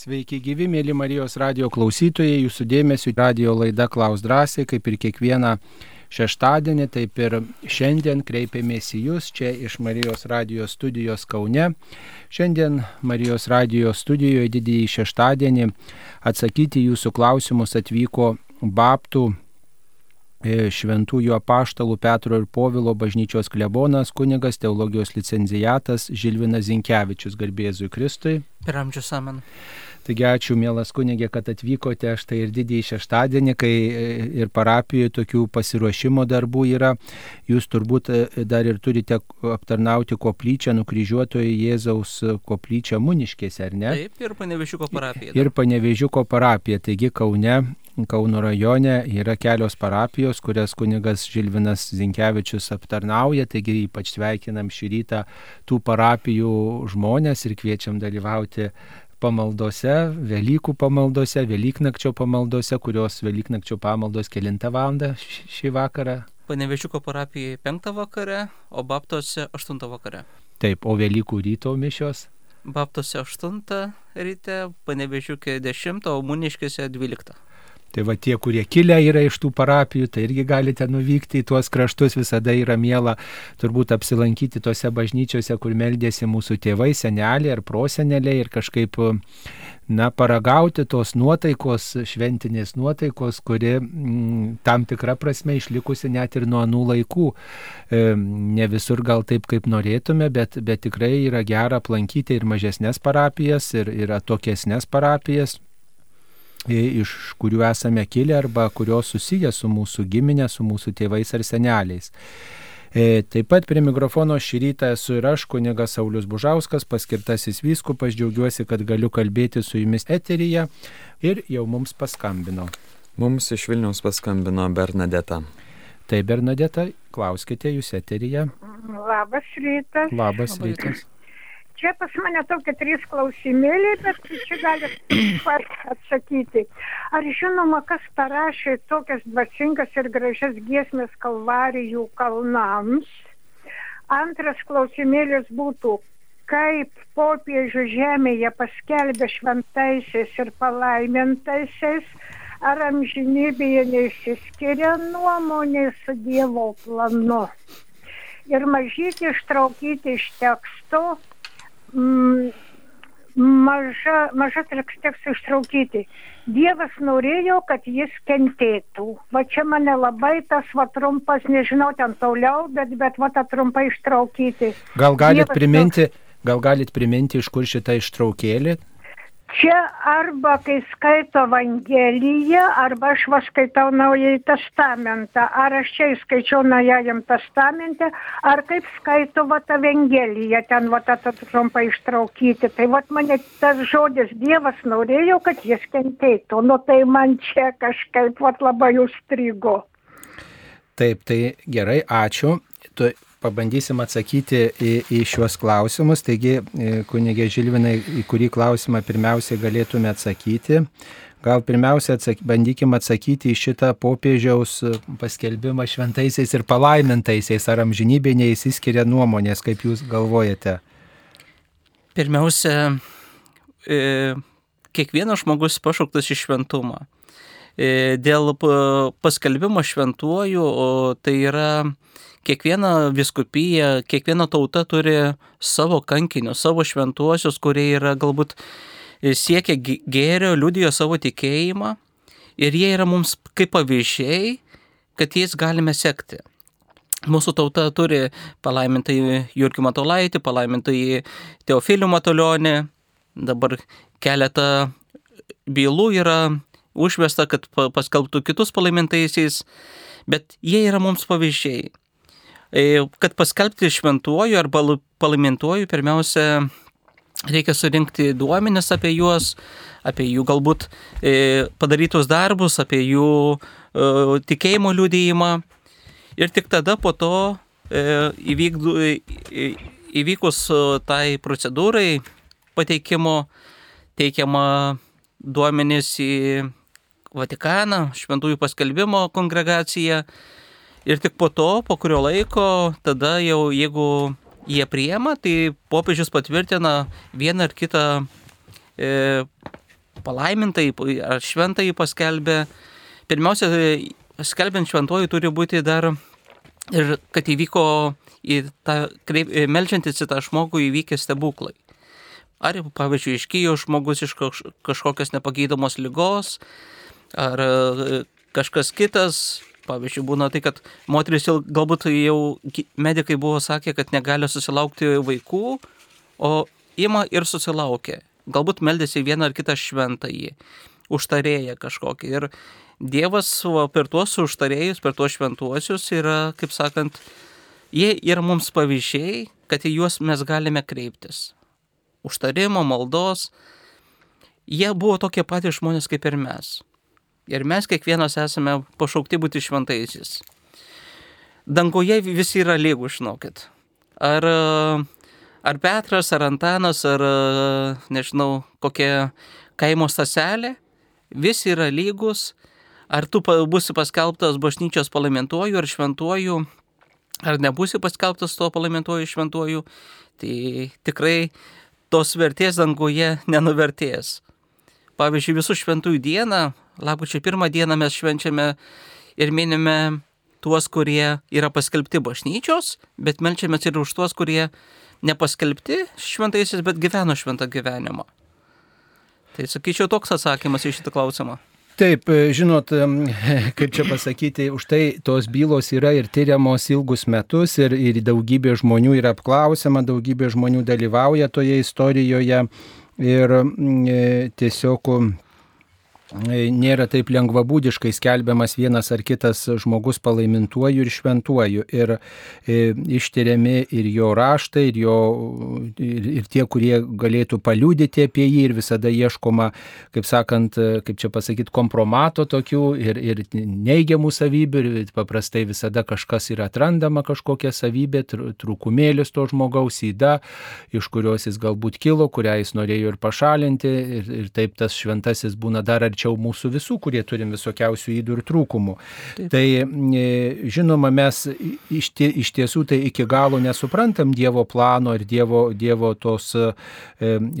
Sveiki gyvi, mėly Marijos radio klausytojai, jūsų dėmesio radio laida Klaus drąsiai, kaip ir kiekvieną šeštadienį, taip ir šiandien kreipiamės į Jūs čia iš Marijos radio studijos Kaune. Šiandien Marijos radio studijoje didįjį šeštadienį atsakyti Jūsų klausimus atvyko Baptų e, Šventųjų apaštalų Petro ir Povilo bažnyčios klebonas, kunigas, teologijos licenzijatas Žilvinas Zinkevičius, garbėzui Kristui. Per amžius amen. Taigi ačiū, mielas kunigė, kad atvykote. Aš tai ir didįjį šeštadienį, kai e, ir parapijoje tokių pasiruošimo darbų yra. Jūs turbūt e, dar ir turite aptarnauti koplyčią, nukryžiuotojo Jėzaus koplyčią Muniškėse, ar ne? Taip, ir Panevežiuko parapija. Ir Panevežiuko parapija. Taigi Kaune Kauno rajone yra kelios parapijos, kurias kunigas Žilvinas Zinkevičius aptarnauja, taigi ypač sveikinam šį rytą tų parapijų žmonės ir kviečiam dalyvauti pamaldose, Velykų pamaldose, Velyknakčio pamaldose, kurios Velyknakčio pamaldos 9 val. šį vakarą. Panevežiuko parapijai 5 vakare, o Baptose 8 vakare. Taip, o Velykų ryto mišios? Baptose 8 ryte, Panevežiukė 10, o Muniškėse 12. Tai va tie, kurie kilę yra iš tų parapijų, tai irgi galite nuvykti į tuos kraštus, visada yra miela turbūt apsilankyti tose bažnyčiose, kur meldėsi mūsų tėvai, seneliai ar proseneliai ir kažkaip, na, paragauti tos nuotaikos, šventinės nuotaikos, kuri m, mm, tam tikra prasme išlikusi net ir nuo anų laikų. E, ne visur gal taip, kaip norėtume, bet, bet tikrai yra gera aplankyti ir mažesnės parapijas, ir, ir atokesnės parapijas iš kurių esame kilę arba kurios susiję su mūsų giminė, su mūsų tėvais ar seneliais. E, taip pat prie mikrofono šį rytą esu ir aš, kunigas Saulis Bužauskas, paskirtasis vyskupas, džiaugiuosi, kad galiu kalbėti su jumis eteryje ir jau mums paskambino. Mums iš Vilniaus paskambino Bernadeta. Tai Bernadeta, klauskite jūs eteryje. Labas rytas. Labas rytas. Čia pas mane tokie trys klausimėliai, bet čia galite atsakyti. Ar žinoma, kas parašė tokias dvasingas ir gražias giesmės kalvarijų kalnams? Antras klausimėlis būtų, kaip popiežių žemėje paskelbė šventaisiais ir palaimintaisiais, ar amžinybėje neišsiskiria nuomonė su Dievo planu. Ir mažyti ištraukyti iš teksto mm, maža, maža tekstų ištraukyti. Dievas norėjo, kad jis kentėtų. Va čia mane labai tas va trumpas, nežinau ten toliau, bet, bet va tą trumpai ištraukyti. Gal galit Dievas priminti, gal galit priminti, iš kur šitą ištraukėlį? Čia arba kai skaito Evangeliją, arba aš va skaitau Naująjį Testamentą. Ar aš čia įskaičiau Naujajam Testamente, ar kaip skaito va Evangeliją, ten va tą trumpą ištraukyti. Tai va mane tas žodis Dievas norėjo, kad jis kentėtų. Nu tai man čia kažkaip va labai užstrigo. Taip, tai gerai, ačiū. Tu pabandysim atsakyti į, į šiuos klausimus. Taigi, e, kunigė Žilvinai, į kurį klausimą pirmiausiai galėtume atsakyti. Gal pirmiausia, atsak, bandykim atsakyti į šitą popiežiaus paskelbimą šventaisiais ir palaimintaisiais, ar amžinybė neįsiskiria nuomonės, kaip jūs galvojate? Pirmiausia, e, kiekvienas žmogus pašauktas į šventumą. E, dėl paskelbimo šventuoju, tai yra kiekviena viskupija, kiekviena tauta turi savo kankinius, savo šventuosius, kurie yra galbūt siekia gėrio, liudijo savo tikėjimą ir jie yra mums kaip pavyzdžiai, kad jais galime sekti. Mūsų tauta turi palaimintai Jurgį Matolaitį, palaimintai Teofilių Matulionį, dabar keletą bylų yra užvesta, kad paskelbtų kitus palaimintaisiais, bet jie yra mums pavyzdžiai. E, kad paskelbti šventuoju arba palaimintuoju, pirmiausia, reikia surinkti duomenis apie juos, apie jų galbūt e, padarytus darbus, apie jų e, tikėjimo liūdėjimą. Ir tik tada po to įvykdu, įvykus tai procedūrai pateikimo teikiama duomenys į Vatikaną, šventųjų paskelbimo kongregaciją Ir tik po to, po kurio laiko, tada jau jeigu jie priema, tai popiežius patvirtina vieną ar kitą e, palaimintai ar šventai paskelbė, pirmiausia, skelbiant šventoji turi būti dar ir kad įvyko į tą, kreip, melžiantis į tą žmogų įvykė stebuklai. Ar, pavyzdžiui, iškyjo žmogus iš kažkokios nepagydamos lygos, ar e, kažkas kitas, pavyzdžiui, būna tai, kad moteris jau, galbūt jau medikai buvo sakę, kad negali susilaukti vaikų, o ima ir susilaukia. Galbūt meldėsi vieną ar kitą šventąjį, užtarėję kažkokį. Ir Dievas va, per tuos užtarėjus, per tuos šventuosius yra, kaip sakant, jie yra mums pavyzdžiai, kad į juos mes galime kreiptis. Užtarimo, maldos. Jie buvo tokie patys žmonės kaip ir mes. Ir mes kiekvienas esame pašaukti būti šventaisiais. Dangoje visi yra lygų, žinokit. Ar, ar Petras, ar Antanas, ar, nežinau, kokia kaimo staselė, visi yra lygus ar tu būsi paskelbtas bažnyčios palaimentuoju ar šventuoju, ar nebūsi paskelbtas tuo palaimentuoju šventuoju, tai tikrai tos vertės danguje nenuvertės. Pavyzdžiui, visų šventųjų dieną, lakučio pirmą dieną mes švenčiame ir minime tuos, kurie yra paskelbti bažnyčios, bet melčiamės ir už tuos, kurie nepaskelbti šventaisiais, bet gyveno šventą gyvenimą. Tai sakyčiau toks atsakymas į šitą klausimą. Taip, e, žinot, kaip čia pasakyti, už tai tos bylos yra ir tyriamos ilgus metus ir, ir daugybė žmonių yra apklausima, daugybė žmonių dalyvauja toje istorijoje ir e, tiesiog nėra taip lengvabūdiškai skelbiamas vienas ar kitas žmogus palaimintuoju ir šventuoju. Ir e, ištyriami ir jo raštai, ir, jo, ir, ir tie, kurie galėtų paliūdyti apie jį, ir visada ieškoma, kaip sakant, e, kaip čia pasakyti, kompromato tokių ir, ir neigiamų savybių, ir paprastai visada kažkas yra atrandama, kažkokia savybė, trūkumėlis to žmogaus įda, iš kurios jis galbūt kilo, kurią jis norėjo ir pašalinti, ir, ir taip tas šventasis būna dar arčiau arčiau mūsų visų, kurie turim visokiausių įdų ir trūkumų. Taip. Tai e, žinoma, mes iš, tie, iš tiesų tai iki galo nesuprantam Dievo plano ir Dievo, dievo tos e,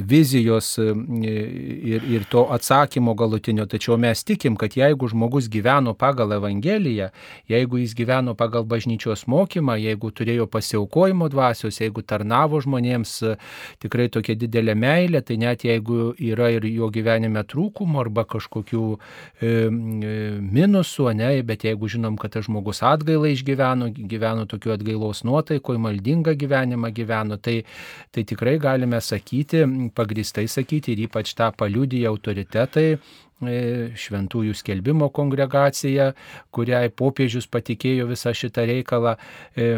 vizijos e, ir, ir to atsakymo galutinio, tačiau mes tikim, kad jeigu žmogus gyveno pagal Evangeliją, jeigu jis gyveno pagal bažnyčios mokymą, jeigu turėjo pasiaukojimo dvasios, jeigu tarnavo žmonėms tikrai tokia didelė meilė, tai net jeigu yra ir jo gyvenime trūkumų arba kažkokių kažkokių e, e, minusų, ne, bet jeigu žinom, kad tas žmogus atgailą išgyveno, gyveno tokiu atgailos nuotaikoje, maldingą gyvenimą gyveno, tai, tai tikrai galime sakyti, pagristai sakyti ir ypač tą paliudyję autoritetai, šventųjų skelbimo kongregacija, kuriai popiežius patikėjo visą šitą reikalą, e,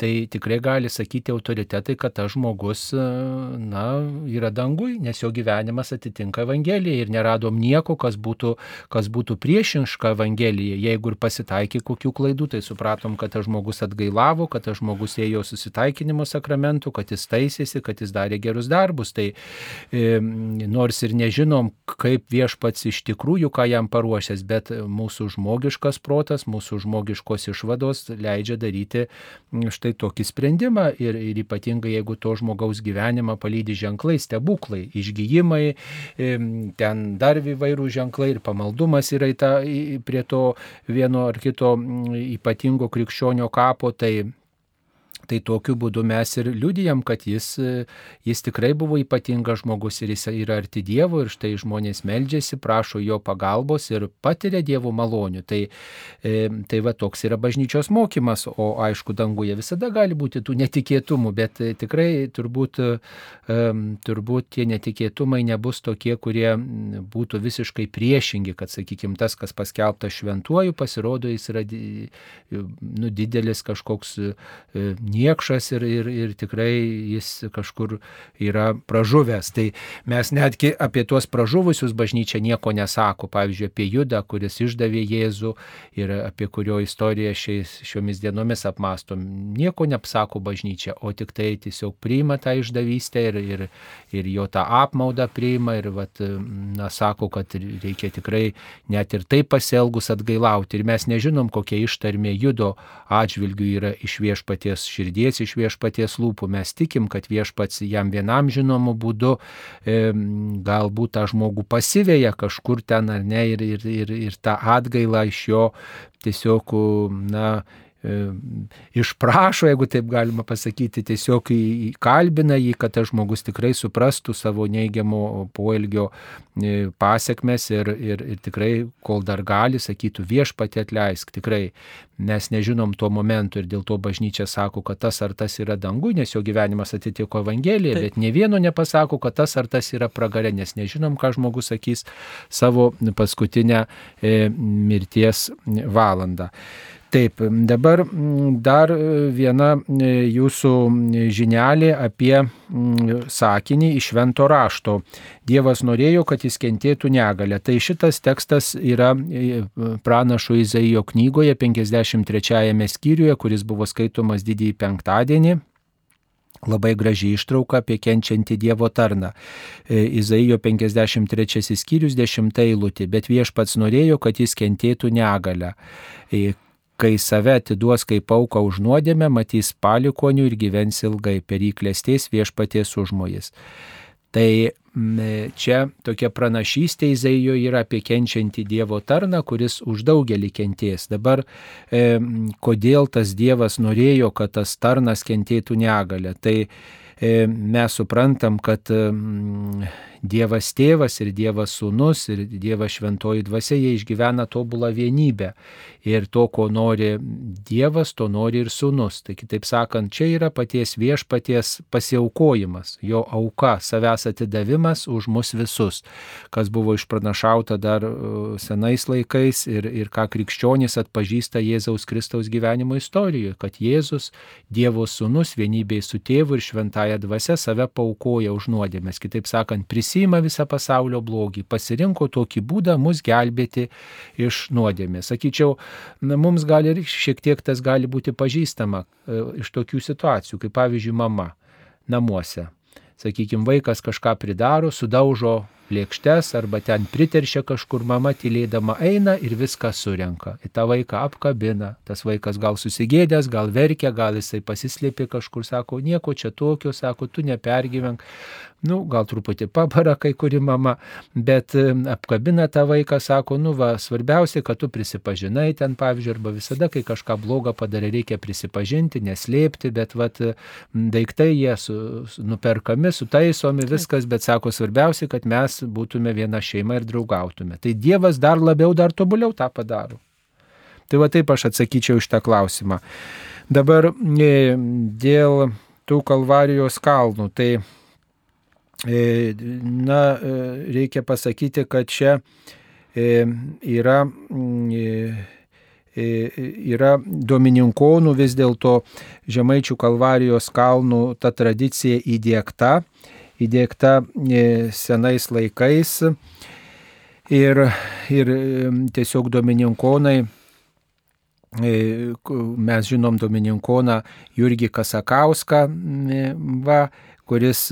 tai tikrai gali sakyti autoritetai, kad tas žmogus e, na, yra dangui, nes jo gyvenimas atitinka Evangeliją ir neradom nieko, kas būtų, kas būtų priešinška Evangelijai. Jeigu ir pasitaikė kokių klaidų, tai supratom, kad tas žmogus atgailavo, kad tas žmogus ėjo susitaikinimo sakramentų, kad jis taisėsi, kad jis darė gerus darbus. Tai e, nors ir nežinom, kaip viešpats iš tikrųjų, ką jam paruošęs, bet mūsų žmogiškas protas, mūsų žmogiškos išvados leidžia daryti štai tokį sprendimą. Ir, ir ypatingai jeigu to žmogaus gyvenimą palydi ženklai, stebuklai, išgyjimai, ten dar įvairių ženklai ir pamaldumas yra į tą, prie to vieno ar kito ypatingo krikščionio kapo, tai Tai tokiu būdu mes ir liudijam, kad jis, jis tikrai buvo ypatingas žmogus ir jis yra arti Dievo ir štai žmonės meldžiasi, prašo jo pagalbos ir patiria Dievo malonių. Tai, e, tai va toks yra bažnyčios mokymas, o aišku, danguje visada gali būti tų netikėtumų, bet tikrai turbūt, e, turbūt tie netikėtumai nebus tokie, kurie būtų visiškai priešingi, kad, sakykime, tas, kas paskelbta šventuoju, pasirodo, jis yra nu, didelis kažkoks e, niekšas ir, ir, ir tikrai jis kažkur yra pražuvęs. Tai mes netgi apie tuos pražuvusius bažnyčia nieko nesako. Pavyzdžiui, apie Judą, kuris išdavė Jėzų ir apie kurio istoriją šiais, šiomis dienomis apmastom. Nieko neapsako bažnyčia, o tik tai tiesiog priima tą išdavystę ir, ir, ir jo tą apmaudą priima ir vat, na, sako, kad reikia tikrai net ir taip pasielgus atgailauti. Ir mes nežinom, kokia ištarmė Judo atžvilgių yra iš viešpaties širdies girdės iš viešpaties lūpų. Mes tikim, kad viešpats jam vienam žinomu būdu e, galbūt tą žmogų pasivėja kažkur ten ar ne ir, ir, ir, ir tą atgailą iš jo tiesiog, na, išprašo, jeigu taip galima pasakyti, tiesiog įkalbina jį, kad tas žmogus tikrai suprastų savo neigiamo poelgio e, pasiekmes ir, ir, ir tikrai, kol dar gali, sakytų viešpatį atleisk. Tikrai mes nežinom tuo momentu ir dėl to bažnyčia sako, kad tas ar tas yra dangu, nes jo gyvenimas atitiko Evangeliją, bet ne vieno nepasako, kad tas ar tas yra pragarė, nes nežinom, ką žmogus sakys savo paskutinę e, mirties valandą. Taip, dabar mm, dar e, viena e, jūsų žinelė apie mm, sakinį iš švento rašto. Dievas norėjo, kad jis kentėtų negalę. Tai šitas tekstas yra e, pranašo Izaijo knygoje 53 skyriuje, kuris buvo skaitomas didįjį penktadienį. Labai graži ištrauka apie kenčiantį Dievo tarną. Izaijo 53 skyrius 10 eilutė, bet viešpats norėjo, kad jis kentėtų negalę kai save atiduos kaip auką už nuodėmę, matys palikonių ir gyvens ilgai, per įklėstės viešpaties užmojas. Tai čia tokia pranašystė Izaijo yra apie kenčiantį Dievo tarną, kuris už daugelį kenties. Dabar e, kodėl tas Dievas norėjo, kad tas tarnas kentėtų negalę? Tai e, mes suprantam, kad e, Dievas tėvas ir Dievas sūnus ir Dievas šventoji dvasia, jie išgyvena tobulą vienybę. Ir to, ko nori Dievas, to nori ir sūnus. Tai kitaip sakant, čia yra paties viešpaties pasiaukojimas, jo auka, savęs atidavimas už mus visus, kas buvo išpranašauta dar uh, senais laikais ir, ir ką krikščionys atpažįsta Jėzaus Kristaus gyvenimo istorijoje, kad Jėzus, Dievo sūnus, vienybėje su tėvu ir šventąją dvasia save paukoja už nuodėmės. Kitaip sakant, prisimė prisima visą pasaulio blogį, pasirinko tokį būdą mus gelbėti iš nuodėmės. Sakyčiau, mums gali ir šiek tiek tas gali būti pažįstama e, iš tokių situacijų, kaip pavyzdžiui mama namuose. Sakykime, vaikas kažką pridaro, sudaužo lėkštes arba ten priteršia kažkur mama tylėdama eina ir viską surenka. Į tą vaiką apkabina. Tas vaikas gal susigėdęs, gal verkia, gal jisai pasislėpė kažkur, sako, nieko čia tokio, sako, tu nepergyvenk nu, gal truputį papara kai kuri mama, bet apkabina tą vaiką, sako, nu va, svarbiausia, kad tu prisipažinai ten, pavyzdžiui, arba visada, kai kažką blogą padarė, reikia prisipažinti, neslėpti, bet va, daiktai jie su, su, nuperkami, sutaisomi, viskas, bet sako, svarbiausia, kad mes būtume viena šeima ir draugautume. Tai Dievas dar labiau, dar tobuliau tą padaro. Tai va taip aš atsakyčiau iš tą klausimą. Dabar e, dėl tų kalvarijos kalnų, tai E, na, e, reikia pasakyti, kad čia e, yra, mm, yra domininkonų vis dėlto Žemaičių kalvarijos kalnų ta tradicija įdėkta, įdėkta senais laikais. Ir, ir tiesiog domininkonai mes žinom Domininkoną Jurgį Kasakauską, va, kuris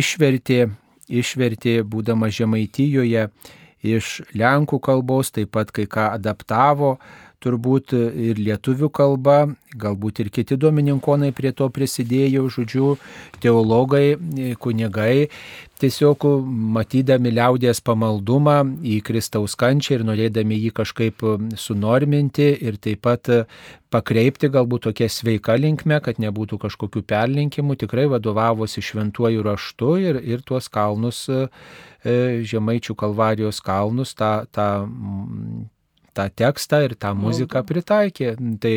išvertė, išvertė būdama Žemaitijoje iš Lenkų kalbos, taip pat kai ką adaptavo, turbūt ir lietuvių kalba, galbūt ir kiti domininkonai prie to prisidėjo, žodžiu, teologai, kunigai, tiesiog matydami liaudės pamaldumą į Kristaus kančią ir norėdami jį kažkaip sunorminti ir taip pat pakreipti galbūt tokia sveika linkme, kad nebūtų kažkokių perlinkimų, tikrai vadovavosi šventuoju raštu ir, ir tuos kalnus, e, žemaičių kalvarijos kalnus, tą, tą tą tekstą ir tą muziką pritaikė. Tai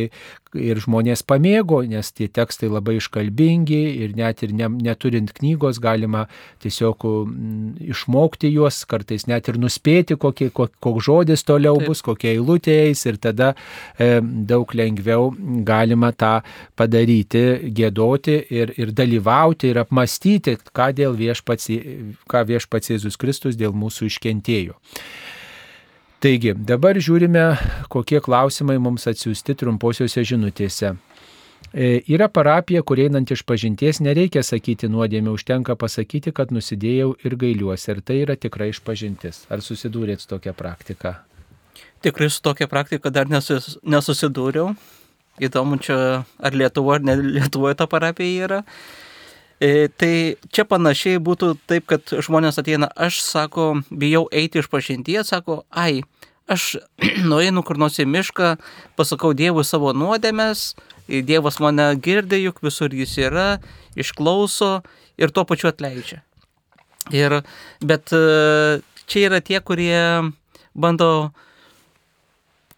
ir žmonės pamėgo, nes tie tekstai labai iškalbingi ir net ir ne, neturint knygos galima tiesiog mm, išmokti juos, kartais net ir nuspėti, kokie, koks kok žodis toliau Taip. bus, kokie eilutė eis ir tada e, daug lengviau galima tą padaryti, gėdoti ir, ir dalyvauti ir apmastyti, ką, viešpats, ką viešpats Jėzus Kristus dėl mūsų iškentėjo. Taigi, dabar žiūrime, kokie klausimai mums atsiųsti trumposiuose žinutėse. E, yra parapija, kur einant iš pažinties nereikia sakyti nuodėmė, užtenka pasakyti, kad nusidėjau ir gailiuosi. Ir tai yra tikrai išpažintis. Ar susidūrėt su tokia praktika? Tikrai su tokia praktika dar nesus, nesusidūriau. įdomu čia, ar Lietuvoje, ar ne Lietuvoje ta parapija yra. E, tai čia panašiai būtų taip, kad žmonės ateina, aš sako, bijau eiti iš pažinties, sako, ai, aš nueinu kur nors į mišką, pasakau Dievui savo nuodėmės, Dievas mane girdė, juk visur jis yra, išklauso ir tuo pačiu atleidžia. Ir, bet e, čia yra tie, kurie bando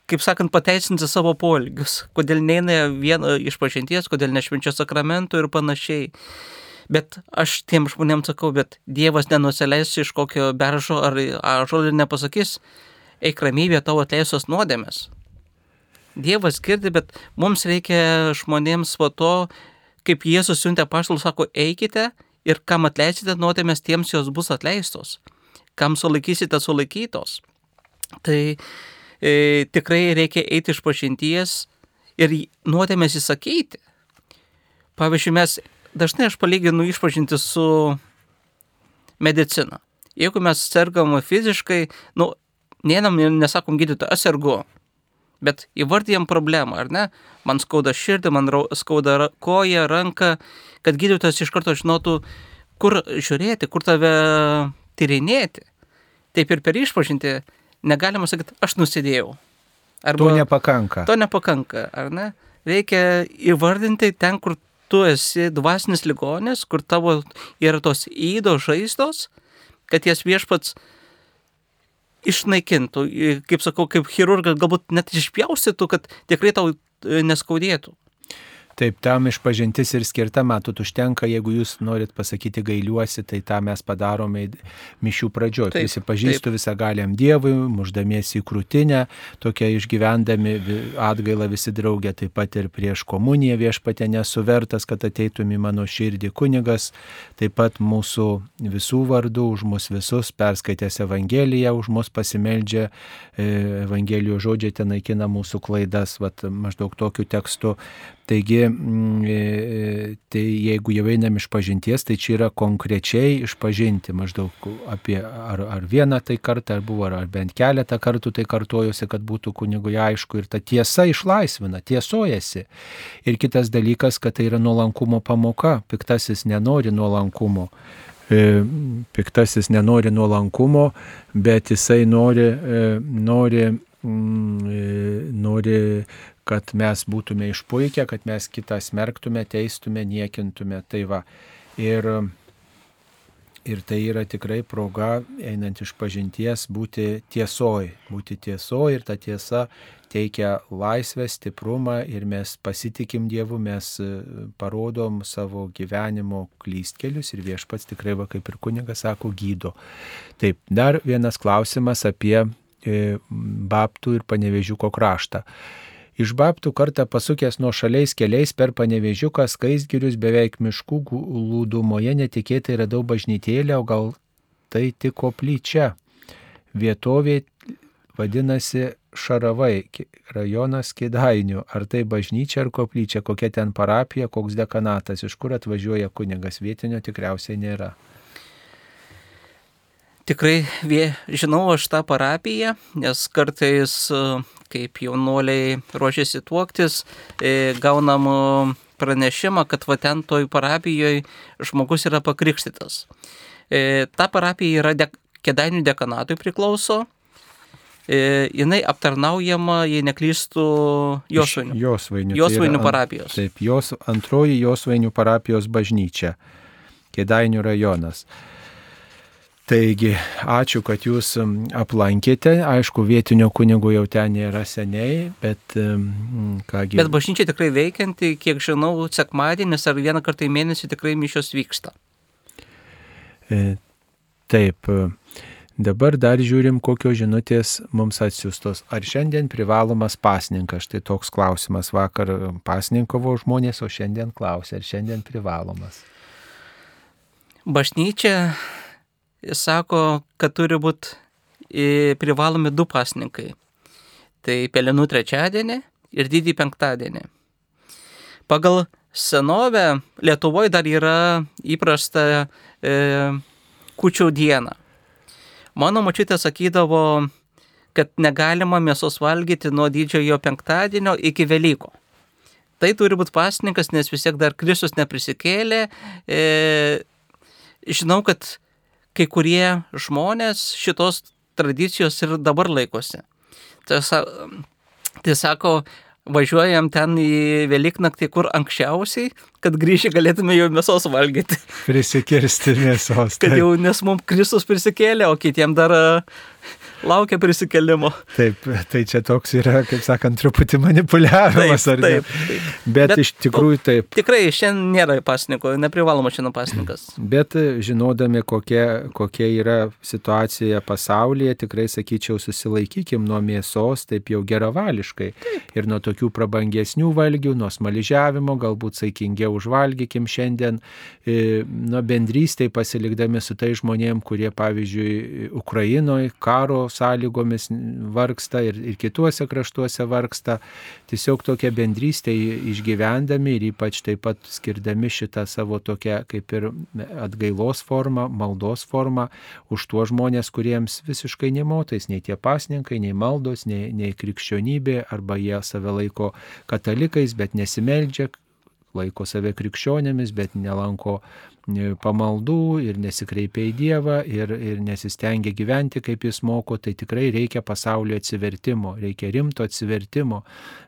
kaip sakant, pateisinti savo polgius, kodėl neina vieno iš pažinties, kodėl nešvenčia sakramentų ir panašiai. Bet aš tiem žmonėms sakau, bet Dievas nenusileis iš kokio beržo ar ažolį ir nepasakys, eik ramybė tavo atleisos nuodėmės. Dievas girdi, bet mums reikia žmonėms po to, kaip Jėzus siuntė paštalų, sako, eikite ir kam atleisite nuodėmės, tiems jos bus atleistos. Kam sulaikysite, sulaikytos. Tai e, tikrai reikia eiti iš pažinties ir nuodėmės įsakyti. Pavyzdžiui, mes dažnai aš palyginu išpažinti su medicina. Jeigu mes sergam fiziškai, nu, neinam ir nesakom gydytojo, aš sergu, bet įvardėjom problemą, ar ne? Man skauda širdį, man skauda koją, ranką, kad gydytojas iš karto žinotų, kur žiūrėti, kur tave tyrinėti. Taip ir per išpažinti negalima sakyti, aš nusidėjau. Arba, to nepakanka. To nepakanka, ar ne? Reikia įvardinti ten, kur tu esi dvasinis ligonis, kur tavo yra tos įdo žaizdos, kad jas viešpats išnaikintų, kaip sakau, kaip chirurgas galbūt net išpjaustytų, kad tikrai tau e, neskaudėtų. Taip, tam išpažintis ir skirta, matot, užtenka, jeigu jūs norit pasakyti gailiuosi, tai tą mes padarome mišių pradžioje. Prisipažįstu visą galiam Dievui, muždamiesi į krūtinę, tokia išgyvendami atgailą visi draugė, taip pat ir prieš komuniją viešpatė nesuvertas, kad ateitum į mano širdį kunigas, taip pat mūsų visų vardų, už mus visus, perskaitęs Evangeliją, už mus pasimeldžia, e, Evangelijos žodžiai ten naikina mūsų klaidas, vat, maždaug tokiu tekstu Taigi, mm, e, e, tai jeigu jau einam iš pažinties, tai čia yra konkrečiai išpažinti maždaug apie ar, ar vieną tai kartą, ar buvo, ar bent keletą kartų tai kartojusi, kad būtų kunigui aišku ir ta tiesa išlaisvina, tiesojasi. Ir kitas dalykas, kad tai yra nuolankumo pamoka, piktasis nenori nuolankumo e, piktasis nenori nuolankumo, bet jisai nori, nori, mm, nori kad mes būtume išpuikę, kad mes kitą smerktume, teistume, niekintume. Tai va. Ir, ir tai yra tikrai proga, einant iš pažinties, būti tiesoj. Būti tiesoj ir ta tiesa teikia laisvę, stiprumą ir mes pasitikim Dievu, mes e, parodom savo gyvenimo klystkelius ir viešpats tikrai, va, kaip ir kunigas sako, gydo. Taip, dar vienas klausimas apie e, Baptų ir Panevežiuko kraštą. Iš babtų kartą pasukęs nuo šaliais keliais per panevežiuką skaisgirius beveik miškų lūdumoje netikėtai radau bažnytėlę, o gal tai tik koplyčia. Vietovė vadinasi Šaravai, rajonas Kidainių. Ar tai bažnyčia ar koplyčia, kokia ten parapija, koks dekanatas, iš kur atvažiuoja kunigas, vietinio tikriausiai nėra. Tikrai vie, žinau aš tą parapiją, nes kartais kaip jaunuoliai ruošiasi tuoktis, e, gaunam pranešimą, kad va ten toj parapijoje žmogus yra pakrikštytas. E, ta parapija yra de, Kedainių dekanatui priklauso. E, jinai aptarnaujama, jei neklystų, Josvainių. Josvainių. Josvainių tai parapijos. Taip, jos, antroji Josvainių parapijos bažnyčia. Kedainių rajonas. Taigi, ačiū, kad jūs aplankėte. Aišku, vietinio kunigo jau ten nėra seniai, bet kągi. Bet bažnyčia tikrai veikianti, kiek žinau, sekmadienis ar vieną kartą į mėnesį tikrai mišios vyksta. E, taip. Dabar dar žiūrim, kokios žinutės mums atsiustos. Ar šiandien privalomas pasninkas? Štai toks klausimas. Vakar pasninkavo žmonės, o šiandien klausia, ar šiandien privalomas. Bažnyčia sako, kad turi būti e, privalomi du pasninkai. Tai pelenų trečiadienį ir didį penktadienį. Pagal senovę Lietuvoje dar yra įprasta e, kučių diena. Mano mačiutė sakydavo, kad negalima mėsos valgyti nuo didžiojo penktadienio iki Velyko. tai turi būti pasninkas, nes vis tiek dar Kristus neprisikėlė. E, žinau, kad kai kurie žmonės šitos tradicijos ir dabar laikosi. Tai, tai sako, važiuojam ten į Velyknaktį, kur anksčiausiai, kad grįžę galėtume jau mėsos valgyti. Prisikirsti mėsos. kad jau, nes mums Kristus prisikėlė, o kitiem dar laukia prisikelimo. Taip, tai čia toks yra, kaip sakant, truputį manipuliavimas, taip, ar ne? taip, taip. Bet, Bet iš tikrųjų taip. Tikrai šiandien nėra pasniko, neprivaloma šiandien pasnikas. Bet žinodami, kokia, kokia yra situacija pasaulyje, tikrai sakyčiau, susilaikykim nuo mėsos taip jau geravališkai. Taip. Ir nuo tokių prabangesnių valgių, nuo smaližiavimo, galbūt saikingiau užvalgykim šiandien, e, nuo bendrystėje pasilikdami su tai žmonėm, kurie, pavyzdžiui, Ukrainoje karo sąlygomis vargsta ir, ir kituose kraštuose vargsta. Tiesiog tokią bendrystę išgyvendami ir ypač taip pat skirdami šitą savo tokią kaip ir atgailos formą, maldos formą už tuos žmonės, kuriems visiškai nemotais nei tie pasninkai, nei maldos, nei, nei krikščionybė, arba jie save laiko katalikais, bet nesimeldžia, laiko save krikščionėmis, bet nelanko pamaldų ir nesikreipia į Dievą ir, ir nesistengia gyventi, kaip jis moko, tai tikrai reikia pasaulio atsivertimo, reikia rimto atsivertimo,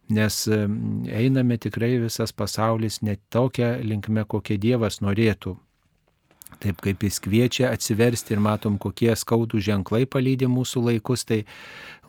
nes einame tikrai visas pasaulis net tokia linkme, kokia Dievas norėtų. Taip kaip jis kviečia atsiversti ir matom, kokie skaudų ženklai palydė mūsų laikus, tai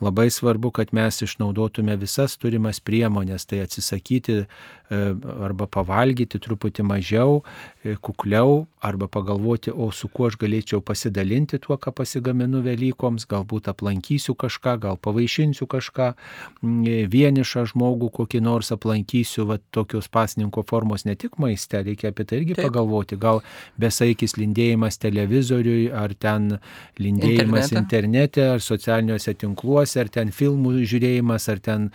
labai svarbu, kad mes išnaudotume visas turimas priemonės, tai atsisakyti E, arba pavalgyti truputį mažiau, e, kukliau, arba pagalvoti, o su kuo aš galėčiau pasidalinti tuo, ką pasigaminu Velykoms, galbūt aplankysiu kažką, gal pavaišinsiu kažką, e, vienišą žmogų kokį nors aplankysiu, va tokios pasninko formos ne tik maiste, reikia apie tai irgi Taip. pagalvoti, gal besaikis lindėjimas televizoriui, ar ten lindėjimas internete. internete, ar socialiniuose tinkluose, ar ten filmų žiūrėjimas, ar ten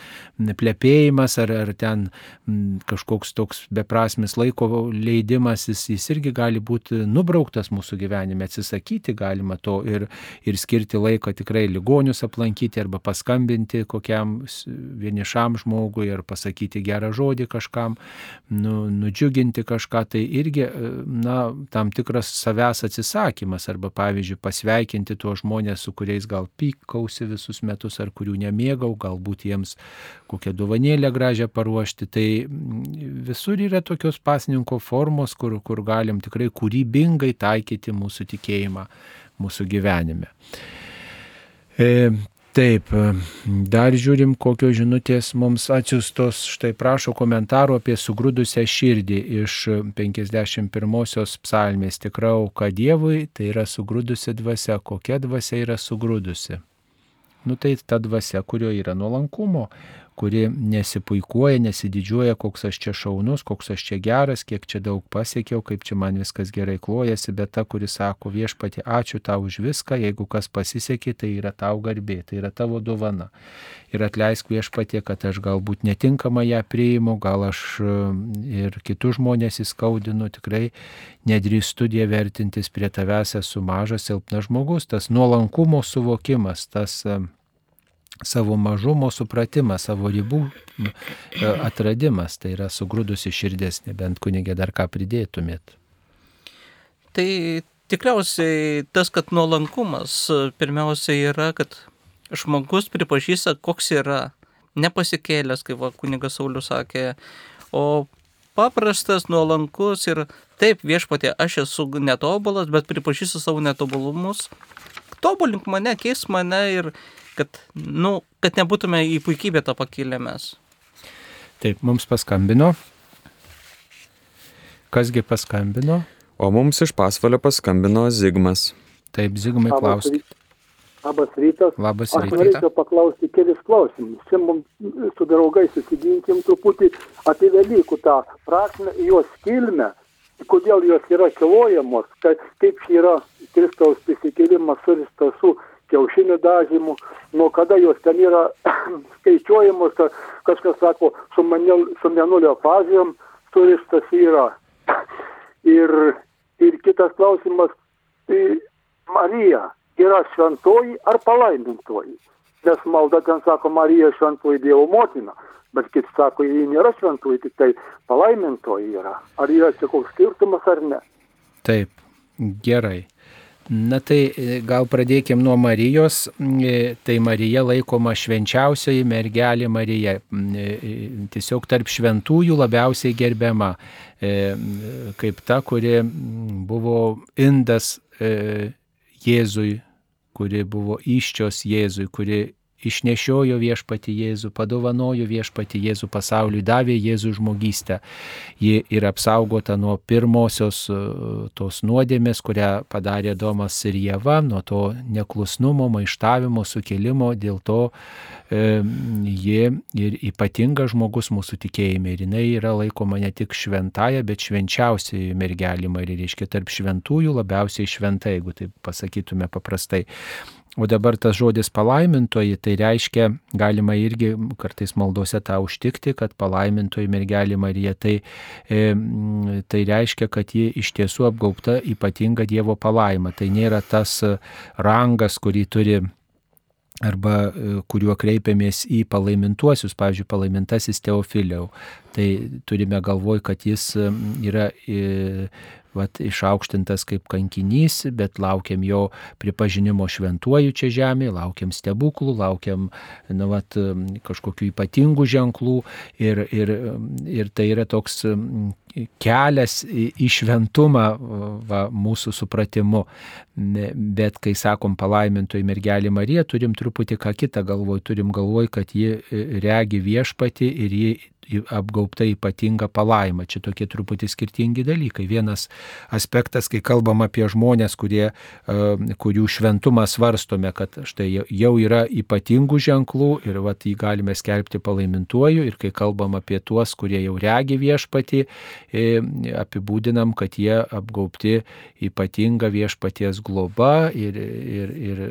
plepėjimas, ar, ar ten kažkoks toks beprasmis laiko leidimas, jis, jis irgi gali būti nubrauktas mūsų gyvenime, atsisakyti galima to ir, ir skirti laiko tikrai ligonius aplankyti arba paskambinti kokiam vienišam žmogui ar pasakyti gerą žodį kažkam, nu, nudžiuginti kažką, tai irgi na, tam tikras savęs atsisakymas arba pavyzdžiui pasveikinti tuos žmonės, su kuriais gal pykausi visus metus ar kurių nemėgau, galbūt jiems kokią dovanėlę gražią paruošti. Tai visur yra tokios pasninko formos, kur, kur galim tikrai kūrybingai taikyti mūsų tikėjimą mūsų gyvenime. E, Taip, dar žiūrim, kokios žinutės mums atsiustos. Štai prašo komentaro apie sugrūdusią širdį iš 51-osios psalmės. Tikrau, kad Dievui tai yra sugrūdusi dvasia. Kokia dvasia yra sugrūdusi? Nu tai ta dvasia, kurio yra nuolankumo, kuri nesipuikuoja, nesididžiuoja, koks aš čia šaunus, koks aš čia geras, kiek čia daug pasiekiau, kaip čia man viskas gerai klojasi, bet ta, kuri sako viešpati, ačiū tau už viską, jeigu kas pasisekė, tai yra tau garbė, tai yra tavo dovana. Ir atleisk viešpatė, kad aš galbūt netinkamai ją priimu, gal aš e, ir kitus žmonės įskaudinu, tikrai nedrįstu die vertintis prie tavęs esu mažas, silpnas žmogus, tas nuolankumo suvokimas, tas e, savo mažumo supratimas, savo ribų e, atradimas, tai yra sugrūdusi širdis, nebent kunigė dar ką pridėtumėt. Tai tikriausiai tas, kad nuolankumas pirmiausia yra, kad žmogus pripažįsta, koks yra, nepasikėlęs, kaip va, kunigas Saulis sakė, o paprastas, nuolankus ir taip viešpatė, aš esu netobulas, bet pripažįstu savo netobulumus, tobulink mane, keis mane ir kad, nu, kad nebūtume į puikybę tą pakilę mes. Taip, mums paskambino. Kasgi paskambino? O mums iš pasvalio paskambino Zigmas. Taip, Zigmai klausti. Labas rytas. Labas rytas. Aš norėčiau paklausti kelis klausimus. Čia mums su draugais susiginkim truputį apie Velykų tą prasme, jos kilmę, kodėl jos yra kilojamos, kad kaip yra Kristaus prisikėlimas suristas su kiaušinių dažymu, nuo kada jos ten yra skaičiuojamos, kažkas sako, su, manėl, su menulio fazijom turistas yra. Ir, ir kitas klausimas, tai Marija yra šventoji ar palaimintoji? Nes malda ten sako Marija šventoji Dievo motina. bet kaip sako, jie nėra šventoji, tik tai palaimintoji yra. Ar yra čia koks skirtumas ar ne? Taip, gerai. Na tai e, gal pradėkim nuo Marijos. E, tai Marija laikoma švenčiausioji mergelė Marija. E, tiesiog tarp šventųjų labiausiai gerbiama. Kaip ta, kuri buvo indas Jėzui, kuri buvo iščios Jėzui, kuri išnešiojo viešpati Jėzų, padovanojo viešpati Jėzų pasauliui, davė Jėzų žmogystę. Ji yra apsaugota nuo pirmosios e, tos nuodėmės, kurią padarė Domas ir Jėva, nuo to neklusnumo, maištavimo, sukėlimo, dėl to e, ji ir ypatinga žmogus mūsų tikėjime. Ir jinai yra laikoma ne tik šventaja, bet švenčiausiai mergelė Marija, reiškia tarp šventųjų labiausiai šventa, jeigu taip pasakytume paprastai. O dabar tas žodis palaimintoji, tai reiškia, galima irgi kartais maldose tą užtikti, kad palaimintoji mergelė Marija, tai, e, tai reiškia, kad ji iš tiesų apgaupta ypatinga Dievo palaima. Tai nėra tas rangas, kurį turi arba e, kuriuo kreipiamės į palaimintuosius, pavyzdžiui, palaimintasis Teofiliau. Tai turime galvoj, kad jis yra e, vat, išaukštintas kaip kankinys, bet laukiam jo pripažinimo šventuoju čia žemėje, laukiam stebuklų, laukiam nu, vat, kažkokių ypatingų ženklų ir, ir, ir tai yra toks kelias į šventumą va, mūsų supratimu. Bet kai sakom palaimintoji mergelė Marija, turim truputį ką kitą galvoj, turim galvoj, kad ji regi viešpati ir ji apgaubta ypatinga palaima. Čia tokie truputį skirtingi dalykai. Vienas aspektas, kai kalbam apie žmonės, kurie, e, kurių šventumą svarstome, kad štai jau yra ypatingų ženklų ir vat, jį galime skelbti palaimintuoju. Ir kai kalbam apie tuos, kurie jau regi viešpatį, apibūdinam, kad jie apgaubti ypatinga viešpaties globa ir, ir, ir,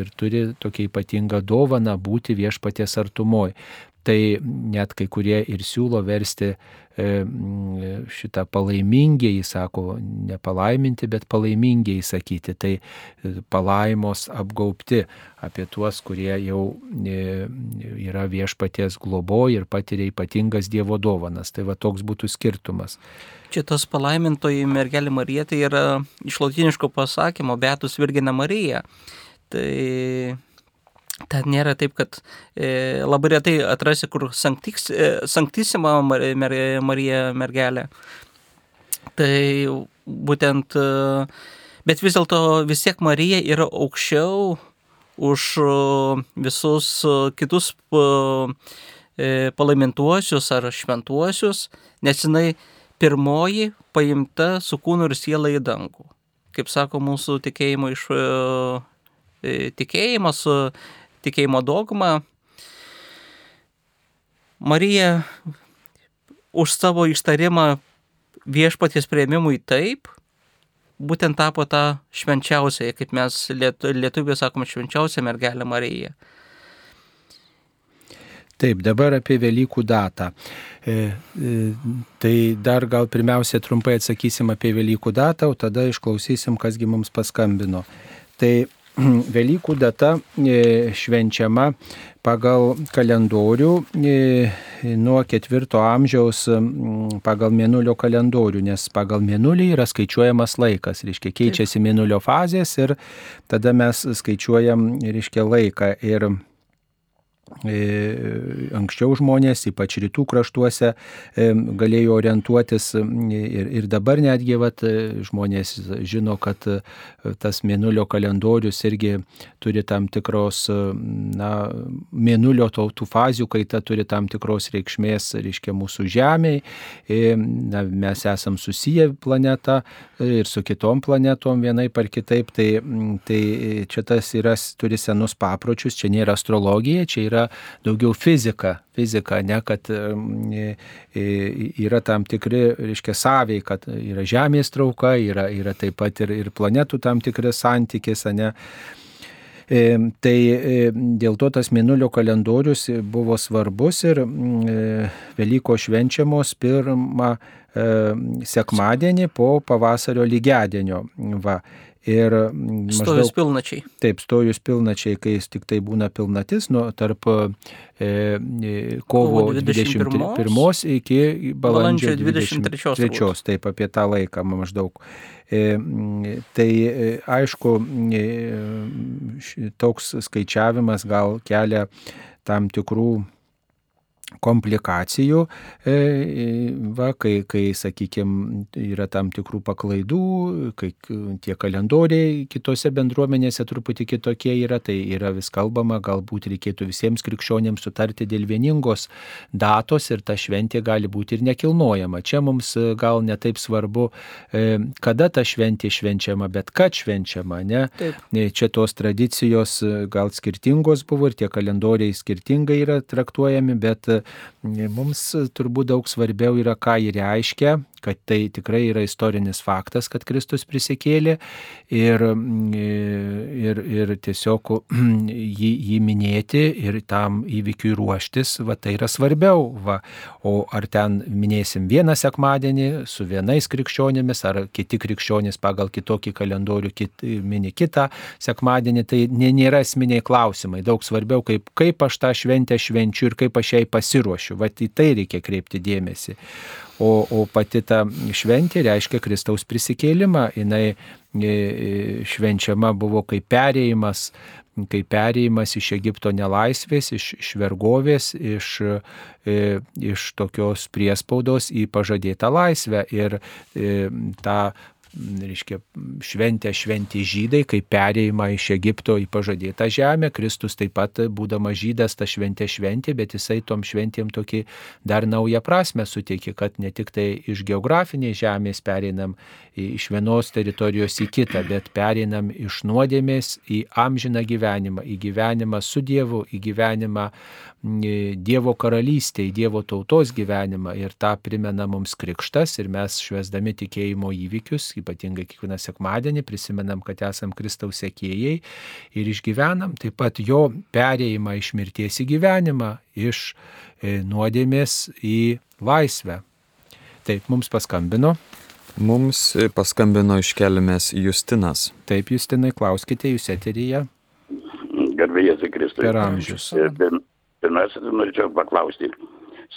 ir turi tokia ypatinga dovana būti viešpaties artumoje tai net kai kurie ir siūlo versti e, šitą palaimingiai, sako, ne palaiminti, bet palaimingiai sakyti, tai e, palaimos apgaupti apie tuos, kurie jau e, yra viešpaties globoje ir patiria ypatingas Dievo dovanas. Tai va toks būtų skirtumas. Čia tas palaimintoji mergelė Marija tai yra iš latiniško pasakymo Beatus Virgina Marija. Tai Ten nėra taip, kad e, labai retai atrasi, kur sanktiks, e, sanktisima Mar, Mar, Marija mergelė. Tai būtent, e, bet vis dėlto vis tiek Marija yra aukščiau už e, visus e, kitus e, palaimintuosius ar šventuosius, nes jinai pirmoji paimta su kūnu ir siela į dangų. Kaip sako mūsų tikėjimo iš tikėjimas, tikėjimo dogmą, Marija už savo ištarimą viešpaties prieimimui taip, būtent tapo tą švenčiausią, kaip mes lietuvių sakom, švenčiausią mergelę Mariją. Taip, dabar apie Velykų datą. E, e, tai dar gal pirmiausia trumpai atsakysim apie Velykų datą, o tada išklausysim, kasgi mums paskambino. Tai Velykų data e, švenčiama pagal kalendorių e, nuo ketvirto amžiaus pagal mėnulio kalendorių, nes pagal mėnulį yra skaičiuojamas laikas, reiškia keičiasi mėnulio fazės ir tada mes skaičiuojam, reiškia, laiką. Ir anksčiau žmonės, ypač rytų kraštuose, e, galėjo orientuotis ir, ir dabar netgi vat, žmonės žino, kad tas mėnulio kalendorius irgi turi tam tikros, na, mėnulio tautų fazių kaita turi tam tikros reikšmės, reiškia, mūsų Žemėje. Na, mes esam susiję planetą ir su kitom planetom vienai par kitaip, tai, tai čia tas yra, turi senus papročius, čia nėra astrologija, čia yra yra daugiau fizika, fizika, ne kad e, e, yra tam tikri, reiškia, sąveiai, kad yra Žemės trauka, yra, yra taip pat ir, ir planetų tam tikras santykis, ne. E, tai dėl to tas minulio kalendorius buvo svarbus ir Velyko švenčiamos pirmą sekmadienį po pavasario lygiadienio. Va. Ir mm, Stojus maždaug, pilnačiai. taip, stojus pilnačiai, kai jis tik tai būna pilnatis, nu, tarp e, e, kovo Kovo 21 21 iki balandžio Balandžio 23 23, turbūt. taip, apie tą laiką maždaug. E, mm, Tai e, aišku, e, toks skaičiavimas gal kelia tam tikrų komplikacijų, e, va, kai, kai sakykime, yra tam tikrų paklaidų, kai tie kalendoriai kitose bendruomenėse truputį kitokie yra, tai yra vis kalbama, galbūt reikėtų visiems krikščionėms sutarti dėl vieningos datos ir ta šventė gali būti ir nekilnojama. Čia mums e, gal netaip svarbu, e, kada ta šventė švenčiama, bet kad švenčiama, ne? Taip. E, Čia tos tradicijos e, gal skirtingos buvo ir tie kalendoriai skirtingai yra traktuojami, bet e, mums turbūt daug svarbiau yra, ką jį reiškia, kad tai tikrai yra istorinis faktas, kad Kristus prisikėlė ir, mm, ir, ir tiesiog jį, jį minėti ir tam įvykiui ruoštis, va tai yra svarbiau. Va. O ar ten minėsim vieną sekmadienį su vienais krikščionėmis, ar kiti krikščionys pagal kitokį kalendorių kit, mini kitą sekmadienį, tai nė- nėra esminiai klausimai. Daug svarbiau, kaip, kaip aš tą šventę švenčiu ir kaip aš jai pasiruošiu. Va į tai reikia kreipti dėmesį. O, o pati ta šventė reiškia Kristaus prisikėlimą. Jis švenčiama buvo kaip perėjimas, kaip perėjimas iš Egipto nelaisvės, iš, iš vergovės, iš, e, iš tokios priespaudos į pažadėtą laisvę. Ir e, tą reiškia, šventę šventė žydai, kaip perėjimą iš Egipto į pažadėtą žemę. Kristus taip pat, būdamas žydas, tą šventę šventė, bet jisai tom šventėm tokį dar naują prasme suteikė, kad ne tik tai iš geografinės žemės pereinam iš vienos teritorijos į kitą, bet pereinam iš nuodėmės į amžiną gyvenimą, į gyvenimą su Dievu, į gyvenimą Dievo karalystė, į Dievo tautos gyvenimą. Ir tą primena mums krikštas ir mes švesdami tikėjimo įvykius, ypatingai kiekvieną sekmadienį, prisimenam, kad esam Kristaus sekėjai ir išgyvenam taip pat jo perėjimą iš mirties į gyvenimą, iš e, nuodėmės į laisvę. Taip, mums paskambino. Mums paskambino iš kelmės Justinas. Taip, Justinai, klauskite, jūs eteryje Garbėjai Kristui. per amžius. Pir- Pirmiausia, tai norėčiau paklausti.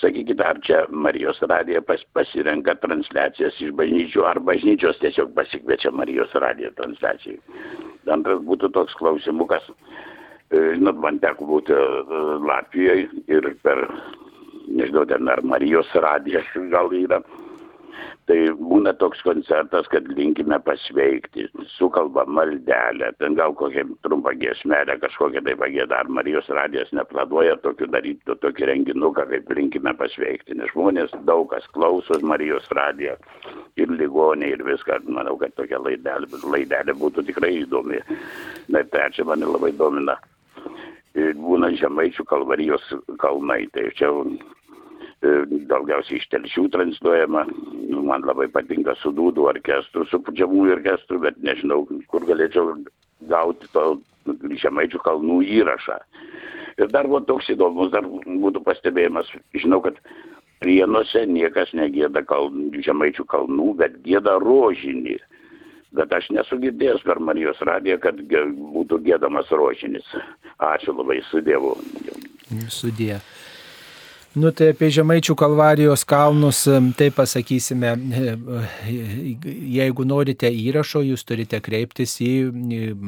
Sakykite, ar čia Marijos radija pas, pasirenka transliacijas iš bažnyčių, ar bažnyčios tiesiog pasikviečia Marijos radiją transliacijai. Antras būtų toks klausimukas. E, Žinot, man teko būti e, Latvijoje ir per, nežinau, ten ar Marijos radijas gal yra. Tai būna toks koncertas, kad linkime pasveikti, sukalba maldelę, ten gal kokią trumpą giesmelę kažkokią tai pagėda, ar Marijos radijas neplanuoja tokių daryti, tokį renginuką, kaip linkime pasveikti, nes žmonės daug kas klausos Marijos radiją ir ligoniai ir viską, manau, kad tokia laidelė, laidelė būtų tikrai įdomi. Na ir trečia, mane labai domina, būna žemaičių kalvarijos kalnai, tai čia daugiausiai iš telšių transliuojama. Nu, Man labai patinka su dūdų orkestru, su pučiamųjų orkestru, bet nežinau, kur galėčiau gauti to žemaičių kalnų įrašą. Ir dar buvo toks įdomus, dar būtų pastebėjimas. Žinau, kad prienuose niekas negėda kal, žemaičių kalnų, bet gėda rožinį. Bet aš nesu girdėjęs per Marijos radiją, kad būtų gėdamas rožinis. Ačiū labai, su Dievu. Sudė. Nu tai apie Žemaičių kalvarijos kalnus, tai pasakysime, jeigu norite įrašo, jūs turite kreiptis į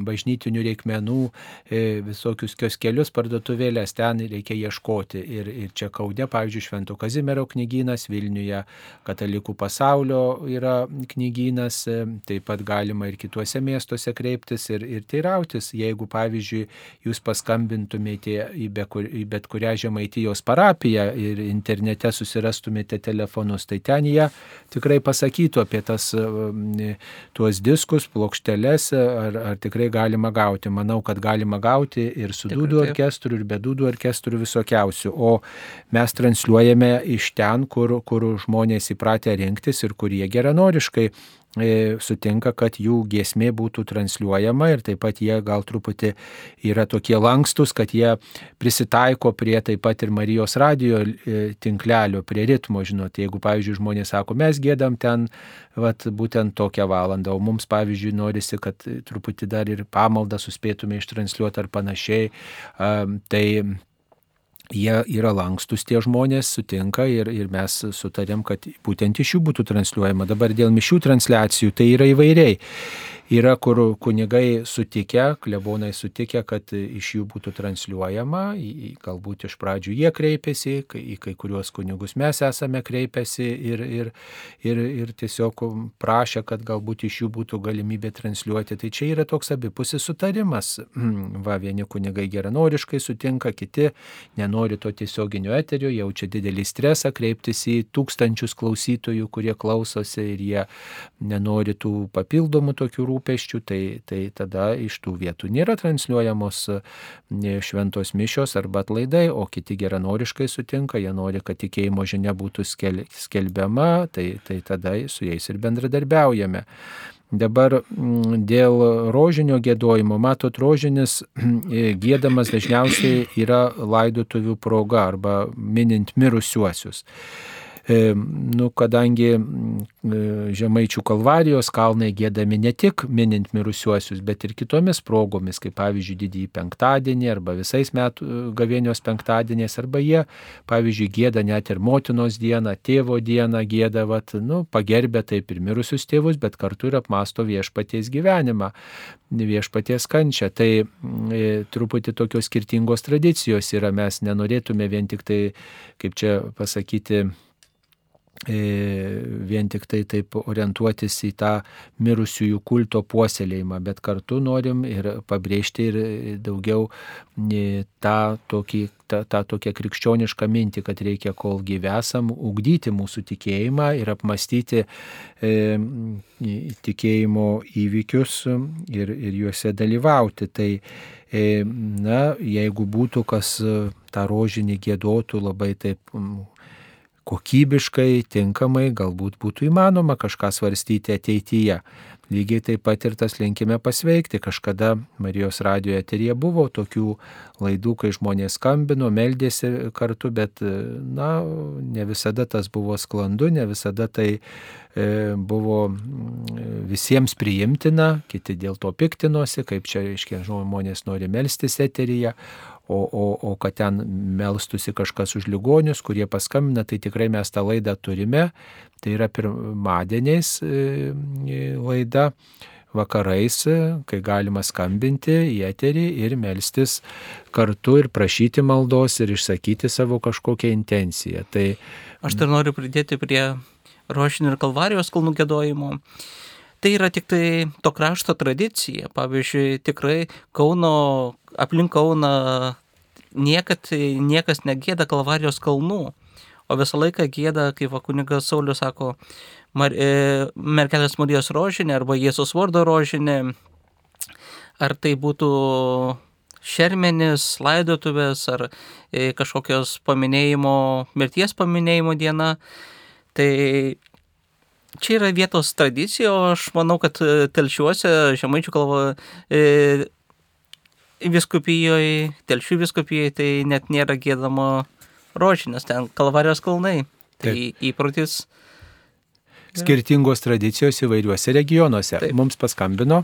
bažnytinių reikmenų e, visokius kioskelius, parduotuvėlės, ten reikia ieškoti. Ir, ir čia Kaudė, pavyzdžiui, Švento Kazimiero knygynas, Vilniuje Katalikų pasaulio yra knygynas, e, taip pat galima ir kituose miestuose kreiptis ir, ir teirautis, jeigu, pavyzdžiui, jūs paskambintumėte į, be, į bet kurią Žemaitijos parapiją ir internete susirastumėte telefonus, tai ten jie tikrai pasakytų apie tas, um, tuos diskus, plokšteles, ar, ar tikrai galima gauti. Manau, kad galima gauti ir su Tikrai dūdų orkestru, ir be dūdų orkestru visokiausių. O mes transliuojame iš ten, kur, kur žmonės įpratę rinktis ir kurie geranoriškai sutinka, kad jų giesmė būtų transliuojama ir taip pat jie gal truputį yra tokie lankstus, kad jie prisitaiko prie taip pat ir Marijos radio e, tinklelio, prie ritmo, žinot, jeigu, pavyzdžiui, žmonės sako, mes gėdam ten, vat, būtent tokią valandą, o mums, pavyzdžiui, norisi, kad truputį dar ir pamaldą suspėtume ištransliuoti ar panašiai, tai jie yra lankstus tie žmonės, sutinka ir, ir mes sutarėm, kad būtent iš jų būtų transliuojama. Dabar dėl mišių transliacijų tai yra įvairiai. Yra, kur kunigai sutikę, klebonai sutikę, kad iš jų būtų transliuojama, galbūt iš pradžių jie kreipėsi, į kai kuriuos kunigus mes esame kreipęsi ir, ir, ir, ir tiesiog prašę, kad galbūt iš jų būtų galimybė transliuoti. Tai čia yra toks abipusis sutarimas. Va, vieni kunigai geranoriškai sutinka, kiti nenori to tiesioginio eterio, jaučia didelį stresą kreiptis į tūkstančius klausytojų, kurie klausosi ir jie nenori tų papildomų tokių rūpų rūpeščių, tai, tai tada iš tų vietų nėra transliuojamos e, šventos mišios arba atlaidai, o kiti geranoriškai sutinka, jie nori, kad tikėjimo žinia būtų skel, skelbiama, tai, tai tada su jais ir bendradarbiaujame. Dabar dėl rožinio gėdojimo, matot, rožinis e, gėdamas dažniausiai yra laidotuvių proga arba minint mirusiuosius. E, nu, kadangi e, Žemaičių kalvarijos kalnai gėdami ne tik minint mirusiuosius, bet ir kitomis progomis, kaip pavyzdžiui didįjį penktadienį arba visais metų e, gavėnios penktadieniais, arba jie, pavyzdžiui, gėda net ir motinos dieną, tėvo dieną gėda, vat, nu, pagerbė taip ir mirusius tėvus, bet kartu ir apmasto viešpaties gyvenimą, viešpaties kančią. Tai e, truputį tokios skirtingos tradicijos yra, mes nenorėtume vien tik tai, kaip čia pasakyti, vien tik tai taip orientuotis į tą mirusiųjų kulto puoselėjimą, bet kartu norim ir pabrėžti ir daugiau e, tą, tokį, tą, tą tokią krikščionišką mintį, kad reikia, kol gyvesam, ugdyti mūsų tikėjimą ir apmastyti e, tikėjimo įvykius ir, ir juose dalyvauti. Tai, e, na, jeigu būtų kas tą rožinį gėdotų labai taip kokybiškai, tinkamai, galbūt būtų įmanoma kažką svarstyti ateityje. Lygiai taip pat ir tas linkime pasveikti. Kažkada Marijos radio eterija buvo tokių laidų, kai žmonės skambino, meldėsi kartu, bet na, ne visada tas buvo sklandu, ne visada tai e, buvo mm, visiems priimtina, kiti dėl to piktinosi, kaip čia, aiškiai, žmonės nori melstis eteryje, o, o, o kad ten melstusi kažkas už ligonius, kurie paskambina, tai tikrai mes tą laidą turime. Tai yra pirmadieniais e, e, laida vakarais, kai galima skambinti į eterį ir melstis kartu ir prašyti maldos ir išsakyti savo kažkokią intenciją. Tai... Aš dar noriu pridėti prie rožinio ir kalvarijos kalnų gėdojimo. Tai yra tik tai to krašto tradicija. Pavyzdžiui, tikrai Kauno aplink Kauną niekad, niekas negėda Kalvarijos kalnų, o visą laiką gėda, kaip kunigas Saulis sako, Mar, e, Merkelės Marijos rožinė arba Jėzus vardo rožinė, ar tai būtų šermenis, laidotuvės ar e, kažkokios paminėjimo, mirties paminėjimo diena. Tai čia yra vietos tradicija, o aš manau, kad telšiuose, žemaičių kalba, e, viskupijoje, telšių viskupijoje tai net nėra gėdama rožinės, ten kalvarijos kalnai. Tai Taip. įprotis. Skirtingos tradicijos įvairiuose regionuose. Taip. Mums paskambino.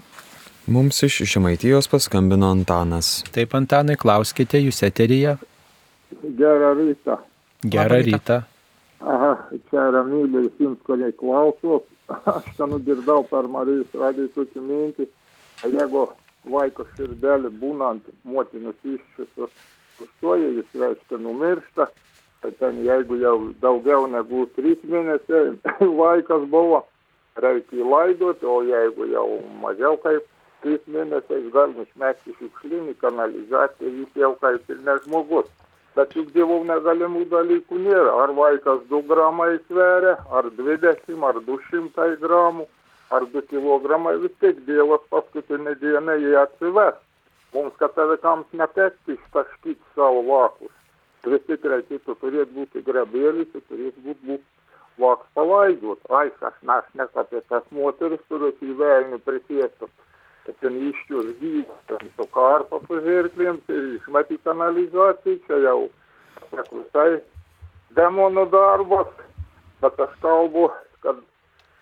Mums iš Žemaitijos paskambino Antanas. Taip, Antanai, klauskite, jūs eteryje. Gerą rytą. Gerą rytą. rytą. Aha, čia ramybė visiems, kurie klausos. Aš ten nugirdau per Marijos radiją tokį mintį. Jeigu vaiko širdelė būnant motinos iščiusios sustoja, jis reiškia numiršta. Tai ten jeigu jau daugiau negu 3 mėnesiai vaikas buvo, reikia įlaidoti, o jeigu jau mažiau kaip 3 mėnesiais galima išmesti šiukšlinį kanalizaciją, jis jau kaip ir ne žmogus. Bet juk dievų negalimų dalykų nėra. Ar vaikas 2 gramai sveria, ar 20, ar 200 gramų ar du kilogramai, vis tiek Dievas paskutinį dieną jį atsives. Mums katalikams netekti ištaškyti savo vakus. Vis tik reikėtų turėti būti grabėlis, turėtų būti būt vaks palaidot. Aikas, aš ne apie tas moteris, kurios į velnių prisėstų. Kad ten iškius gyvas, su karpa po žirklėms ir išmeti kanalizaciją, čia jau visai demonų darbas, bet aš kalbu, kad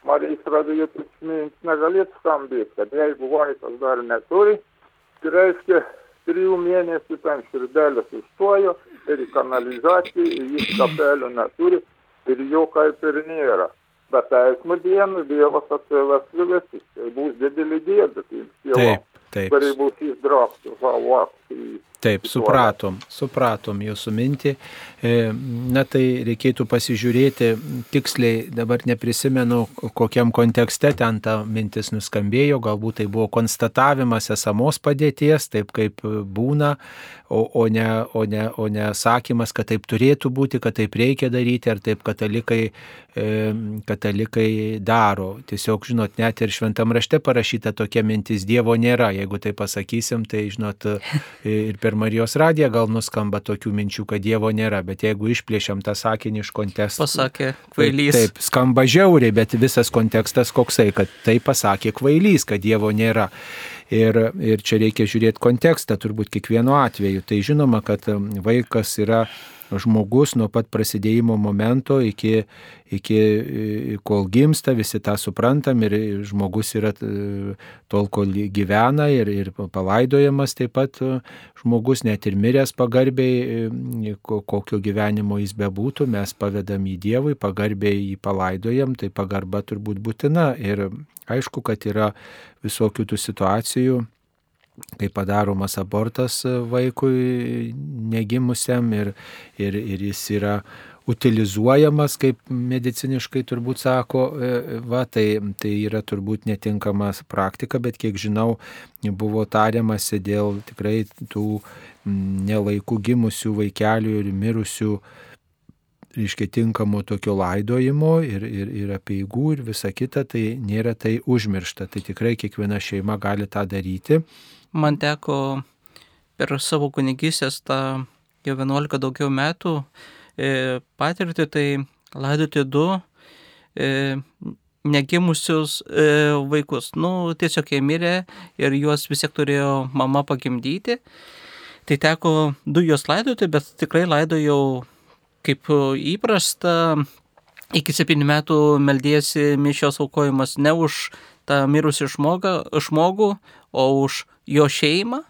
Marijos radijo prisimint negalėtų skambėti, kad jeigu vaikas dar neturi, tai reiškia, trijų mėnesių ten širdelės užstojo ir ir jis kapelio neturi ir jo kaip ir nėra. Bet teismo dieną Dievas atsives visus, tai bus didelį gėdą tiems Taip, taip. kurie bus įsdrapti savo akcijai. Taip, supratom, supratom jūsų mintį. E, Na tai reikėtų pasižiūrėti tiksliai, dabar neprisimenu, kokiam kontekste ten ta mintis nuskambėjo, galbūt tai buvo konstatavimas esamos padėties, taip kaip būna, o, o, ne, o, ne, o ne sakymas, kad taip turėtų būti, kad taip reikia daryti, ar taip katalikai, e, katalikai daro. Tiesiog, žinot, net ir šventam rašte parašyta tokia mintis, Dievo nėra. Jeigu tai pasakysim, tai, žinot, ir per Marijos radiją gal nuskamba tokių minčių, kad Dievo nėra, bet jeigu išplėšiam tą sakinį iš konteksto. Pasakė kvailys. Taip, taip, skamba žiauriai, bet visas kontekstas koksai, kad tai pasakė kvailys, kad Dievo nėra. Ir, ir čia reikia žiūrėti kontekstą turbūt kiekvienu atveju. Tai žinoma, kad vaikas yra žmogus nuo pat prasidėjimo momento iki, iki kol gimsta, visi tą suprantam ir žmogus yra tol, kol gyvena ir, ir palaidojamas taip pat žmogus, net ir miręs pagarbiai, kokio gyvenimo jis bebūtų, mes pavedam į Dievui, pagarbiai jį palaidojam, tai pagarba turbūt būtina. Ir aišku, kad yra visokių tų situacijų kai padaromas abortas vaikui negimusiam ir, ir, ir jis yra utilizuojamas, kaip mediciniškai turbūt sako, va, tai, tai yra turbūt netinkama praktika, bet kiek žinau, buvo tariamasi dėl tikrai tų nelaikų gimusių vaikelių ir mirusių reiškia tinkamo tokio laidojimo ir, ir, ir apieigų ir visa kita, tai nėra tai užmiršta. Tai tikrai kiekviena šeima gali tą daryti. Man teko per savo kunigysės tą jau 11 daugiau metų e, patirti, tai laidoti du e, negimusius e, vaikus. Nu, tiesiog jie mirė ir juos vis tiek turėjo mama pagimdyti. Tai teko du juos laidoti, bet tikrai laidojau kaip įprasta, iki septynių metų meldėsi mišios aukojimas ne už tą mirusį žmogą, žmogų, o už jo šeimą,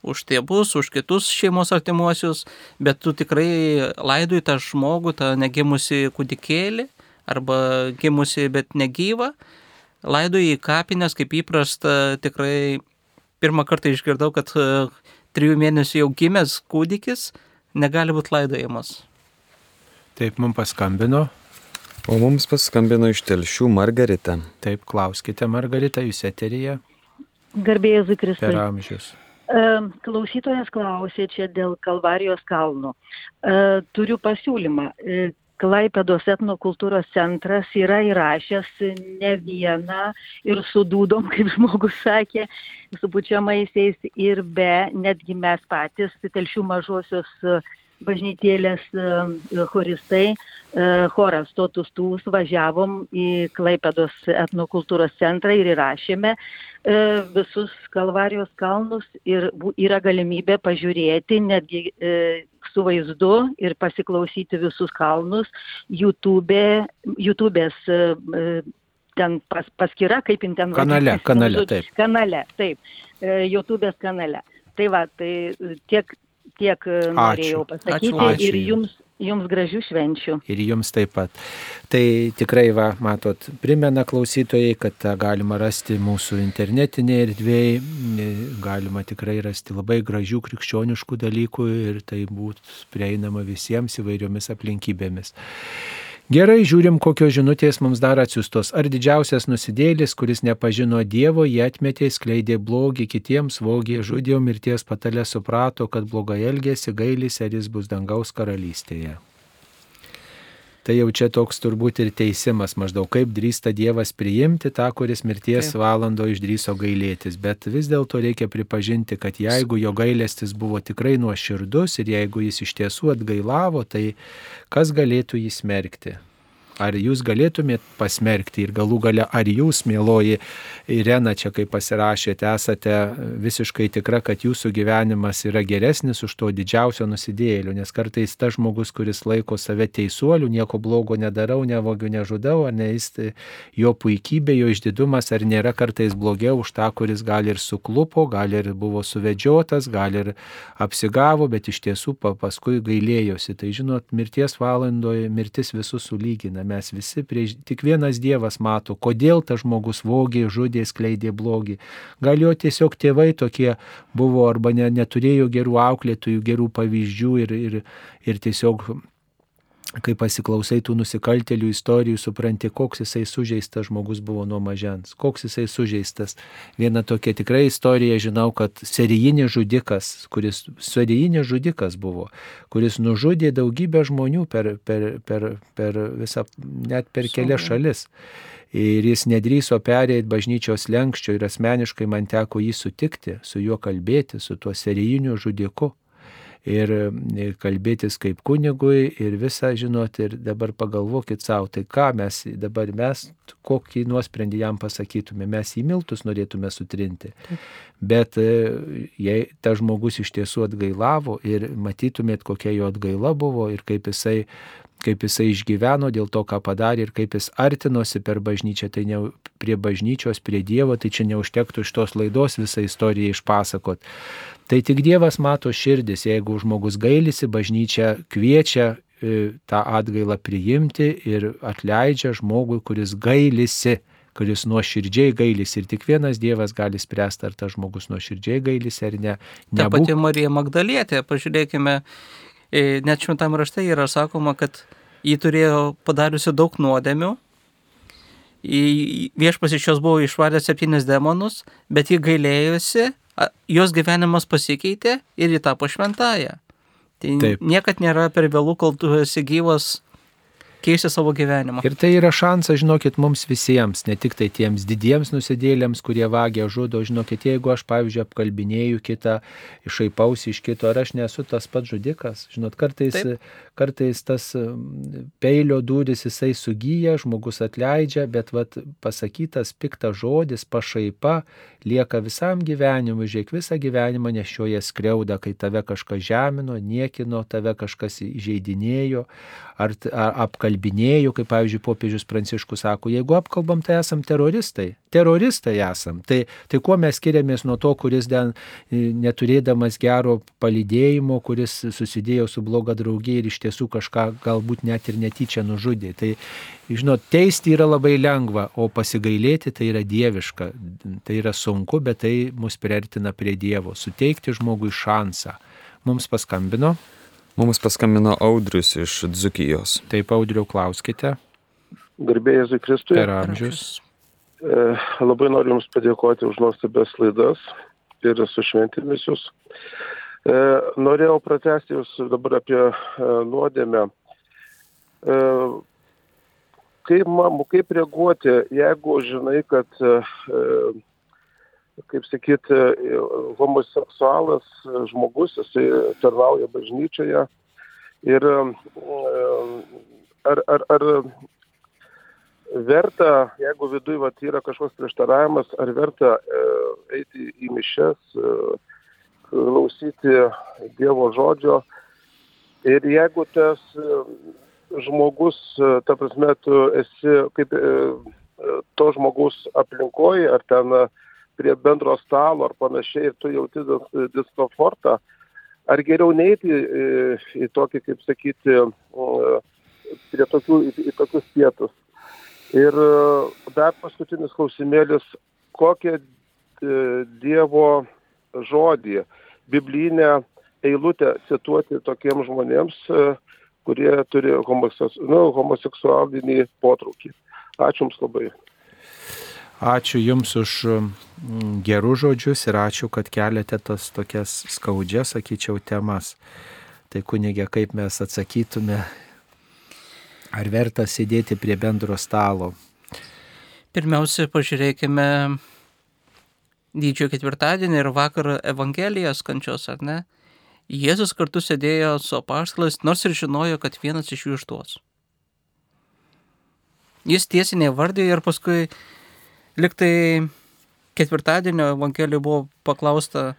už tėvus, už kitus šeimos artimuosius, bet tu tikrai laidui tą žmogų, tą negimusi kūdikėlį arba gimusi, bet negyvą, laidui į kapines, kaip įprasta, tikrai pirmą kartą išgirdau, kad trijų mėnesių jau gimęs kūdikis negali būti laidojamas. Taip, mums paskambino. O mums paskambino iš telšių Margarita. Taip, klauskite, Margarita, jūs eterija. Garbėjai Zikristai. Per amžius. Klausytojas klausė čia dėl Kalvarijos kalnų. Turiu pasiūlymą. Klaipėdos etnokultūros centras yra įrašęs ne vieną ir su dūdom, kaip žmogus sakė, su pučiamaisiais ir be, netgi mes patys, telšių mažosios bažnytėlės choristai, choras Totus Tūs, važiavom į Klaipėdos etnokultūros centrą ir įrašėme visus Kalvarijos kalnus ir yra galimybė pažiūrėti netgi su vaizdu ir pasiklausyti visus kalnus YouTube, YouTube'ės ten pas, paskyra, kaip jin ten Kanale, kanale, taip. Kanale, taip. YouTube'ės kanale. Tai va, tai tiek tiek norėjau pasakyti Ačiū ir jums, jums gražių švenčių. Ir jums taip pat. Tai tikrai, va, matot, primena klausytojai, kad tą galima rasti mūsų internetinėje erdvėje, galima tikrai rasti labai gražių krikščioniškų dalykų ir tai būtų prieinama visiems įvairiomis aplinkybėmis. Gerai, žiūrim, kokios žinutės mums dar atsiustos. Ar didžiausias nusidėlis, kuris nepažino Dievo, jį atmetė, skleidė blogį kitiems, vogė, žudė, mirties patalė suprato, kad blogai elgėsi, gailisi, ar jis bus dangaus karalystėje. Tai jau čia toks turbūt ir teisimas maždaug, kaip drįsta Dievas priimti tą, kuris mirties Taip. valando išdryso gailėtis. Bet vis dėlto reikia pripažinti, kad jeigu jo gailestis buvo tikrai nuoširdus ir jeigu jis iš tiesų atgailavo, tai kas galėtų jį smerkti? Ar jūs galėtumėt pasmerkti ir galų gale, ar jūs, mėloji Irena, čia kaip pasirašėte, esate visiškai tikra, kad jūsų gyvenimas yra geresnis už to didžiausio nusidėlio, nes kartais tas žmogus, kuris laiko save teisuoliu, nieko blogo nedarau, nevogiu, nežudau, ar ne jis jo puikybė, jo išdidumas, ar nėra kartais blogiau už tą, kuris gal ir suklupo, gal ir buvo suvedžiotas, gal ir apsigavo, bet iš tiesų paskui gailėjosi. Tai žinot, mirties valandoje mirtis visus sulygina. Mes visi, prieš, tik vienas Dievas mato, kodėl tas žmogus vogė, žudė, skleidė blogį. Gal jo tiesiog tėvai tokie buvo arba ne, neturėjo gerų auklėtojų, gerų pavyzdžių ir, ir, ir tiesiog kai pasiklausai tų nusikaltelių istorijų, supranti, koks jisai sužeistas žmogus buvo nuo mažens, koks jisai sužeistas. Viena tokia tikrai istorija, žinau, kad serijinis žudikas, kuris serijinis žudikas buvo, kuris nužudė daugybę žmonių per, per, per, per visą, net per kelias šalis. Ir jis nedryso perėti bažnyčios lenkščio ir asmeniškai man teko jį sutikti, su juo kalbėti, su tuo serijiniu žudiku ir kalbėtis kaip kunigui ir visą žinot ir dabar pagalvokit savo, tai ką mes dabar mes, kokį nuosprendį jam pasakytume, mes į miltus norėtume sutrinti. Bet e, jei ta žmogus iš tiesų atgailavo ir matytumėt, kokia jo atgaila buvo ir kaip jisai kaip jisai išgyveno dėl to, ką padarė ir kaip jis artinosi per bažnyčią, tai ne prie bažnyčios, prie Dievo, tai čia neužtektų iš tos laidos visą istoriją išpasakot. Tai tik Dievas mato širdis, jeigu žmogus gailisi, bažnyčia kviečia e, tą atgailą priimti ir atleidžia žmogui, kuris gailisi kuris nuoširdžiai gailisi ir tik vienas Dievas gali spręsti, ar tas žmogus nuoširdžiai gailisi ar ne. Nebūk... Ta pati Marija Magdalietė, pažiūrėkime, net šventam rašte yra sakoma, kad jį turėjo padariusi daug nuodėmių, viešpas iš jos buvo išvaręs septynis demonus, bet jį gailėjusi jos gyvenimas pasikeitė ir ji tapo šventąją. Tai Taip. niekad nėra per vėlų, kol tu esi gyvas keisti savo gyvenimą. Ir tai yra šansas, žinokit, mums visiems, ne tik tai tiems didiems nusidėlėms, kurie vagia žudo, žinokit, jeigu aš, pavyzdžiui, apkalbinėjau kitą, išaipausi iš kito, ar aš nesu tas pats žudikas. Žinot, kartais, Taip. Kartais tas peilio dūris jisai sugyja, žmogus atleidžia, bet vat, pasakytas piktas žodis, pašaipa lieka visam gyvenimui, žiūrėk, visą gyvenimą nešioja skriaudą, kai tave kažkas žemino, niekino, tave kažkas įžeidinėjo ar, ar apkalbinėjau, kaip pavyzdžiui popiežius Pranciškus sako, jeigu apkalbam, tai esam teroristai. Teroristai esam. Tai, tai kuo mes skiriamės nuo to, kuris ten neturėdamas gero palydėjimo, kuris susidėjo su bloga draugė ir iš tiesų kažką galbūt net ir netyčia nužudė. Tai, žinot, teisti yra labai lengva, o pasigailėti tai yra dieviška. Tai yra sunku, bet tai mus priartina prie Dievo. Suteikti žmogui šansą. Mums paskambino. Mums paskambino Audrius iš Dzukijos. Taip, Audriu, klauskite. Garbėjai Jėzui Kristui. Per amžius. E, labai noriu Jums padėkoti už nuostabias laidas ir su šventėmis Jūs. E, norėjau pratesti Jūs dabar apie e, nuodėmę. E, kaip, mam, kaip reaguoti, jeigu žinai, kad e, kaip sakyt, homoseksualas žmogus, jisai tarnauja bažnyčioje. Ir ar, ar, ar verta, jeigu viduje yra kažkoks prieštaravimas, ar verta e, eiti į mišes, e, klausyti Dievo žodžio. Ir jeigu tas e, žmogus, e, ta prasme, tu esi kaip e, to žmogus aplinkoje, ar ten prie bendro stalo ar panašiai ir tu jauti diskomfortą, ar geriau neiti į, į tokį, kaip sakyti, prie tokių, į, į tokius pietus. Ir dar paskutinis klausimėlis, kokią Dievo žodį, biblinę eilutę cituoti tokiems žmonėms, e, kurie turi nu, homoseksualinį potraukį. Ačiū Jums labai. Ačiū Jums už gerus žodžius ir ačiū, kad keliate tas tokias skaudžias, sakyčiau, temas. Tai kunigė, kaip mes atsakytume, ar verta sėdėti prie bendro stalo? Pirmiausia, pažiūrėkime didžiojo ketvirtadienį ir vakar Evangelijos kančios, ar ne? Jėzus kartu sėdėjo su apaštalais, nors ir žinojo, kad vienas iš jų išduos. Jis tiesiai nevardėjo ir paskui liktai ketvirtadienio Evangelijoje buvo paklausta,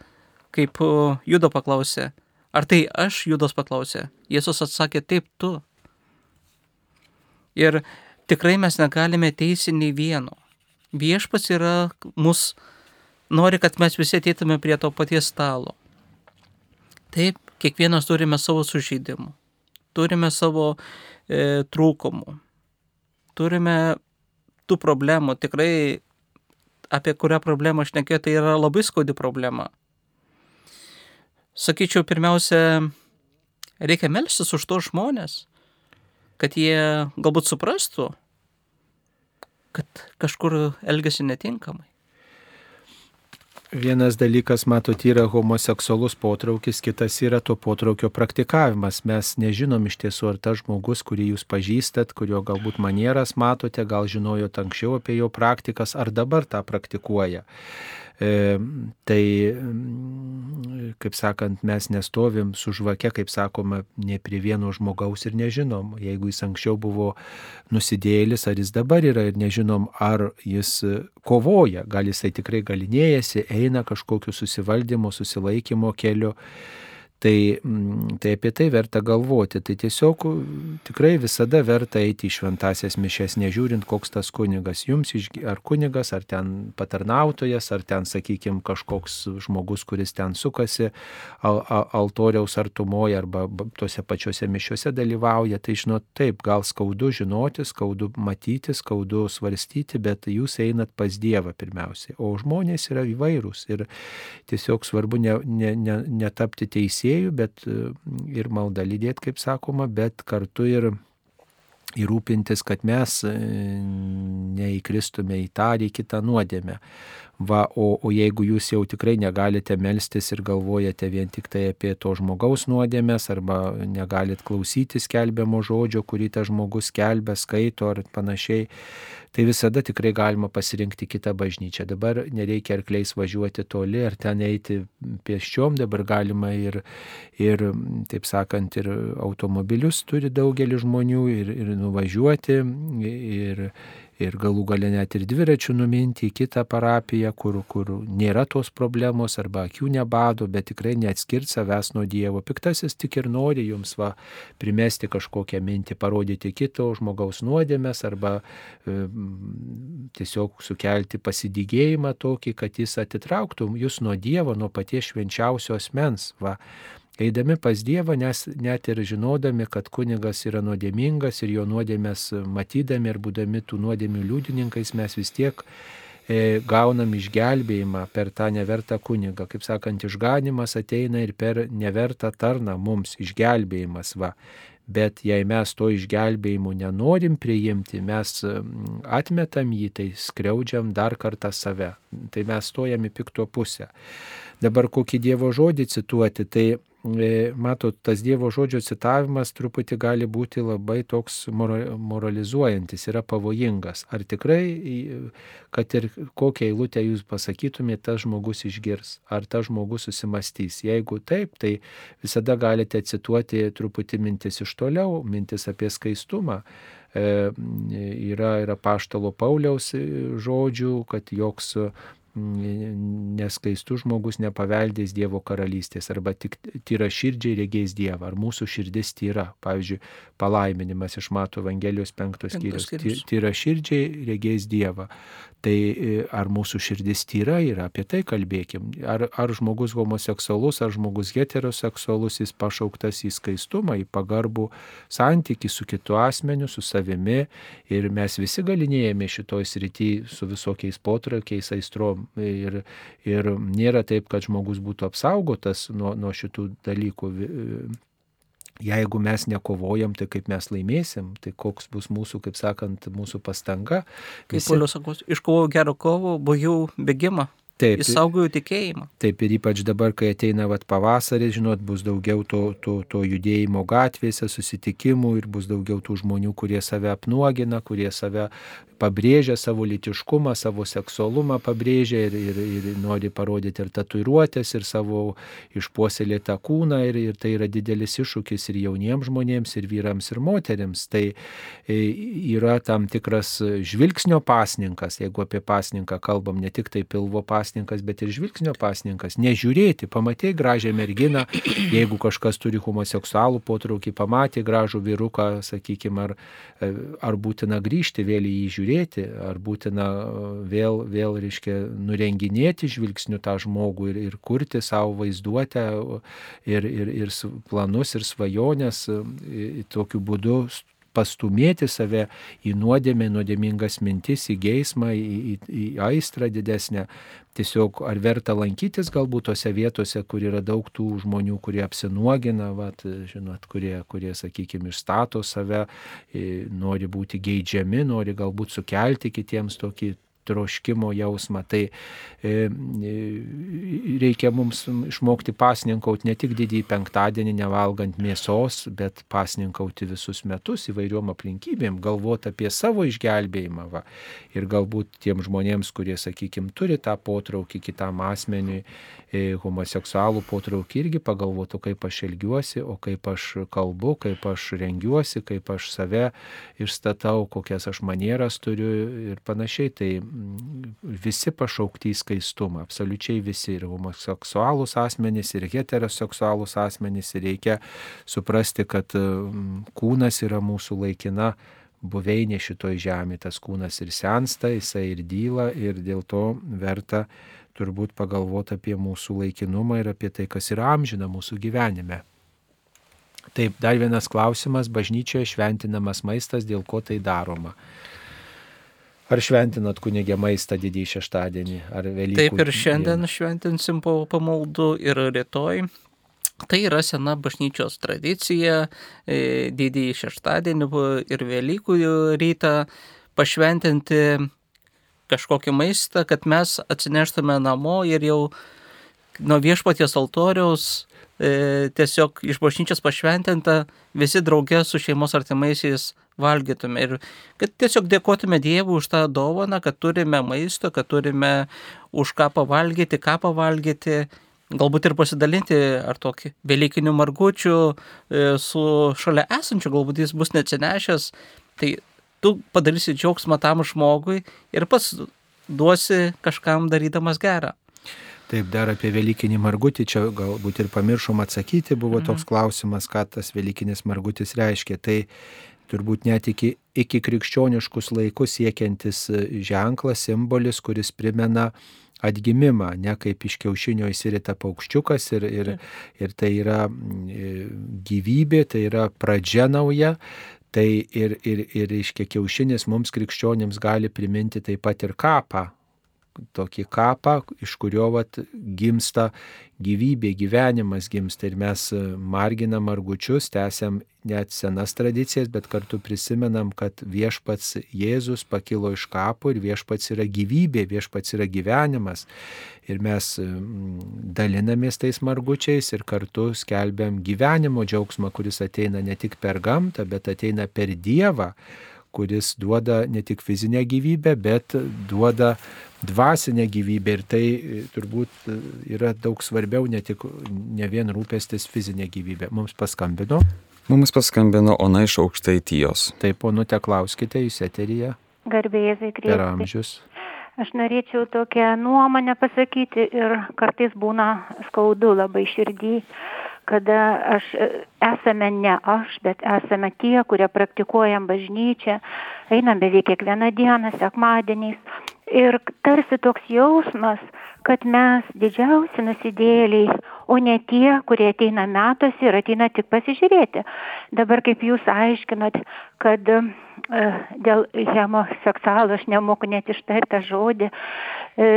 kaip Judo paklausė, ar tai aš Judas paklausė. Jėzus atsakė, taip tu. Ir tikrai mes negalime teisinti nei vieno. Viešpas yra mus, nori, kad mes visi ateitume prie to paties stalo. Taip, kiekvienas turime savo sužeidimų, turime savo e, trūkumų, turime tų problemų. Tikrai apie kurią problemą aš nekėjau, tai yra labai skaudi problema. Sakyčiau, pirmiausia, reikia melstis už tos žmonės, kad jie galbūt suprastų, kad kažkur elgesi netinkamai. Vienas dalykas, matot, yra homoseksualus potraukis, kitas yra to potraukio praktikavimas. Mes nežinom iš tiesų, ar tas žmogus, kurį jūs pažįstat, kurio galbūt manieras matote, gal žinojot anksčiau apie jo praktikas, ar dabar tą praktikuoja. Tai, kaip sakant, mes nestovim su žvake, kaip sakoma, ne prie vieno žmogaus ir nežinom, jeigu jis anksčiau buvo nusidėlis, ar jis dabar yra ir nežinom, ar jis kovoja, gal jisai tikrai galinėjasi, eina kažkokiu susivaldymo, susilaikymo keliu. Tai, mm, tai apie tai verta galvoti. Tai tiesiog tikrai visada verta eiti į šventasias mišes, nežiūrint, koks tas kunigas jums, ar kunigas, ar ten patarnautojas, ar ten, sakykime, kažkoks žmogus, kuris ten sukasi al al altoriaus artumoje arba tuose pačiuose mišiuose dalyvauja. Tai žinot, taip, gal skaudu žinoti, skaudu matyti, skaudu svarstyti, bet jūs einat pas Dievą pirmiausiai. O žmonės yra įvairūs ir tiesiog svarbu netapti ne, ne, ne teisėjai teisėjų, bet e, ir maldą lydėti, kaip sakoma, bet kartu ir ir rūpintis, kad mes e, neįkristume į tą ar į kitą nuodėmę. Va, o, o jeigu jūs jau tikrai negalite melstis ir galvojate vien tik tai apie to žmogaus nuodėmės arba negalit klausyti skelbiamo žodžio, kurį tas žmogus skelbia, skaito ar panašiai, tai visada tikrai galima pasirinkti kitą bažnyčią. Dabar nereikia arkliais važiuoti toli ar ten eiti pieščiom, dabar galima ir, ir taip sakant, ir automobilius turi daugelis žmonių ir, ir nuvažiuoti. Ir, ir galų gale net ir dviračių numinti į kitą parapiją, kur, kur nėra tos problemos arba akių nebado, bet tikrai neatskirti savęs nuo Dievo. Piktasis tik ir nori jums va, primesti kažkokią mintį, parodyti kito žmogaus nuodėmės arba e, tiesiog sukelti pasidygėjimą tokį, kad jis atitrauktų jūs nuo Dievo, nuo paties švenčiausio asmens. Va eidami pas Dievą, nes net ir žinodami, kad kunigas yra nuodėmingas ir jo nuodėmės matydami ir būdami tų nuodėmių liudininkais, mes vis tiek e, gaunam išgelbėjimą per tą nevertą kunigą. Kaip sakant, išganimas ateina ir per nevertą tarną mums išgelbėjimas. Va. Bet jei mes to išgelbėjimo nenorim priimti, mes atmetam jį, tai skriaudžiam dar kartą save. Tai mes stojam į pikto pusę. Dabar kokį Dievo žodį cituoti, tai matot, tas Dievo žodžio citavimas truputį gali būti labai toks moralizuojantis, yra pavojingas. Ar tikrai, kad ir kokią eilutę jūs pasakytumėte, tas žmogus išgirs, ar tas žmogus susimastys. Jeigu taip, tai visada galite cituoti truputį mintis iš toliau, mintis apie skaistumą. E, yra, yra paštalo Pauliaus žodžių, kad joks neskaistus žmogus nepaveldės Dievo karalystės arba tik tyra širdžiai regės Dievą, ar mūsų širdis tyra. Pavyzdžiui, palaiminimas iš Mato Evangelijos penktos skyrius. Tyra širdžiai regės Dievą. Tai e, ar mūsų širdis tyra yra, apie tai kalbėkim. Ar, ar žmogus homoseksualus, ar žmogus heteroseksualus, jis pašauktas į skaistumą, į pagarbų santyki su kitu asmeniu, su savimi. Ir mes visi galinėjame šitoj srity su visokiais potraukiais, aistrom. Ir, ir nėra taip, kad žmogus būtų apsaugotas nuo, nuo šitų dalykų jeigu mes nekovojam, tai kaip mes laimėsim, tai koks bus mūsų, kaip sakant, mūsų pastanga. Kaip Paulius sako, iškovojau gerą kovą, baigiau bėgimą. Taip, Jis saugo jų tikėjimą. Taip ir ypač dabar, kai ateina vat, pavasaris, žinot, bus daugiau to, to, to judėjimo gatvėse, susitikimų ir bus daugiau tų žmonių, kurie save apnuogina, kurie save pabrėžia savo litiškumą, savo seksualumą pabrėžia ir, ir, ir nori parodyti ir tatuiruotės, ir savo išpuoselėtą kūną. Ir, ir tai yra didelis iššūkis ir jauniems žmonėms, ir vyrams, ir moteriams. Tai e, yra tam tikras žvilgsnio pasninkas, jeigu apie pasninką kalbam, ne tik tai pilvo pasninkas, bet ir žvilgsnio pasninkas. Nežiūrėti, pamatė gražią merginą, jeigu kažkas turi homoseksualų potraukį, pamatė gražų vyruką, sakykime, ar, ar būtina grįžti vėl į jį žiūrėti ar būtina vėl, vėl reiškia, nurenginėti žvilgsniu tą žmogų ir, ir kurti savo vaizduotę ir, ir, ir planus ir svajonės tokiu būdu pastumėti save į nuodėmę, nuodėmingas mintis, į geismą, į, į, į aistrą didesnę. Tiesiog ar verta lankytis galbūt tose vietose, kur yra daug tų žmonių, kurie apsinuogina, vat, žinot, kurie, kurie, sakykime, išstato save, nori būti geidžiami, nori galbūt sukelti kitiems tokį troškimo jausmą. Tai e, reikia mums išmokti pasninkauti ne tik didįjį penktadienį, nevalgant mėsos, bet pasninkauti visus metus įvairiom aplinkybėm, galvoti apie savo išgelbėjimą. Va. Ir galbūt tiem žmonėms, kurie, sakykime, turi tą potraukį kitam asmeniui, e, homoseksualų potraukį, irgi pagalvotų, kaip aš elgiuosi, o kaip aš kalbu, kaip aš rengiuosi, kaip aš save išstatau, kokias aš manieras turiu ir panašiai. Tai visi pašaukti į skaistumą, absoliučiai visi, ir homoseksualūs asmenys, ir heteroseksualūs asmenys, ir reikia suprasti, kad mm, kūnas yra mūsų laikina buveinė šitoj žemė, tas kūnas ir sensta, jisai ir dyla, ir dėl to verta turbūt pagalvoti apie mūsų laikinumą ir apie tai, kas yra amžina mūsų gyvenime. Taip, dar vienas klausimas, bažnyčioje šventinamas maistas, dėl ko tai daroma. Ar šventinat kunigė maistą didį šeštadienį ar Velykų? Taip ir šiandien dieną. šventinsim po pamaldų ir rytoj. Tai yra sena bažnyčios tradicija, e, didį šeštadienį ir Velykų rytą pašventinti kažkokį maistą, kad mes atsineštume namo ir jau nuo viešpaties altoriaus tiesiog iš bažnyčios pašventinta visi draugė su šeimos artimaisiais valgytume ir kad tiesiog dėkotume Dievui už tą dovaną, kad turime maisto, kad turime už ką pavalgyti, ką pavalgyti, galbūt ir pasidalinti ar tokį Velykinių margučių e, su šalia esančiu, galbūt jis bus neatsinešęs, tai tu padarysi džiaugsmą tam žmogui ir pats duosi kažkam darydamas gerą. Taip, dar apie Velykinį margutį, čia galbūt ir pamiršom atsakyti, buvo mhm. toks klausimas, ką tas Velykinis margutis reiškia. Tai turbūt net iki, iki krikščioniškus laikus siekiantis ženklas, simbolis, kuris primena atgimimą, ne kaip iš kiaušinio įsirita paukščiukas ir, ir, ir tai yra e, gyvybė, tai yra pradžia nauja. Tai ir, ir, ir, reiškia, kiaušinis mums krikščionėms gali priminti taip pat ir kapą, tokį kapą, iš kurio vat, gimsta gyvybė, gyvenimas gimsta ir mes e, marginam margučius, tęsiam net senas tradicijas, bet kartu prisimenam, kad viešpats Jėzus pakilo iš kapo ir viešpats yra gyvybė, viešpats yra gyvenimas. Ir mes e, dalinamės tais margučiais ir kartu skelbiam gyvenimo džiaugsmą, kuris ateina ne tik per gamtą, bet ateina per Dievą kuris duoda ne tik fizinę gyvybę, bet duoda dvasinę gyvybę ir tai e, turbūt e, yra daug svarbiau, ne tik ne vien rūpestis fizinė gyvybė. Mums paskambino. Mums paskambino Ona iš aukštaitijos. Taip, ponute, klauskite, jūs eteryje. Garbėjai Zikriai. Per amžius. Aš norėčiau tokią nuomonę pasakyti ir kartais būna skaudu labai širdį, kada aš, e, esame ne aš, bet esame tie, kurie praktikuojam bažnyčią, einam beveik kiekvieną dieną, sekmadieniais ir tarsi toks jausmas, kad mes didžiausi nusidėliai, o ne tie, kurie ateina metuose ir ateina tik pasižiūrėti. Dabar kaip jūs aiškinot, kad dėl homoseksualų aš nemoku net ištarti žodį, e,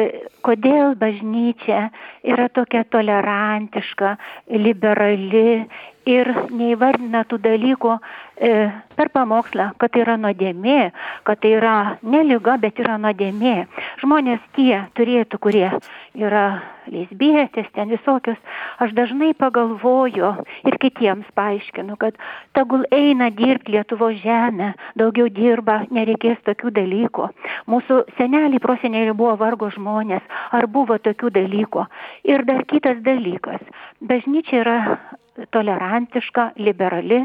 kodėl bažnyčia yra tokia tolerantiška, liberali ir neįvardina tų dalykų e, per pamokslą, kad tai yra nuodėmė, kad tai yra ne lyga, bet yra nuodėmė. Žmonės tie turėtų, kurie yra lesbietės, ten visokios, aš dažnai pagalvoju ir kitiems paaiškinu, kad tegul eina dirbti Lietuvo žemę, daugiau dirba, nereikės tokių dalykų. Mūsų seneliai, proseneliai buvo vargo žmonės, ar buvo tokių dalykų. Ir dar kitas dalykas, bažnyčia yra tolerantiška, liberali,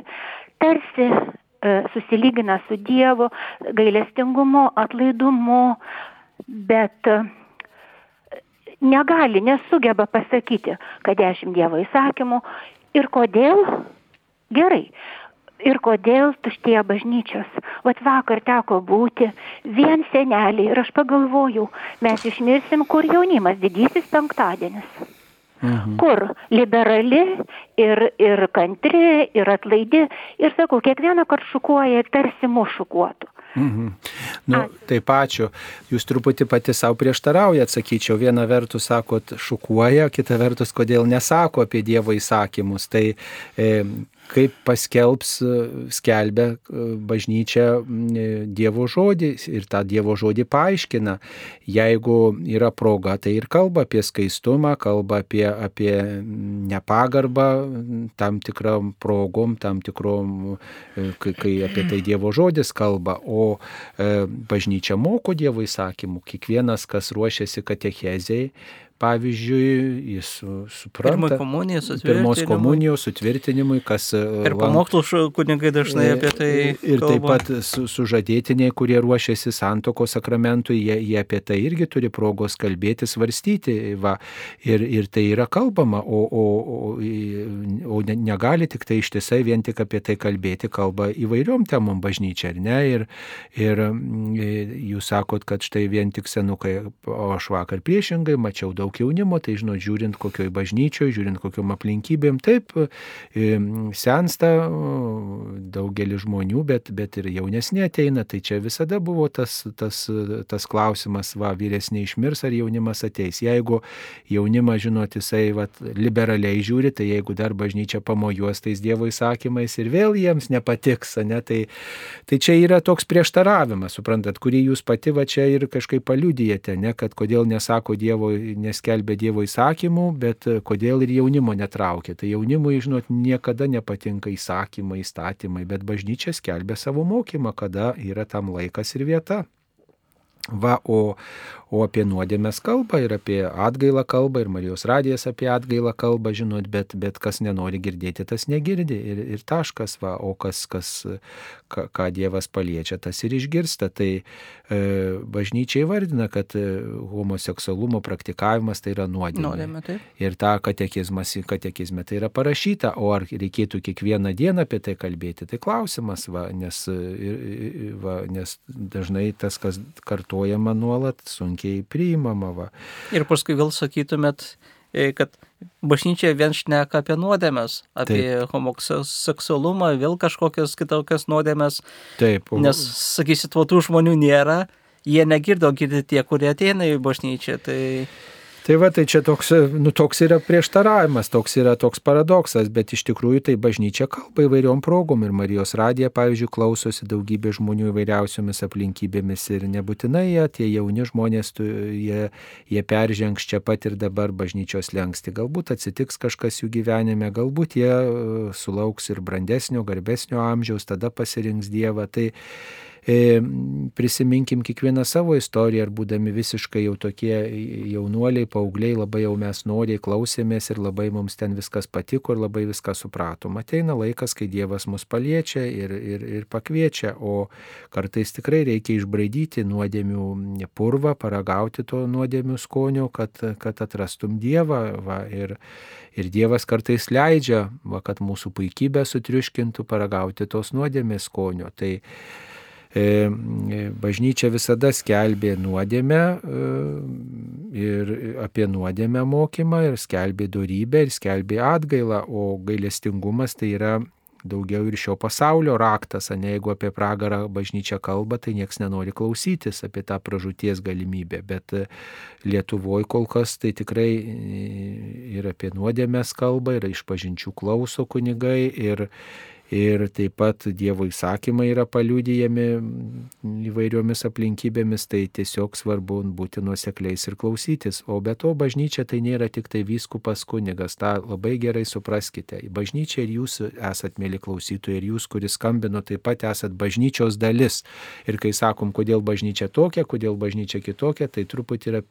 tarsi e, susilygina su Dievu, gailestingumu, atlaidumu, bet e, negali, nesugeba pasakyti, kad dešimt Dievo įsakymų ir kodėl gerai. Ir kodėl tuštėja bažnyčios. Vat vakar teko būti vien seneliai ir aš pagalvojau, mes išmirsim, kur jaunimas didysis penktadienis. Mhm. Kur liberali ir, ir kantri, ir atlaidi. Ir sakau, kiekvieną kartą šukuoja ir tarsi mūsų šukuotų. Mhm. Nu, taip ačiū. Jūs truputį pati savo prieštaraujat, sakyčiau. Viena vertus sakot šukuoja, kita vertus kodėl nesako apie Dievo įsakymus. Tai e, kaip paskelbs, skelbia e, bažnyčia e, Dievo žodį ir tą Dievo žodį paaiškina. Jeigu yra proga, tai ir kalba apie skaistumą, kalba apie, apie nepagarbą tam tikram progom, tam tikrom, e, kai, kai apie tai Dievo žodis kalba. O bažnyčia moko Dievo įsakymų. Kiekvienas, kas ruošiasi katechezijai, pavyzdžiui, jis supranta. Pirmos komunijos sutvirtinimui, kas... Ir pamokslų kunigai dažnai apie tai. Ir kalba. taip pat su, sužadėtiniai, kurie ruošiasi santoko sakramentui, jie, jie apie tai irgi turi progos kalbėti, svarstyti. Va, ir, ir tai yra kalbama, o, o, o, o negali tik tai ištisai vien tik apie tai kalbėti, kalba įvairiom temom bažnyčia, ar ne? Ir, ir jūs sakot, kad štai vien tik senukai, o aš vakar priešingai mačiau daug daug jaunimo, tai žinot, žiūrint kokioj bažnyčioje, žiūrint kokiom aplinkybėm, taip, sensta daugelis žmonių, bet, bet ir jaunesnė ateina, tai čia visada buvo tas, tas, tas klausimas, va, vyresnė išmirs ar jaunimas ateis. Jeigu jaunimas, žinot, jisai va, liberaliai žiūri, tai jeigu dar bažnyčia pamojuos tais Dievo įsakymais ir vėl jiems nepatiks, ne, tai, tai čia yra toks prieštaravimas, suprantat, kurį jūs pati va čia ir kažkaip paliudijate, ne, kad kodėl nesako Dievo, nes neskelbia Dievo įsakymų, bet e, kodėl ir jaunimo netraukia. Tai jaunimui, žinot, niekada nepatinka įsakymai, įstatymai, bet bažnyčia skelbia savo mokymą, kada yra tam laikas ir vieta. Va, o, o apie nuodėmės kalbą ir apie atgailą kalbą, ir Marijos radijas apie atgailą kalbą, žinot, bet, bet kas nenori girdėti, tas negirdi. Ir, ir taškas, va, o kas, kas ką, ką Dievas paliečia, tas ir išgirsta. Tai e, bažnyčiai vardina, kad e, homoseksualumo praktikavimas tai yra nuodėmė. nuodėmė tai. Ir ta katekizmas, katekizme tai yra parašyta, o ar reikėtų kiekvieną dieną apie tai kalbėti, tai klausimas, va, nes, va, nes dažnai tas, kas kartojama nuolat, sunkiai priimama. Va. Ir paskui vėl sakytumėt, e, kad bažnyčia vien šneka apie nuodėmės, apie Taip. homoseksualumą, vėl kažkokias kitokias nuodėmės. Taip. O... Nes, sakysit, tų žmonių nėra, jie negirdo, girdi tie, kurie ateina į bažnyčią. Tai... Tai va, tai čia toks, nu, toks yra prieštaravimas, toks yra toks paradoksas, bet iš tikrųjų tai bažnyčia kalba įvairiom progom ir Marijos radija, pavyzdžiui, klausosi daugybė žmonių įvairiausiomis aplinkybėmis ir nebūtinai jie, tie jauni žmonės, tu, jie, jie peržengs čia pat ir dabar bažnyčios lengsti. Galbūt atsitiks kažkas jų gyvenime, galbūt jie uh, sulauks ir brandesnio, garbesnio amžiaus, tada pasirinks Dievą. Tai, E, prisiminkim kiekvieną savo istoriją, ar būdami visiškai jau tokie jaunuoliai, paaugliai, labai jau mes noriai klausėmės ir labai mums ten viskas patiko ir labai viską supratom. Ateina laikas, kai Dievas mus paliečia ir, ir, ir pakviečia, o kartais tikrai reikia išbraidyti nuodėmių purvą, paragauti to nuodėmių skonio, kad, kad atrastum Dievą. Va, ir, Ir Dievas kartais leidžia, va, kad mūsų puikybę sutriuškintų paragauti tos nuodėmės skonio. Tai bažnyčia visada skelbė nuodėmę e, ir apie nuodėmę mokymą ir skelbė darybę ir skelbė atgailą, o gailestingumas tai yra daugiau ir šio pasaulio raktas, ne jeigu apie pragarą bažnyčia kalba, tai niekas nenori klausytis apie tą pražūties galimybę. Bet e, Lietuvoje kol kas tai tikrai e, ir apie nuodėmės kalba, ir iš pažinčių klauso kunigai, ir, ir taip pat Dievo įsakymai yra paliūdijami įvairiomis aplinkybėmis, tai tiesiog svarbu būti nuosekliais ir klausytis. O be to bažnyčia tai nėra tik tai vyskupas kunigas, tą labai gerai supraskite. Bažnyčia ir jūs esat mėly klausytojai, ir jūs, kuris skambino, taip pat esat bažnyčios dalis. Ir kai sakom, kodėl bažnyčia tokia, kodėl bažnyčia kitokia, tai truputį yra,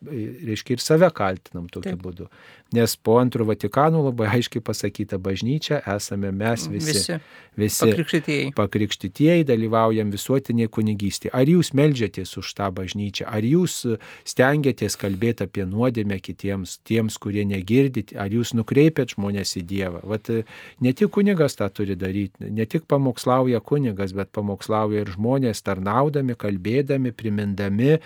reiškia, ir save kaltinam tokiu taip. būdu. Nes po antrų Vatikanų labai aiškiai pasakyta, bažnyčia esame mes visi. Visi. Visi Pakrikštytieji. pakrikštytieji dalyvaujam visuotinėje kunigystėje. Ar jūs melžiatės už tą bažnyčią, ar jūs stengiatės kalbėti apie nuodėmę kitiems, tiems, kurie negirdit, ar jūs nukreipiat žmonės į Dievą. Vat ne tik kunigas tą turi daryti, ne tik pamokslauja kunigas, bet pamokslauja ir žmonės tarnaudami, kalbėdami, primindami,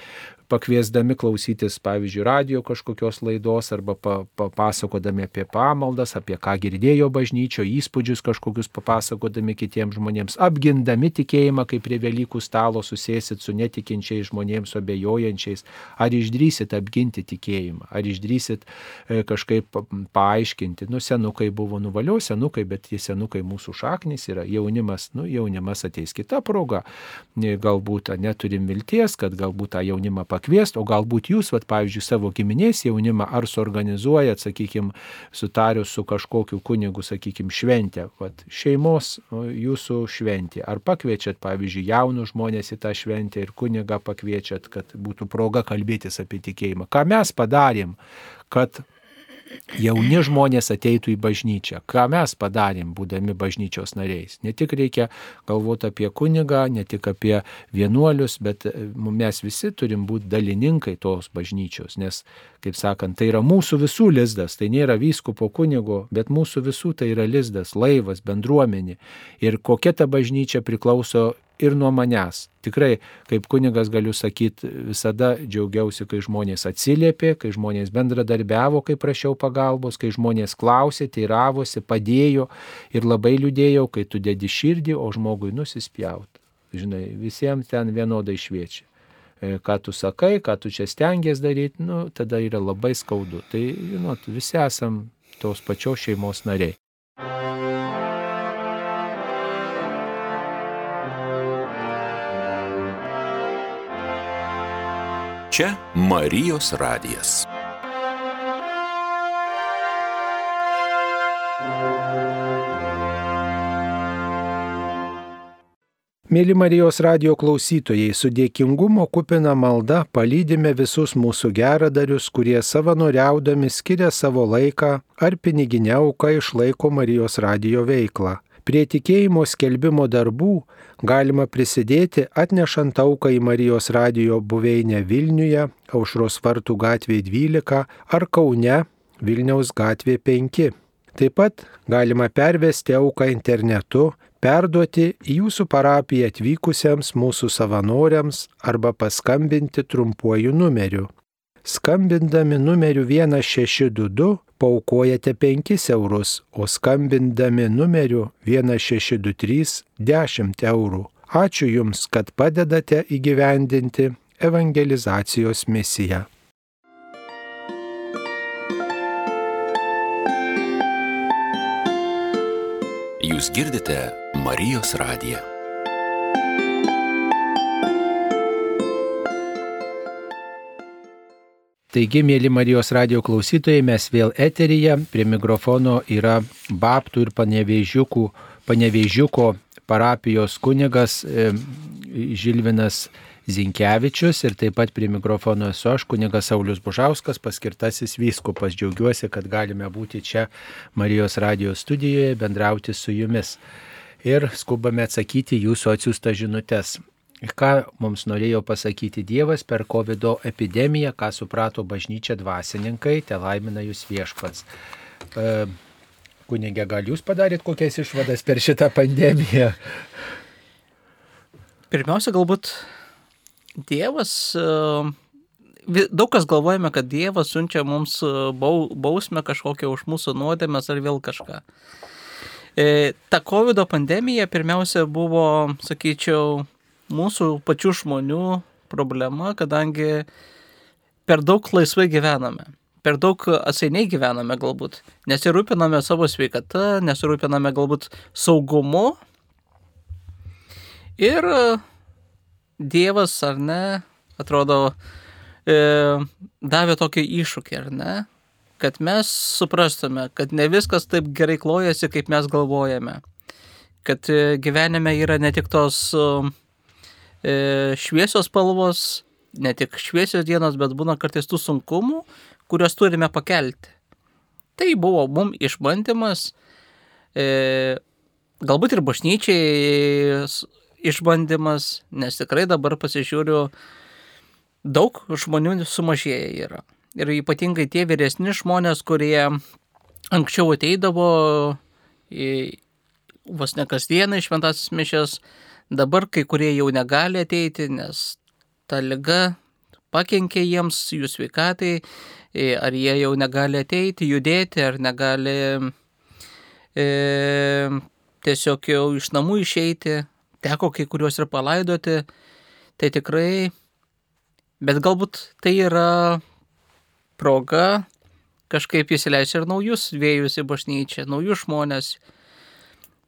pakviesdami klausytis, pavyzdžiui, radio kažkokios laidos arba papasakodami apie pamaldas, apie ką girdėjo bažnyčio, įspūdžius kažkokius papasakodami kitiems žmonėms, apgindami tikėjimą, kai prie Velykų stalo susėsit su netikinčiais žmonėms, abejojančiais, ar išdrysit apginti tikėjimą, ar išdrysit e, kažkaip paaiškinti, nu senukai buvo nuvalio senukai, bet tie senukai mūsų šaknis yra jaunimas, nu jaunimas ateis kita proga, galbūt neturim vilties, kad galbūt tą jaunimą pakeisti pakviesti, o galbūt jūs, vat, pavyzdžiui, savo giminės jaunimą ar suorganizuojat, sakykime, sutarius su kažkokiu kunigu, sakykime, šventę, vat, šeimos jūsų šventė. Ar pakviečiat, pavyzdžiui, jaunus žmonės į tą šventę ir kunigą pakviečiat, kad būtų proga kalbėtis apie tikėjimą. Ką mes padarėm, kad jauni žmonės ateitų į bažnyčią. Ką mes padarėm, būdami bažnyčios nariais. Ne tik reikia galvoti apie kunigą, ne tik apie vienuolius, bet e, mes visi turim būti dalininkai tos bažnyčios, nes, kaip sakant, tai yra mūsų visų lizdas, tai nėra vyskupo kunigo, bet mūsų visų tai yra lizdas, laivas, bendruomenė. Ir kokia ta bažnyčia priklauso ir nuo manęs. Tikrai, kaip kunigas galiu sakyti, visada džiaugiausi, kai žmonės atsiliepė, kai žmonės bendradarbiavo, kai prašiau pagalbos, kai žmonės klausė, teiravosi, padėjo ir labai liūdėjau, kai tu dedi širdį, o žmogui nusispjaut. Žinai, visiems ten vienodai šviečia. E, ką tu sakai, ką tu čia stengiasi daryti, nu, tada yra labai skaudu. Tai, žinot, visi esam tos pačios šeimos nariai. Čia Marijos radijas. Mėly Marijos radio klausytojai, su dėkingumo kupina malda palydime visus mūsų geradarius, kurie savanoriaudami skiria savo laiką ar piniginę auką išlaiko Marijos radio veiklą. Prie tikėjimo skelbimo darbų galima prisidėti atnešant auką į Marijos radijo buveinę Vilniuje, Aušros vartų gatvėje 12 ar Kaune, Vilniaus gatvėje 5. Taip pat galima pervesti auką internetu, perduoti į jūsų parapiją atvykusiems mūsų savanoriams arba paskambinti trumpuoju numeriu. Skambindami numeriu 1622 paukojate 5 eurus, o skambindami numeriu 1623 10 eurų. Ačiū Jums, kad padedate įgyvendinti evangelizacijos misiją. Jūs girdite Marijos radiją. Taigi, mėly Marijos radio klausytojai, mes vėl eteryje, prie mikrofono yra Baptų ir Panevežiukų, Panevežiuko parapijos kunigas e, Žilvinas Zinkevičius ir taip pat prie mikrofono esu aš, kunigas Saulis Bužauskas, paskirtasis vyskupas. Džiaugiuosi, kad galime būti čia Marijos radio studijoje, bendrauti su jumis. Ir skubame atsakyti jūsų atsiųstas žinutės ką mums norėjo pasakyti Dievas per COVID epidemiją, ką suprato bažnyčia dvasininkai, te laimina jūs viešpats. E, kunigė, gal jūs padarėt kokias išvadas per šitą pandemiją? Pirmiausia, galbūt Dievas, e, daug kas galvojame, kad Dievas siunčia mums e, bausmę kažkokią už mūsų nuodėmės ar vėl kažką. E, ta COVID pandemija pirmiausia buvo, sakyčiau, mūsų pačių žmonių problema, kadangi per daug laisvai gyvename. Per daug atsainiai gyvename galbūt. Nesirūpiname savo sveikata, nesirūpiname galbūt saugumu. Ir Dievas, ar ne, atrodo, e, davė tokį iššūkį, ar ne, kad mes suprastume, kad ne viskas taip gerai klojasi, kaip mes galvojame. Kad e, gyvenime yra ne tik tos e, šviesios spalvos, ne tik šviesios dienos, bet būna kartais tų sunkumų, kuriuos turime pakelti. Tai buvo mum išbandymas, e, galbūt ir bažnyčiai išbandymas, nes tikrai dabar pasižiūriu, daug žmonių sumažėję yra ir ypatingai tie vyresni žmonės, kurie anksčiau ateidavo į vos ne kasdieną iš šventasis mišės, dabar kai kurie jau negali ateiti, nes ta lyga pakenkė jiems, jų sveikatai, ar jie jau negali ateiti, judėti, ar negali e, tiesiog jau iš namų išeiti, teko kai kuriuos ir palaidoti, tai tikrai, bet galbūt tai yra proga kažkaip įsileisti ir naujus vėjus į bažnyčią, naujus žmonės.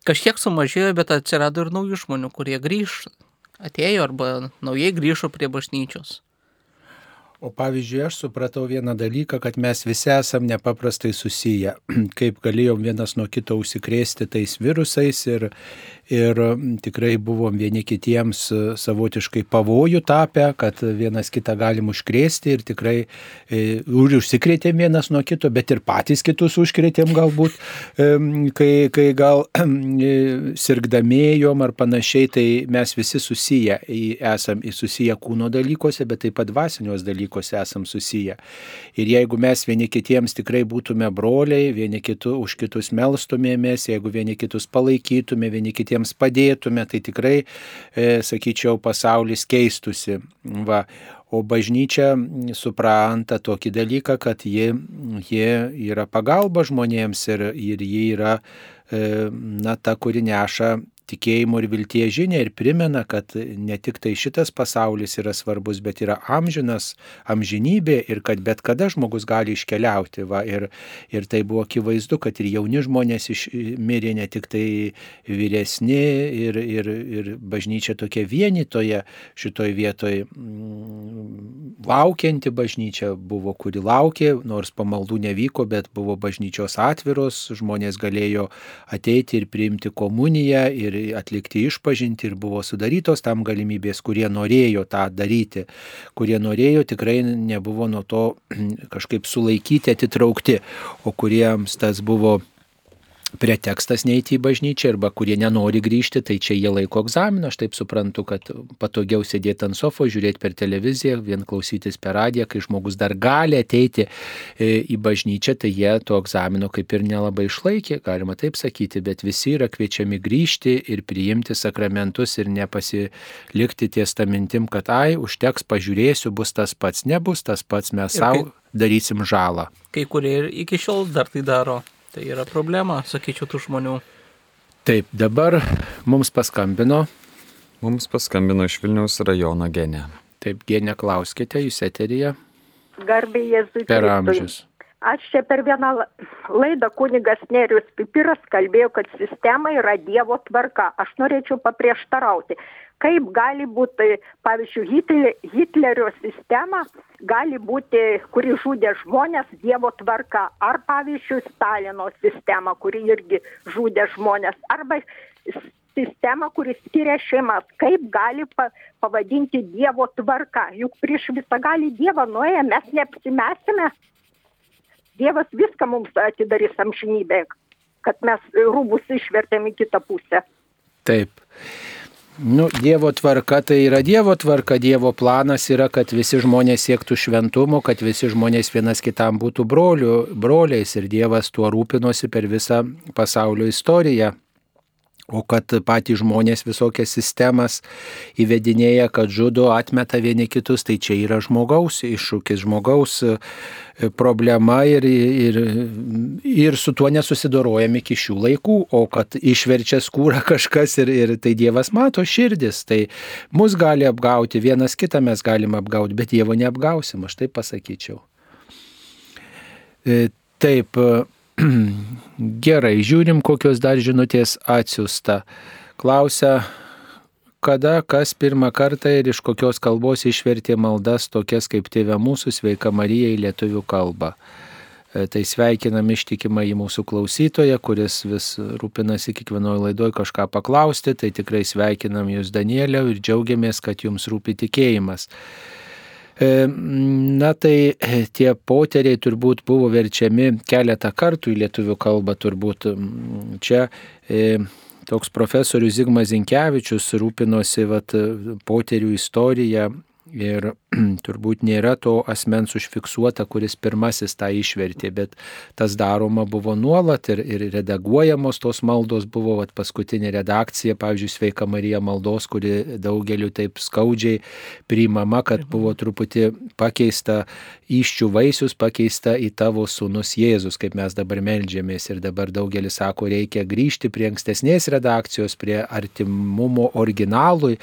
Kažkiek sumažėjo, bet atsirado ir naujų žmonių, kurie grįž, atėjo arba naujai grįžo prie bažnyčios. O pavyzdžiui, aš supratau vieną dalyką, kad mes visi esam nepaprastai susiję, kaip galėjom vienas nuo kito užsikrėsti tais virusais ir, ir tikrai buvom vieni kitiems savotiškai pavojų tapę, kad vienas kitą galim užkrėsti ir tikrai e, užsikrėtėm vienas nuo kito, bet ir patys kitus užkrėtėm galbūt, e, kai, kai gal e, sirgdamėjom ar panašiai, tai mes visi susiję, esam susiję kūno dalykuose, bet taip pat dvasinios dalykuose dalykuose esam susiję. Ir jeigu mes vieni kitiems tikrai būtume broliai, vieni kitų už kitus melstumėmės, jeigu vieni kitus palaikytume, vieni kitiems padėtume, tai tikrai, e, sakyčiau, pasaulis keistusi. Va. O bažnyčia supranta tokį dalyką, kad ji, ji yra pagalba žmonėms ir, ir ji yra e, na, ta, kuri neša tikėjimo ir vilties žinę ir primena, kad ne tik tai šitas pasaulis yra svarbus, bet yra amžinas, amžinybė ir kad bet kada žmogus gali iškeliauti. Va, ir, ir tai buvo akivaizdu, kad ir jauni žmonės mirė ne tik tai vyresni ir, ir, ir bažnyčia tokia vienitoje šitoje vietoje. Mm, laukianti bažnyčia buvo, kuri laukė, nors pamaldų nevyko, bet buvo bažnyčios atviros, žmonės galėjo ateiti ir priimti komuniją ir ir atlikti išpažinti ir buvo sudarytos tam galimybės, kurie norėjo tą daryti, kurie norėjo tikrai nebuvo nuo to kažkaip sulaikyti, atitraukti, o kuriems tas buvo pretekstas neiti į bažnyčią arba kurie nenori grįžti, tai čia jie laiko egzaminą. Aš taip suprantu, kad patogiau sėdėti ant sofo, žiūrėti per televiziją, vien klausytis per radiją, kai žmogus dar gali ateiti e, į bažnyčią, tai jie to egzamino kaip ir nelabai išlaikė, galima taip sakyti, bet visi yra kviečiami grįžti ir priimti sakramentus ir nepasilikti ties tą mintim, kad ai, užteks, pažiūrėsiu, bus tas pats, nebus tas pats, mes savo darysim žalą. Kai kurie ir iki šiol dar tai daro. Tai yra problema, sakyčiau, tų žmonių. Taip, dabar mums paskambino. Mums paskambino iš Vilniaus rajono genė. Taip, genė, klauskite, jūs eterija. Garbė Jėzui. Per amžius. Aš čia per vieną laidą kunigas Nerius Pipiras kalbėjo, kad sistema yra Dievo tvarka. Aš norėčiau paprieštarauti kaip gali būti, pavyzdžiui, Hitlerio sistema gali būti, kuri žudė žmonės Dievo tvarka, ar pavyzdžiui, Stalino sistema, kuri irgi žudė žmonės, arba sistema, kuris skiria šeimas, kaip gali pa, pavadinti Dievo tvarka. Juk prieš visą gali Dievą nuėję mes neapsimesime. Dievas viską mums atidarys amžinybė, kad mes rūbus išvertėm į kitą pusę. Taip. Nu, dievo tvarka tai yra Dievo tvarka, Dievo planas yra, kad visi žmonės siektų šventumo, kad visi žmonės vienas kitam būtų brolių, broliais ir Dievas tuo rūpinosi per visą pasaulio istoriją. O kad patys žmonės visokias sistemas įvedinėja, kad žudo, atmeta vieni kitus, tai čia yra žmogaus iššūkis, žmogaus e, problema ir, ir, ir su tuo nesusidorojam iki šių laikų, o kad išverčia skūrą kažkas ir, ir tai Dievas mato širdis, tai mus gali apgauti, vienas kitą mes galim apgauti, bet Dievo neapgausim, aš taip pasakyčiau. E, taip, Gerai, žiūrim, kokios dar žinutės atsiusta. Klausia, kada, kas pirmą kartą ir iš kokios kalbos išvertė maldas tokias kaip Tėve mūsų sveika Marija į lietuvių kalbą. E, tai sveikinam ištikimą į mūsų klausytoją, kuris vis rūpinasi kiekvienoje laidoje kažką paklausti. Tai tikrai sveikinam jūs, Danieliau, ir džiaugiamės, kad jums rūpi tikėjimas. E, na tai e, tie poteriai turbūt buvo verčiami keletą kartų į lietuvių kalbą, turbūt čia e, toks profesorius Zigmas Zinkevičius rūpinosi vat, poterių istoriją Ir turbūt nėra to asmens užfiksuota, kuris pirmasis tą išvertė, bet tas daroma buvo nuolat ir, ir redaguojamos tos maldos buvo, vat, paskutinė redakcija, pavyzdžiui, Sveika Marija maldos, kuri daugeliu taip skaudžiai priimama, kad buvo truputį pakeista iščių vaisius, pakeista į tavo sūnus Jėzus, kaip mes dabar melžiamės. Ir dabar daugelis sako, reikia grįžti prie ankstesnės redakcijos, prie artimumo originalui,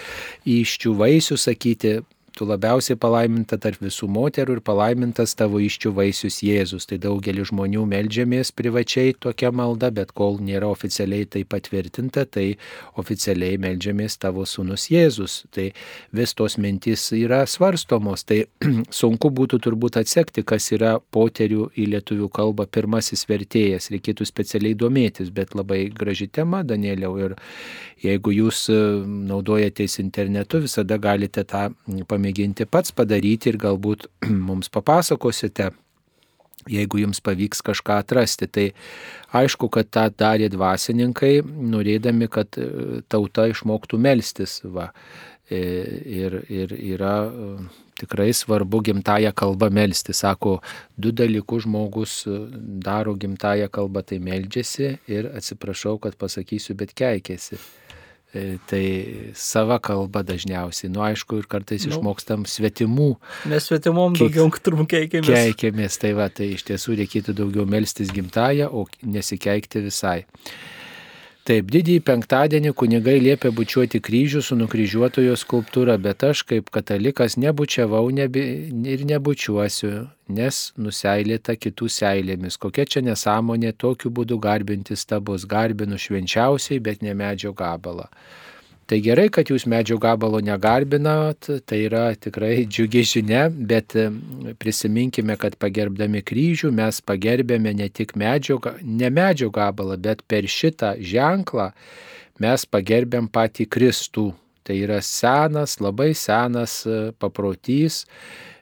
iščių vaisių sakyti tu labiausiai palaiminta tarp visų moterų ir palaimintas tavo iščių vaisius Jėzus. Tai daugelis žmonių melžiamės privačiai tokia malda, bet kol nėra oficialiai tai patvirtinta, tai oficialiai melžiamės tavo sūnus Jėzus. Tai vis tos mintys yra svarstomos. Tai sunku būtų turbūt atsekti, kas yra poterių į lietuvių kalbą pirmasis vertėjas. Reikėtų specialiai domėtis, bet labai graži tema, Danieliau. Ir jeigu jūs naudojatės internetu, visada galite tą paminėti pamėginti pats padaryti ir galbūt mums papasakosite, jeigu jums pavyks kažką atrasti. Tai aišku, kad tą darė dvasininkai, norėdami, kad e, tauta išmoktų melstis. Va. E, ir, ir yra e, tikrai svarbu gimtają kalbą melsti. Sako, du dalykus žmogus daro gimtają kalbą, tai meldžiasi ir atsiprašau, kad pasakysiu, bet keikėsi. E, tai sava kalba dažniausiai. Nu, aišku, ir kartais nu, išmokstam svetimų. Mes svetimom daugiau turbūt keikėmės. Keikėmės, tai va, tai iš tiesų reikėtų daugiau melstis gimtają, o nesikeikti visai. Taip, didįjį penktadienį kunigai liepia bučiuoti kryžių su nukryžiuotojo skulptūra, bet aš kaip katalikas nebučiavau nebi, ir nebučiuosiu, nes nuseilėta kitų seilėmis. Kokia čia nesąmonė tokiu būdu garbinti stabus, garbinu švenčiausiai, bet ne medžio gabalą. Tai gerai, kad jūs medžio gabalo negarbinat, tai yra tikrai džiugi žinia, bet prisiminkime, kad pagerbdami kryžių mes pagerbėme ne tik medžio, ne medžio gabalą, bet per šitą ženklą mes pagerbėm patį Kristų. Tai yra senas, labai senas e, paprotys,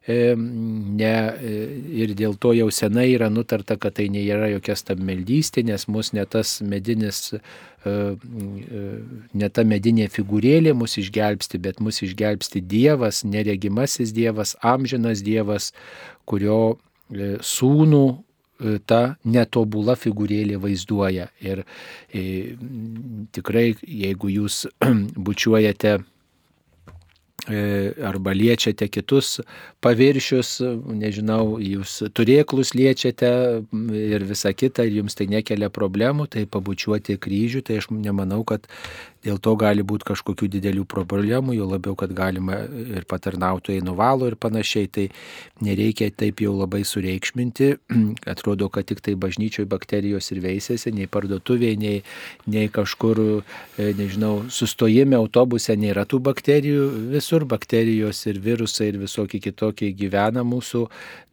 ne, e, ir dėl to jau senai yra nutarta, kad tai nėra jokia stabmeldystė, nes mus ne tas medinis, e, e, ne ta medinė figūrėlė mus išgelbsti, bet mus išgelbsti Dievas, neregimasis Dievas, amžinas Dievas, kurio sūnų ta netobula figūrėlė vaizduoja. Ir e, tikrai, jeigu jūs bučiuojate arba liečiate kitus paviršius, nežinau, jūs turėklus liečiate ir visa kita, ir jums tai nekelia problemų, tai pabučiuoti kryžių, tai aš nemanau, kad Dėl to gali būti kažkokių didelių problemų, jo labiau, kad galima ir patarnautojai nuvalo ir panašiai, tai nereikia taip jau labai sureikšminti. Atrodo, kad tik tai bažnyčioje bakterijos ir veisėsi, nei parduotuvėje, nei, nei kažkur, e, nežinau, sustojime autobuse nėra tų bakterijų. Visur bakterijos ir virusai ir visokie kitokie gyvena mūsų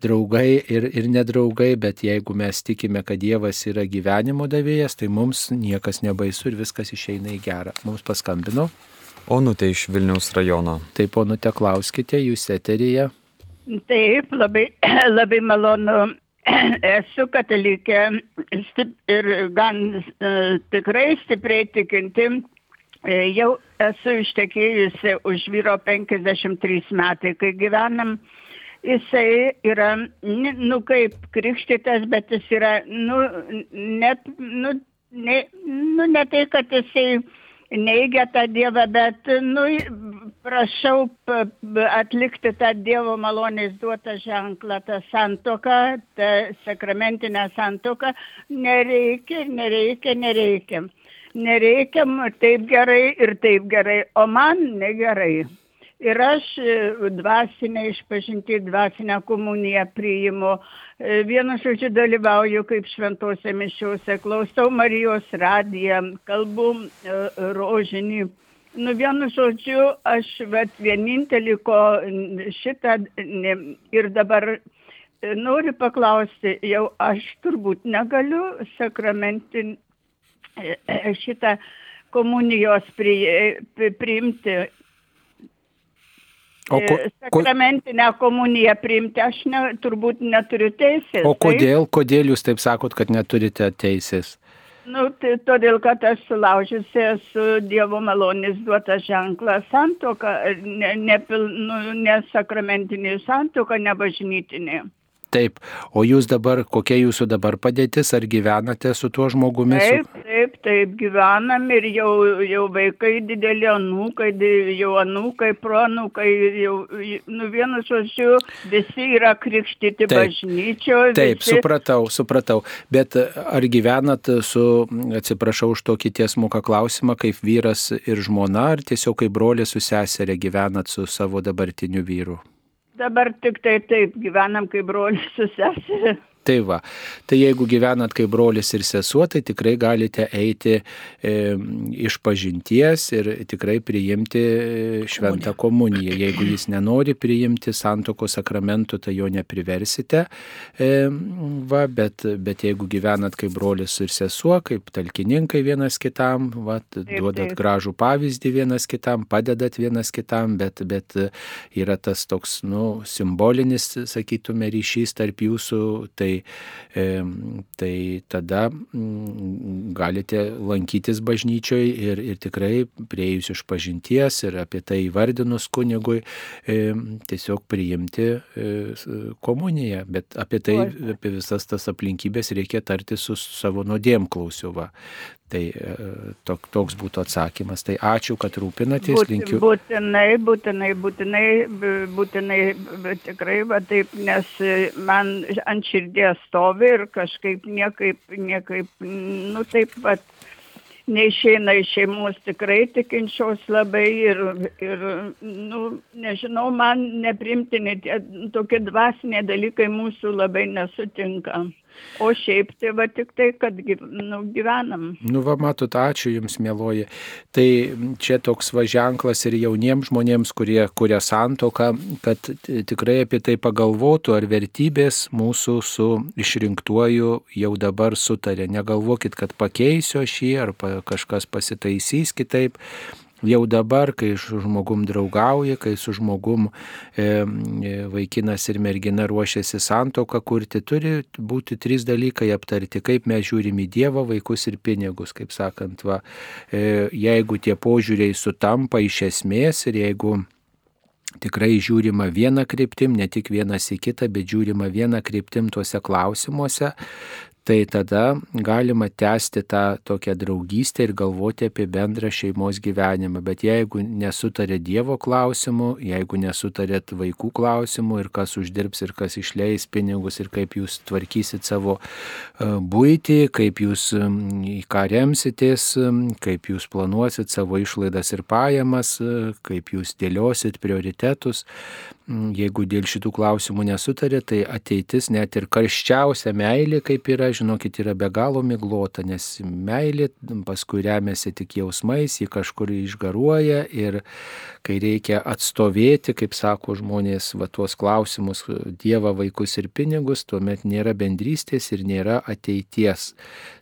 draugai ir, ir nedraugai, bet jeigu mes tikime, kad Dievas yra gyvenimo davėjas, tai mums niekas nebaisu ir viskas išeina į gerą mums paskambino. Onutė iš Vilniaus rajono. Taip, Onutė, klauskite, jūs eteryje. Taip, labai, labai malonu. Esu katalikė ir gan uh, tikrai stipriai tikinti. E, jau esu ištekėjusi už vyro 53 metai, kai gyvenam. Jisai yra, nu kaip krikštytas, bet jis yra, nu, net, nu, ne, nu, ne tai, kad jisai neigia tą Dievą, bet, nu, prašau atlikti tą Dievo malonės duotą ženklą, tą santoką, tą sakramentinę santoką. Nereikia, nereikia, nereikia. Nereikia taip gerai ir taip gerai, o man negerai. Ir aš e, dvasinę išpažinti, dvasinę komuniją priimu. E, vienu žodžiu dalyvauju kaip šventose mišiuose, klausau Marijos radiją, kalbu e, rožinį. Nu, vienu žodžiu, aš vat, vienintelį, ko šitą ne, ir dabar noriu paklausti, jau aš turbūt negaliu sakramentin šitą komunijos pri, priimti O ko, e, sakramentinę komuniją priimti, aš ne, turbūt neturiu teisės. O kodėl, taip? kodėl jūs taip sakot, kad neturite teisės? Nu, tai todėl, kad aš sulaužiusi esu Dievo malonės duotą ženklą santoką, ne, ne, nu, ne sakramentinė santoka, ne bažnytinė. Taip, o jūs dabar, kokia jūsų dabar padėtis, ar gyvenate su tuo žmogumi? Taip, taip, taip, gyvenam ir jau, jau vaikai dideli anūkai, jau anūkai, proanūkai, jau, nu vienu žodžiu, visi yra krikštyti taip, bažnyčio. Taip, visi... supratau, supratau, bet ar gyvenat su, atsiprašau už tokį tiesmuką klausimą, kaip vyras ir žmona, ar tiesiog kaip brolius su seserė gyvenat su savo dabartiniu vyru? Dabar tik tai taip gyvenam kaip brolis su seserė. Tai va, tai jeigu gyvenat kaip brolis ir sesuo, tai tikrai galite eiti e, iš pažinties ir tikrai priimti e, šventą komuniją. Jeigu jis nenori priimti santoko sakramentų, tai jo nepriversite. E, va, bet, bet jeigu gyvenat kaip brolis ir sesuo, kaip talkininkai vienas kitam, va, duodat gražų pavyzdį vienas kitam, padedat vienas kitam, bet, bet yra tas toks, nu, simbolinis, sakytume, ryšys tarp jūsų, tai tai, tai tada mm, galite lankytis bažnyčioje ir, ir tikrai prieėjus iš pažinties ir apie tai įvardinus kunigui tiesiog priimti e, komuniją, bet apie tai, apie visas tas aplinkybės reikia tarti su savo nuodėmklausiu. Va. Tai e, tok, toks būtų atsakymas. Tai ačiū, kad rūpinatės, Būt, linkiu. Būtinai, būtinai, būtinai, būtinai, tikrai, va taip, nes man ant širdies stovi ir kažkaip niekaip, niekaip, nu taip pat neišeina iš šeimos tikrai tikinčios labai ir, ir nu, nežinau, man neprimtini tie tokie dvasiniai dalykai mūsų labai nesutinka. O šiaip tai va tik tai, kad nu, gyvenam. Nu, va, matot, ačiū Jums, mėloji. Tai čia toks va ženklas ir jauniems žmonėms, kurie kuria santoką, kad tikrai apie tai pagalvotų, ar vertybės mūsų su išrinktuoju jau dabar sutarė. Negalvokit, kad pakeisiu aš jį, ar kažkas pasitaisys kitaip jau dabar, kai su žmogum draugauja, kai su žmogum e, e, vaikinas ir mergina ruošiasi santoką kurti, turi būti trys dalykai aptarti, kaip mes žiūrim į Dievą, vaikus ir pinigus, kaip sakant, va, e, jeigu tie požiūriai sutampa iš esmės ir jeigu tikrai žiūrima viena kryptim, ne tik vienas į kitą, bet žiūrima viena kryptim tuose klausimuose, tai tada galima tęsti tą tokią draugystę ir galvoti apie bendrą šeimos gyvenimą. Bet jeigu nesutarė Dievo klausimų, jeigu nesutarėt vaikų klausimų ir kas uždirbs ir kas išleis pinigus ir kaip jūs tvarkysit savo e, būtį, kaip jūs į ką remsitės, kaip jūs planuosit savo išlaidas ir pajamas, e, kaip jūs dėliosit prioritetus, jeigu dėl šitų klausimų nesutarė, tai ateitis net ir karščiausia meilė, kaip yra, žinokit, yra be galo miglota, nes meilė paskui remiasi tik jausmais, ji kažkur išgaruoja ir kai reikia atstovėti, kaip sako žmonės, va tuos klausimus, Dievą, vaikus ir pinigus, tuomet nėra bendrystės ir nėra ateities.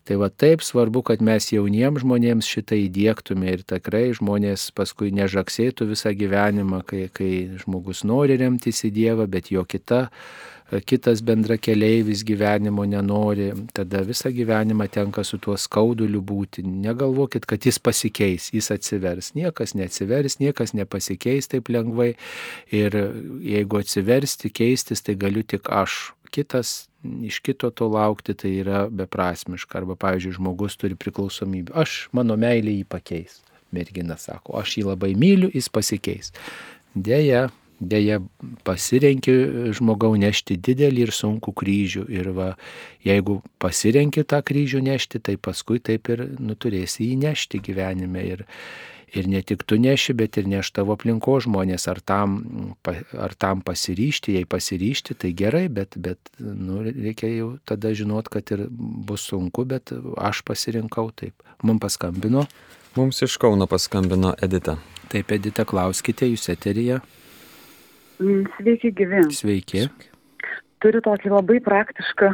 Tai va taip svarbu, kad mes jauniems žmonėms šitą įdėktume ir tikrai žmonės paskui nežaksėtų visą gyvenimą, kai, kai žmogus nori remtis į Dievą, bet jo kita kitas bendra keleivis gyvenimo nenori, tada visą gyvenimą tenka su tuo skauduliu būti. Negalvokit, kad jis pasikeis, jis atsivers. Niekas neatsivers, niekas nepasikeis taip lengvai. Ir jeigu atsiversti, keistis, tai galiu tik aš. Kitas iš kito to laukti, tai yra beprasmiška. Arba, pavyzdžiui, žmogus turi priklausomybę. Aš, mano meilė jį pakeis. Mergina sako, aš jį labai myliu, jis pasikeis. Deja, Deja, pasirenki žmogau nešti didelį ir sunkų kryžių. Ir va, jeigu pasirenki tą kryžių nešti, tai paskui taip ir nuturėsi jį nešti gyvenime. Ir, ir ne tik tu neši, bet ir neš tavo aplinko žmonės. Ar tam, ar tam pasiryšti, jei pasiryšti, tai gerai, bet, bet nu, reikia jau tada žinot, kad ir bus sunku, bet aš pasirinkau taip. Mums paskambino. Mums iš Kauno paskambino Edita. Taip, Edita, klauskite, jūs eterija. Sveiki, gyvi. Sveiki. Turiu tokį labai praktišką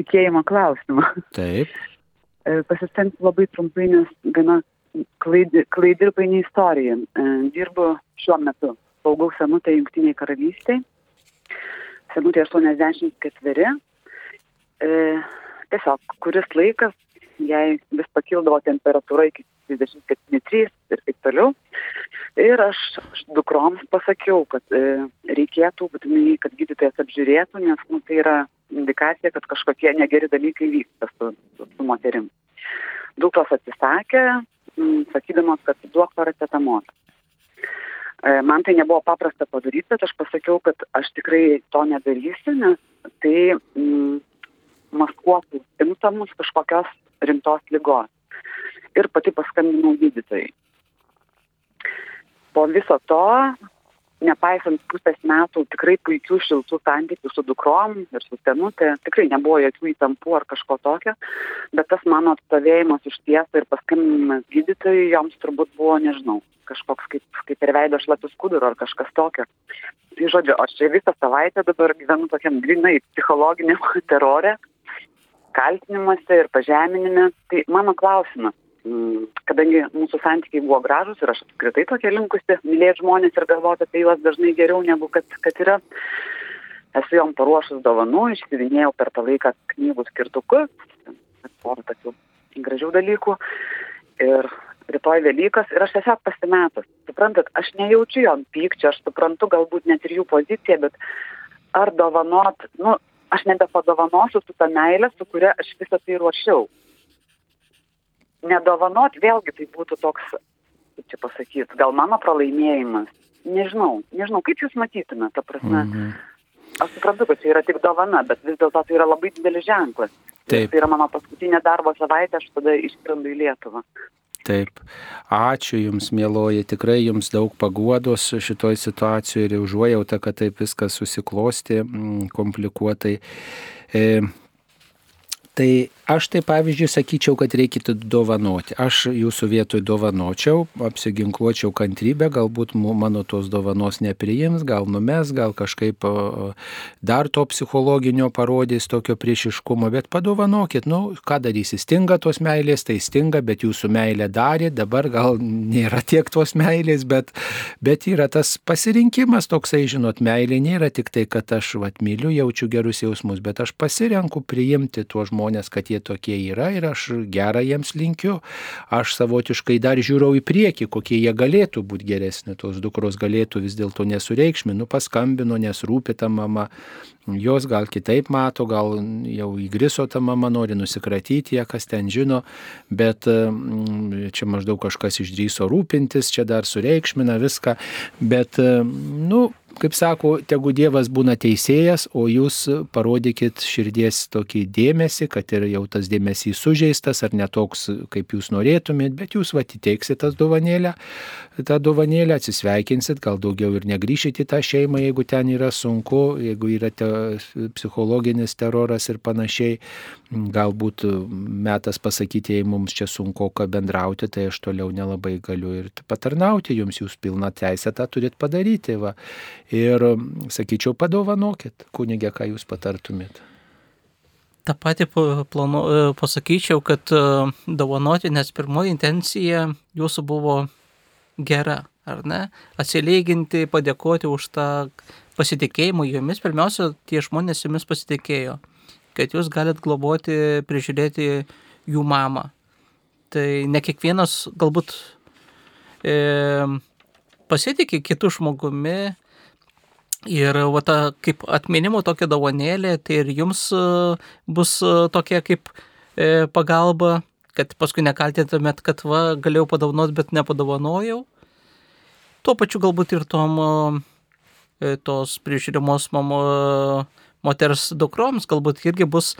tikėjimo klausimą. Taip. Pasistengsiu labai trumpai, nes gana klaidi, klaidi ir paini istorija. Dirbu šiuo metu, saugau senutę Junktiniai karalystiai. Senutė 84. Tiesiog, kuris laikas, jai vis pakildavo temperatūra iki 37,3 ir taip toliau. Ir aš dukroms pasakiau, kad e, reikėtų būtinai, kad gydytojas apžiūrėtų, nes nu, tai yra indikacija, kad kažkokie negeri dalykai vyksta su, su, su moterim. Dukros atsisakė, sakydamos, kad duok paracetamolį. E, man tai nebuvo paprasta padaryti, bet aš pasakiau, kad aš tikrai to nedarysiu, nes tai m, maskuotų simptomus kažkokios rimtos lygos. Ir pati paskambinau gydytojai po viso to, nepaisant pusės metų tikrai puikių šiltų santykių su dukrom ir su senutė, tikrai nebuvo jokių įtampų ar kažko tokio, bet tas mano atstovėjimas už tiesą ir paskambinimas gydytojui joms turbūt buvo, nežinau, kažkoks kaip, kaip ir veido šlapius kuduro ar kažkas tokio. Tai žodžiu, aš čia visą savaitę dabar gyvenu tokiam grinai psichologiniam terorė, kaltinimuose ir pažeminime. Tai mano klausimas, kadangi mūsų santykiai buvo gražus ir aš apskritai tokia linkusi mylėti žmonės ir galvoti apie juos dažnai geriau negu kad, kad yra. Esu jom paruošus dovanų, išsivinėjau per tą laiką knygų skirtukus, porą tokių gražių dalykų. Ir rytoj Velykas ir aš tiesiog pasimetus. Suprantat, aš nejaučiu jom pykčio, aš suprantu galbūt net ir jų poziciją, bet ar dovanot, nu, aš nebepadovanosiu su tą meilę, su kuria aš visą tai ruošiau nedovanot vėlgi tai būtų toks, kaip čia pasakyti, gal mano pralaimėjimas. Nežinau, nežinau, kaip jūs matytumėte, ta prasme. Mhm. Aš suprantu, kad čia yra tik dovana, bet vis dėlto tai yra labai didelis ženklas. Taip. Tai yra mano paskutinė darbo savaitė, aš tada išskrendu į Lietuvą. Taip, ačiū Jums, mėloji, tikrai Jums daug paguodos šitoj situacijoje ir užuojauta, kad taip viskas susiklosti komplikuotai. E, tai Aš tai pavyzdžiui sakyčiau, kad reikėtų dovanoti. Aš jūsų vietoj dovanočiau, apsiginkluočiau kantrybę, galbūt mano tos dovanos nepriims, gal numes, gal kažkaip dar to psichologinio parodys tokio priešiškumo, bet padovanokit, nu, ką darysi, stinga tos meilės, tai stinga, bet jūsų meilė darė, dabar gal nėra tiek tos meilės, bet, bet yra tas pasirinkimas toksai, žinot, meilė nėra tik tai, kad aš vat, myliu, jaučiu gerus jausmus, bet aš pasirenku priimti tuos žmonės, kad jie tokie yra ir aš gerą jiems linkiu. Aš savotiškai dar žiūrau į priekį, kokie jie galėtų būti geresni. Tos dukros galėtų vis dėlto nesureikšmi, nu paskambino, nes rūpi ta mama. Jos gal kitaip mato, gal jau įgriso ta mama, nori nusikratyti ją, kas ten žino, bet mm, čia maždaug kažkas išdryso rūpintis, čia dar sureikšmina viską, bet, nu, kaip sako, tegu Dievas būna teisėjas, o jūs parodykit širdies tokį dėmesį, kad ir jau tas dėmesys sužeistas ar netoks, kaip jūs norėtumėt, bet jūs va įteiksit tas dovanėlę, tą dovanėlę, atsisveikinsit, gal daugiau ir negryšit į tą šeimą, jeigu ten yra sunku, jeigu yra te, psichologinis teroras ir panašiai. Galbūt metas pasakyti, jei mums čia sunku ką bendrauti, tai aš toliau nelabai galiu ir patarnauti, jums jūs pilną teisę tą turit padaryti. Va. Ir sakyčiau, padovanokit, kunigė, ką jūs patartumėt. Ta pati planu, pasakyčiau, kad dovanoti, nes pirmoji intencija jūsų buvo gera, ar ne? Atsilyginti, padėkoti už tą pasitikėjimą jomis. Pirmiausia, tie žmonės jomis pasitikėjo kad jūs galit globoti, prižiūrėti jų mamą. Tai ne kiekvienas galbūt e, pasitikė kitų žmogumi, Ir va, ta, kaip atminimo tokia dovanėlė, tai ir jums e, bus e, tokia kaip e, pagalba, kad paskui nekaltintumėt, kad va, galėjau padovanoti, bet nepadovanojau. Tuo pačiu galbūt ir tom tos prižiūrimos mamo, moters dukroms galbūt irgi bus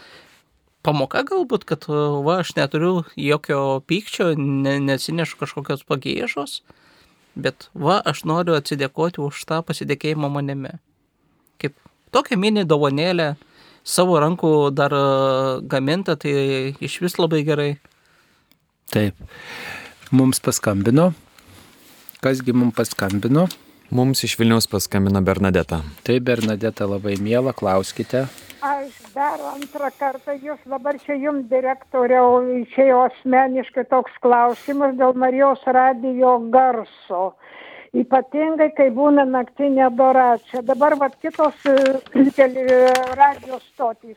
pamoka galbūt, kad va, aš neturiu jokio pykčio, ne, nesinešu kažkokios pagėžos bet va, aš noriu atsidėkoti už tą pasidėkėjimą manimi. Kaip tokia mini dovanėlė, savo rankų dar e, gaminta, tai iš vis labai gerai. Taip. Mums paskambino. Kasgi mums paskambino? Mums iš Vilniaus paskambino Bernadeta. Tai Bernadeta labai mėla, klauskite. Aš dar antrą kartą jūs dabar čia jums direktoriau išėjo asmeniškai toks klausimas dėl Marijos radijo garso. Ypatingai, kai būna naktinė adoracija. Dabar vat kitos radio stotys.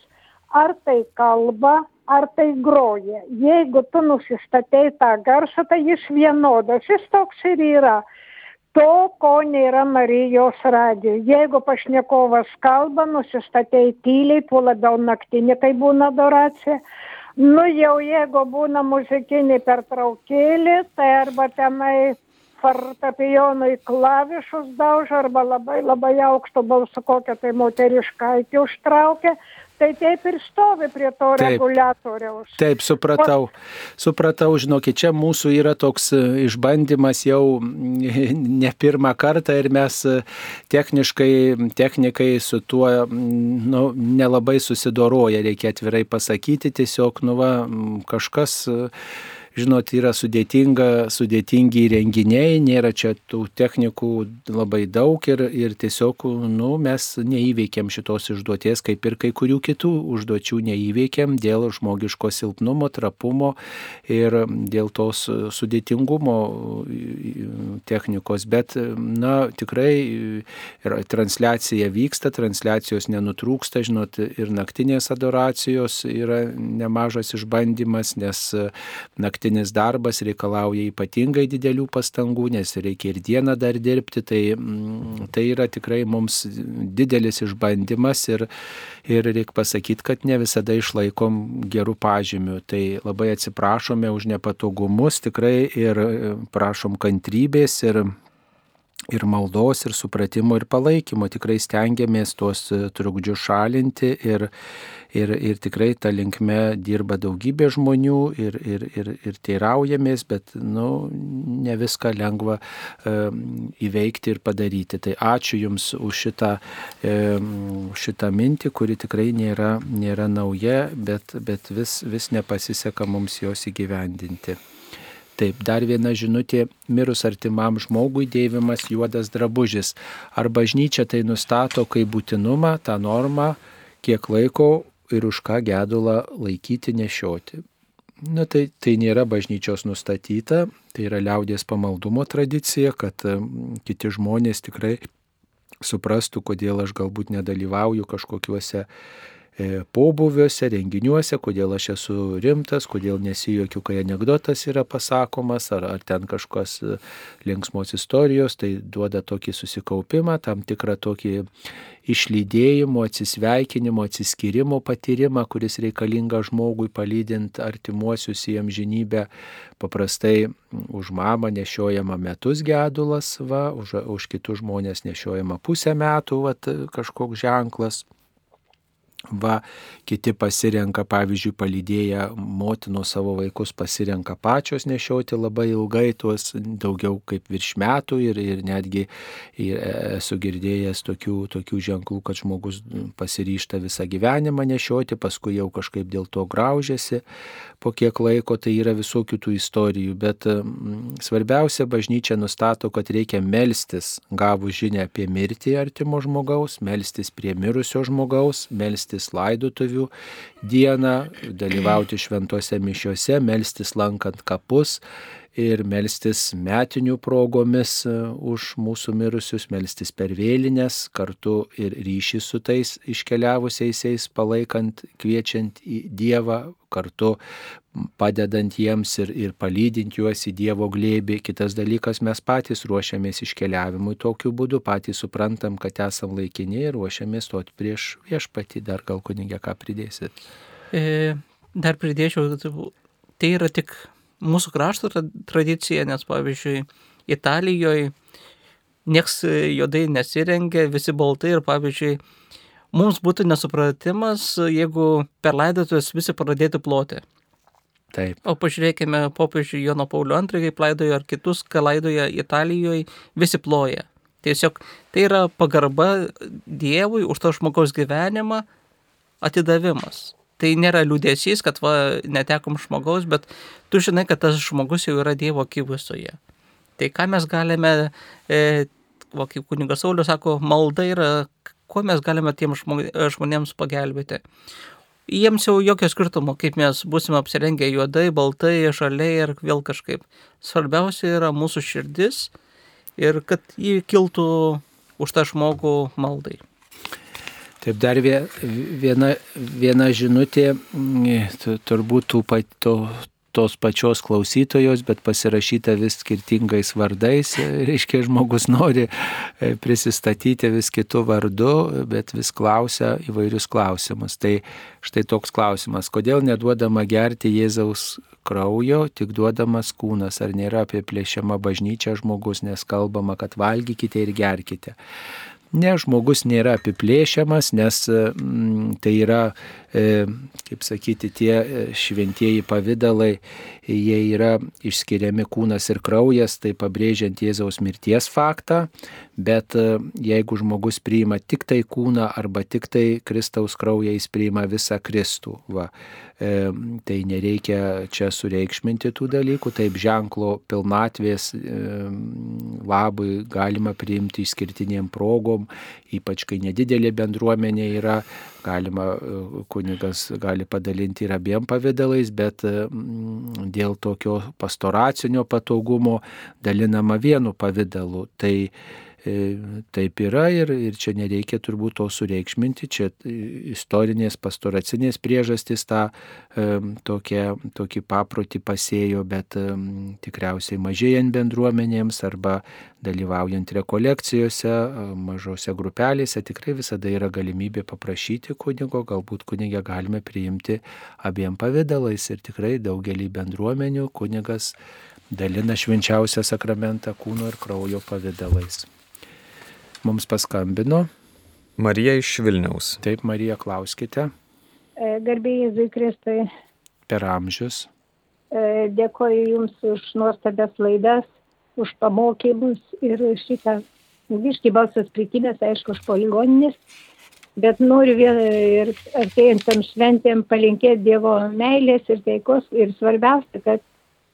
Ar tai kalba, ar tai groja. Jeigu tu nusistatei tą garsą, tai jis vienodas. Jis toks ir yra to, ko nėra Marijos radijo. Jeigu pašnekovas kalba, nusistatei tyliai, tuo labiau naktinė, kai būna adoracija. Nu jau jeigu būna muzikinė pertraukėlė, tai arba tenai fortepijonui klavišus daužo arba labai labai aukšto balsu kokią tai moteriškaitį užtraukia, Tai taip ir stovi prie to taip, reguliatoriaus. Taip, supratau. Supratau, žinokit, čia mūsų yra toks e, išbandymas jau ne pirmą kartą ir mes e, techniškai, technikai su tuo nu, nelabai susidoroja, reikia atvirai pasakyti, tiesiog, nu va, kažkas žinot, yra sudėtinga, sudėtingi įrenginiai, nėra čia tų technikų labai daug ir, ir tiesiog nu, mes neįveikėm šitos užduoties, kaip ir kai kurių kitų užduočių neįveikėm dėl žmogiško silpnumo, trapumo ir dėl tos sudėtingumo technikos. Bet, na, tikrai transliacija vyksta, transliacijos nenutrūksta, žinot, ir naktinės adoracijos yra nemažas išbandymas, nes naktinės naktinis darbas reikalauja ypatingai didelių pastangų, nes reikia ir dieną dar dirbti, tai, mm, tai yra tikrai mums didelis išbandymas ir, ir reikia pasakyti, kad ne visada išlaikom gerų pažymių. Tai labai atsiprašome už nepatogumus tikrai ir prašom kantrybės ir ir maldos, ir supratimo, ir palaikymo. Tikrai stengiamės tuos trukdžius šalinti ir, ir, ir tikrai tą linkme dirba daugybė žmonių ir, ir, ir, ir teiraujamės, bet nu, ne viską lengva e, įveikti ir padaryti. Tai ačiū Jums už šitą, e, šitą mintį, kuri tikrai nėra, nėra nauja, bet, bet vis, vis nepasiseka mums jos įgyvendinti. Taip, dar viena žinutė - mirus artimam žmogui dėvimas juodas drabužis. Ar bažnyčia tai nustato kaip būtinumą, tą normą, kiek laiko ir už ką gedulą laikyti nešioti. Na tai, tai nėra bažnyčios nustatyta, tai yra liaudės pamaldumo tradicija, kad kiti žmonės tikrai suprastų, kodėl aš galbūt nedalyvauju kažkokiuose pobuviuose, renginiuose, kodėl aš esu rimtas, kodėl nesijokiu, kai anegdotas yra pasakomas, ar, ar ten kažkas e, linksmos istorijos, tai duoda tokį susikaupimą, tam tikrą tokį išlydėjimo, atsisveikinimo, atsiskirimo patyrimą, kuris reikalingas žmogui palydint artimuosius į amžinybę. Paprastai už mamą nešiojama metus gedulas, va, už, už kitus žmonės nešiojama pusę metų, va, kažkoks ženklas. Va, kiti pasirenka, pavyzdžiui, palydėję motinos savo vaikus, pasirenka pačios nešioti labai ilgai, tuos daugiau kaip virš metų ir, ir netgi ir esu girdėjęs tokių, tokių ženklų, kad žmogus pasiryšta visą gyvenimą nešioti, paskui jau kažkaip dėl to graužiasi, po kiek laiko tai yra visokių tų istorijų, bet svarbiausia, bažnyčia nustato, kad reikia melstis, gavus žinę apie mirtį artimo žmogaus, melstis prie mirusio žmogaus, melstis laidotuvių dieną, dalyvauti šventose mišiuose, melstis lankant kapus ir melstis metinių progomis e, už mūsų mirusius, melstis per vėlinės, kartu ir ryšį su tais iškeliavusiais, palaikant, kviečiant į Dievą, kartu padedant jiems ir, ir palydint juos į Dievo glėbį. Kitas dalykas, mes patys ruošiamės iškeliavimui tokiu būdu, patys suprantam, kad esam laikini ir ruošiamės stoti prieš viešpatį. Dar gal kunigė ką pridėsit? E, dar pridėčiau, tai yra tik mūsų krašto tradicija, nes pavyzdžiui, Italijoje nieks juodai nesirengia, visi baltai ir pavyzdžiui, mums būtų nesupratimas, jeigu per laidotuvės visi pradėtų ploti. Taip. O pažiūrėkime, popiežių Jono Paulio II, kaip laidojo, ar kitus, ką laidoja Italijoje, visi ploja. Tiesiog tai yra pagarba Dievui už to žmogaus gyvenimą atidavimas. Tai nėra liūdėsys, kad va, netekom žmogaus, bet tu žinai, kad tas žmogus jau yra Dievo akivaizdoje. Tai ką mes galime, e, va, kaip kunigas Saulis sako, malda yra, kuo mes galime tiems žmonėms pagelbėti jiems jau jokio skirtumo, kaip mes būsime apsirengę juodai, baltai, žaliai ir vėl kažkaip. Svarbiausia yra mūsų širdis ir kad jį kiltų už tą žmogų maldai. Taip dar viena, viena žinutė, mm, turbūt tų, to, tos pačios klausytojos, bet pasirašyta vis skirtingais vardais. Reiškia, žmogus nori e, prisistatyti vis kitų vardu, bet vis klausia įvairius klausimus. Tai štai toks klausimas, kodėl neduodama gerti Jėzaus kraujo, tik duodamas kūnas, ar nėra apie plėšiamą bažnyčią žmogus, nes kalbama, kad valgykite ir gerkite. Ne, žmogus nėra apiplėšiamas, nes mm, tai yra, kaip sakyti, tie e, šventieji pavydalai, jie yra išskiriami kūnas ir kraujas, tai pabrėžiant Jėzaus mirties faktą, bet e, jeigu žmogus priima tik tai kūną arba tik tai Kristaus kraują, jis priima visą Kristų. Va. E, tai nereikia čia sureikšminti tų dalykų, taip ženklo pilnatvės e, labui galima priimti išskirtinėm progom, ypač kai nedidelė bendruomenė yra, galima, e, kunigas gali padalinti ir abiem pavydalais, bet dėl tokio pastoracinio patogumo dalinama vienu pavydalu. Tai E, taip yra ir, ir čia nereikia turbūt to sureikšminti, čia istorinės pastoracinės priežastys tą e, tokią, tokį paprotį pasėjo, bet e, tikriausiai mažėjant bendruomenėms arba dalyvaujant rekolekcijose, mažose grupelėse, tikrai visada yra galimybė paprašyti kunigo, galbūt kunigę galime priimti abiem pavydalais ir tikrai daugelį bendruomenių kunigas dalina švenčiausią sakramentą kūno ir kraujo pavydalais mums paskambino. Marija iš Vilniaus. Taip, Marija, klauskite. E, Garbėjai Jėzui Kristui. Per amžius. E, dėkoju Jums už nuostabias laidas, už pamokymus ir šitą, viškai balsas prikibęs, aišku, už poligoninis. Bet noriu ir artėjantam šventėm palinkėti Dievo meilės ir taikos. Ir svarbiausia, kad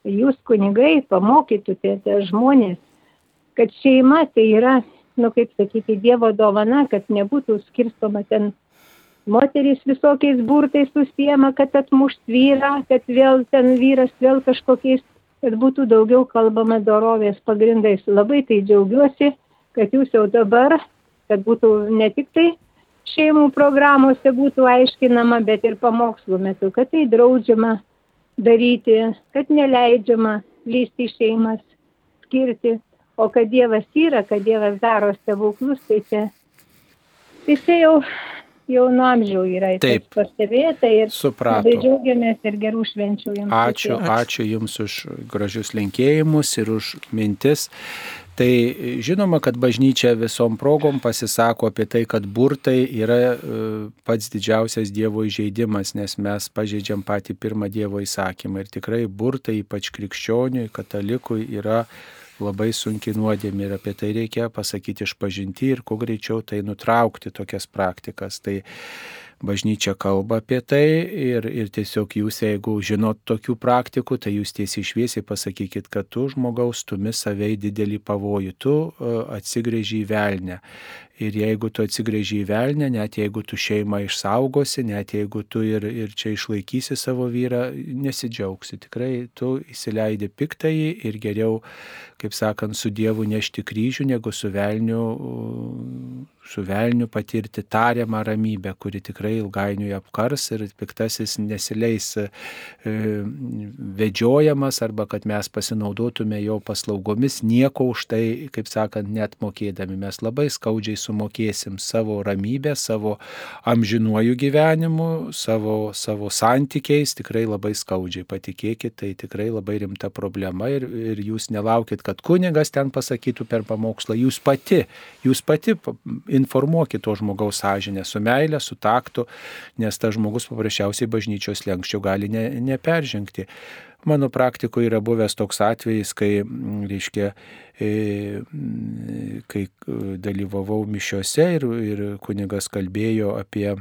jūs kunigai pamokytumėte žmonės, kad šeima tai yra nu kaip sakyti, Dievo dovana, kad nebūtų skirstoma ten moterys visokiais burtais susiema, kad atmušt vyrą, kad vėl ten vyras vėl kažkokiais, kad būtų daugiau kalbama dorovės pagrindais. Labai tai džiaugiuosi, kad jūs jau dabar, kad būtų ne tik tai šeimų programuose būtų aiškinama, bet ir pamokslų metu, kad tai draudžiama daryti, kad neleidžiama lysti į šeimas, skirti O kad Dievas yra, kad Dievas daro stebuklus, tai čia, tai čia jau, jau nuo amžių yra Taip. pastebėta ir Suprato. labai džiaugiamės ir gerų švenčių jums. Ačiū, ačiū, ačiū Jums už gražius linkėjimus ir už mintis. Tai žinoma, kad bažnyčia visom progom pasisako apie tai, kad burtai yra e, pats didžiausias Dievo įžeidimas, nes mes pažeidžiam patį pirmą Dievo įsakymą. Ir tikrai burtai, ypač krikščioniui, katalikui, yra labai sunki nuodėmė ir apie tai reikia pasakyti iš pažinti ir kuo greičiau tai nutraukti tokias praktikas. Tai bažnyčia kalba apie tai ir, ir tiesiog jūs, jeigu žinot tokių praktikų, tai jūs tiesiai šviesiai pasakykit, kad tu žmogaus tumi savai didelį pavojų, tu e, atsigrėži į velnę. Ir jeigu tu atsigrėži į velnę, net jeigu tu šeimą išsaugosi, net jeigu tu ir, ir čia išlaikysi savo vyrą, nesidžiaugsi. Tikrai tu įsileidi piktai ir geriau, kaip sakant, su Dievu nešti kryžių, negu su velniu su velniu patirti tariamą ramybę, kuri tikrai ilgainiui apkars ir piktasis nesileis e, vedžiojamas arba kad mes pasinaudotume jo paslaugomis nieko už tai, kaip sakant, net mokėdami. Mes labai skaudžiai sumokėsim savo ramybę, savo amžinuoju gyvenimu, savo, savo santykiais, tikrai labai skaudžiai. Patikėkit, tai tikrai labai rimta problema ir, ir jūs nelaukit, kad kunigas ten pasakytų per pamokslą, jūs pati, jūs pati informuokit to žmogaus sąžinę su meilė, su taktu, nes tas žmogus paprasčiausiai bažnyčios lenkščių gali ne, neperžengti. Mano praktikoje yra buvęs toks atvejis, kai, reiškia, e, kai e, dalyvavau mišiuose ir, ir kunigas kalbėjo apie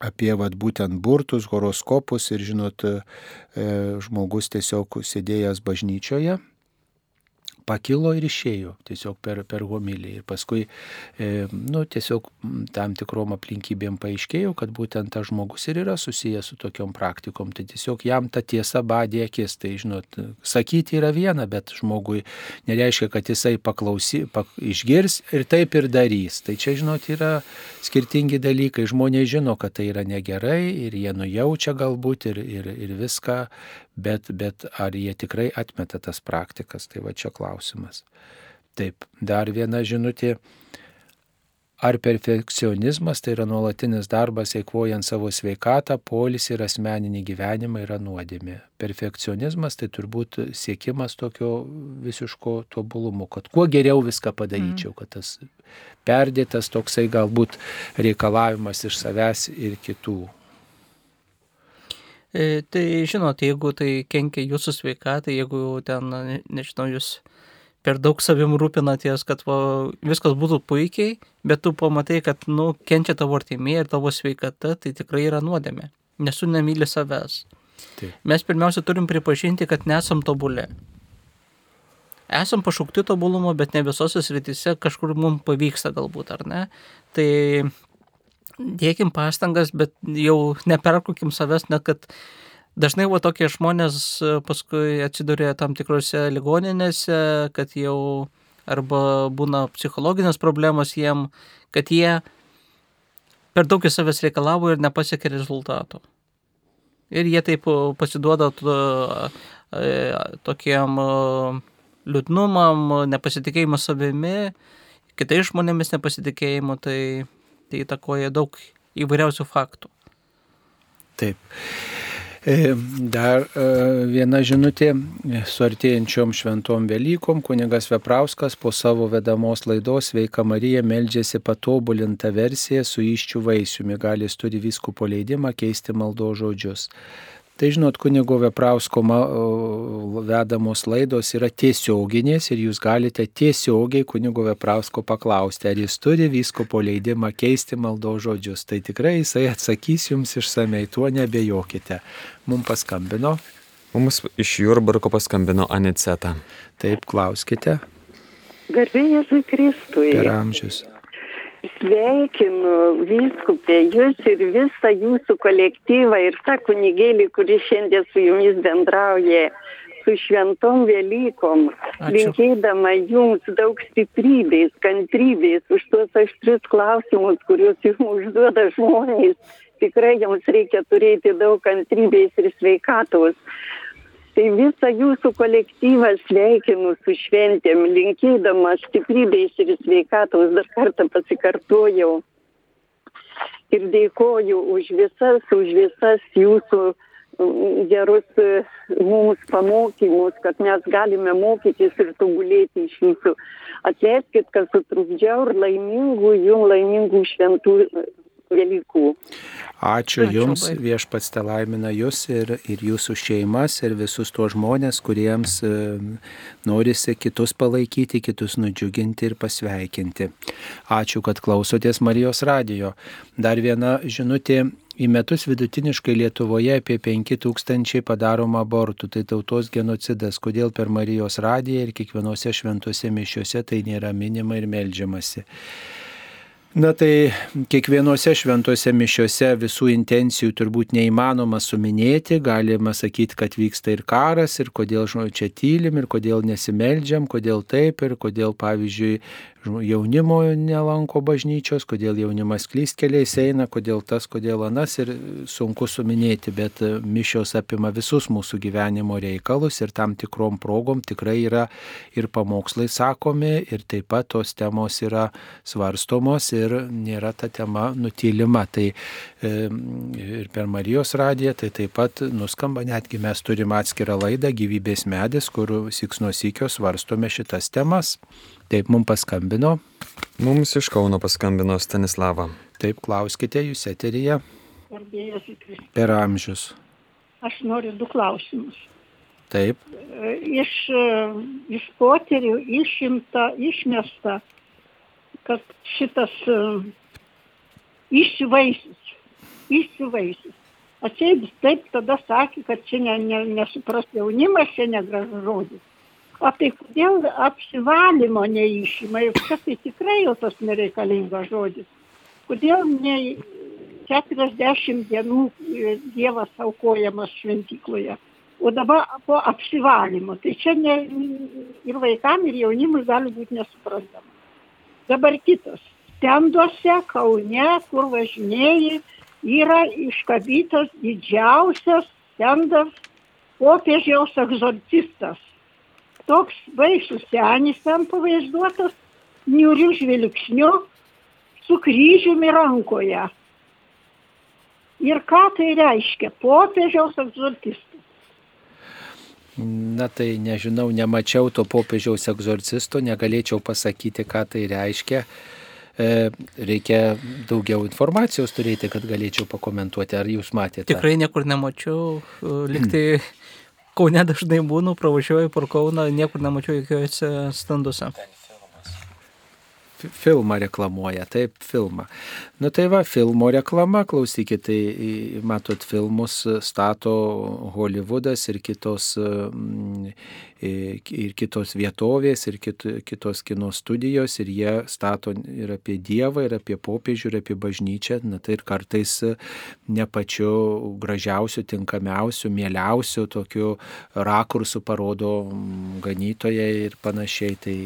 apie vat, būtent burtus, horoskopus ir, žinot, e, žmogus tiesiog sėdėjęs bažnyčioje pakilo ir išėjo tiesiog per, per homilį. Ir paskui, e, nu, tiesiog tam tikrom aplinkybėm paaiškėjo, kad būtent tas žmogus ir yra susijęs su tokiom praktikom. Tai tiesiog jam ta tiesa badė akis. Tai, žinot, sakyti yra viena, bet žmogui nereiškia, kad jisai paklausy, pak, išgirs ir taip ir darys. Tai čia, žinot, yra skirtingi dalykai. Žmonės žino, kad tai yra negerai ir jie nujaučia galbūt ir, ir, ir viską, bet, bet ar jie tikrai atmeta tas praktikas, tai va čia klausimas. Taip, dar viena žinutė. Ar perfekcionizmas tai yra nuolatinis darbas eikvojant savo sveikatą, polis ir asmeninį gyvenimą yra nuodėmė. Perfekcionizmas tai turbūt siekimas tokio visiško tobulumo, kad kuo geriau viską padaryčiau, mm. kad tas perdėtas toksai galbūt reikalavimas iš savęs ir kitų. E, tai žinot, jeigu tai kenkia jūsų sveikatai, jeigu ten, nežinau, jūs per daug savim rūpinaties, kad va, viskas būtų puikiai, bet tu pamatai, kad, nu, kenčia tavo artimieji ir tavo sveikata, tai tikrai yra nuodėmė, nes tu nemyli savęs. Taip. Mes pirmiausia turim pripažinti, kad nesam tobulė. Esam pašaukti tobulumo, bet ne visose srityse kažkur mums pavyksta galbūt, ar ne? Tai dėkim pastangas, bet jau neperkokim savęs, net kad dažnai va tokie žmonės e, paskui atsiduria tam tikrose ligoninėse, kad jau arba būna psichologinės problemos jiem, kad jie per daug į savęs reikalavo ir nepasiekė rezultato. Ir jie taip pasiduoda e, tokiem liūdnumam, nepasitikėjimu savimi, kitais žmonėmis nepasitikėjimu, tai tai įtakoja daug įvairiausių faktų. Taip. E, dar e, viena žinutė su artėjančiom šventom Velykom. Kunigas Veprauskas po savo vedamos laidos Veika Marija meldžiasi patobulintą versiją su iščių vaisiumi. Gali turi viskupo leidimą keisti maldo žodžius. Tai žinot, kunigo Veprausko vedamos laidos yra tiesioginės ir jūs galite tiesiogiai kunigo Veprausko paklausti, ar jis turi visko po leidimą keisti maldo žodžius. Tai tikrai jisai atsakys jums išsamei, tuo nebejokite. Mums paskambino. Mums iš Jurbarko paskambino Aniceta. Taip, klauskite. Garbėjai Kristui. Per amžius. Sveikinu viskupė jūs ir visą jūsų kolektyvą ir tą kunigėlį, kuris šiandien su jumis bendrauja su šventom Velykom, Ačiū. linkėdama jums daug stiprybės, kantrybės už tuos aštrius klausimus, kuriuos jums užduoda žmonės. Tikrai jums reikia turėti daug kantrybės ir sveikatos. Tai visą jūsų kolektyvą sveikinu su šventėm, linkėdama stiprybės ir sveikatos, dar kartą pasikartojau. Ir dėkoju už visas, už visas jūsų mm, gerus mums pamokymus, kad mes galime mokytis ir tobulėti iš jūsų. Atleiskit, kad sutrukdžiau ir laimingų, jum laimingų šventų Velykų. Ačiū Jums, viešpats te laimina Jūs ir, ir Jūsų šeimas ir visus tuos žmonės, kuriems e, norisi kitus palaikyti, kitus nudžiuginti ir pasveikinti. Ačiū, kad klausotės Marijos radijo. Dar viena žinutė. Į metus vidutiniškai Lietuvoje apie 5000 padaroma abortų, tai tautos genocidas, kodėl per Marijos radiją ir kiekvienose šventose mišiuose tai nėra minima ir melžiamasi. Na tai kiekvienose šventose mišiuose visų intencijų turbūt neįmanoma suminėti, galima sakyti, kad vyksta ir karas, ir kodėl čia tylim, ir kodėl nesimeldžiam, kodėl taip, ir kodėl, pavyzdžiui, jaunimo nelanko bažnyčios, kodėl jaunimas klystkeliais eina, kodėl tas, kodėl anas ir sunku suminėti, bet mišios apima visus mūsų gyvenimo reikalus ir tam tikrom progom tikrai yra ir pamokslai sakomi ir taip pat tos temos yra svarstomos ir nėra ta tema nutylima. Tai ir per Marijos radiją tai taip pat nuskamba, netgi mes turime atskirą laidą gyvybės medis, kur siksno sykio svarstome šitas temas. Taip, mums paskambino. Mums iš Kauno paskambino Stanislava. Taip, klauskite jūs eteryje. Per amžius. Aš noriu du klausimus. Taip. Iš, iš poterių išimta, išmesta, kad šitas išsivaisis. Išsivaisis. Atseit taip tada sakė, kad čia ne, ne, nesupras jaunimas, čia negražus žodis o tai kodėl apsivalymo neišima? Juk čia tai tikrai jau tas nereikalingas žodis. Kodėl ne keturiasdešimt dienų e, dievas aukojamas šventykloje? O dabar po apsivalymo. Tai čia ne ir vaikam ir jaunimui gali būti nesuprantama. Dabar kitas. Stenduose kaune kur važinėji yra iškabytas didžiausias stendas popiežiaus egzorcistas toks baisus senis ten pavaizduotas, niurių žvilgsniu, su kryžiumi rankoje. Ir ką tai reiškia? Popiežiaus egzorcistas. Na tai nežinau, nemačiau to popiežiaus egzorcisto, negalėčiau pasakyti, ką tai reiškia. E, reikia daugiau informacijos turėti, kad galėčiau pakomentuoti. Ar jūs matėte? Tikrai niekur nemačiau, liktai Kaune dažnai būnu, pravažiuoju per Kauną, niekur nemačiau jokiuose standuose. Filmą reklamuoja, taip, filmą. Na tai va, filmo reklama, klausykit, tai matot, filmus stato Hollywoodas ir kitos mm, ir kitos vietovės, ir kit, kitos kino studijos, ir jie stato ir apie Dievą, ir apie popiežių, ir apie bažnyčią, na tai ir kartais ne pačiu gražiausiu, tinkamiausiu, mieliausiu tokiu rakursu parodo ganytojai ir panašiai. Tai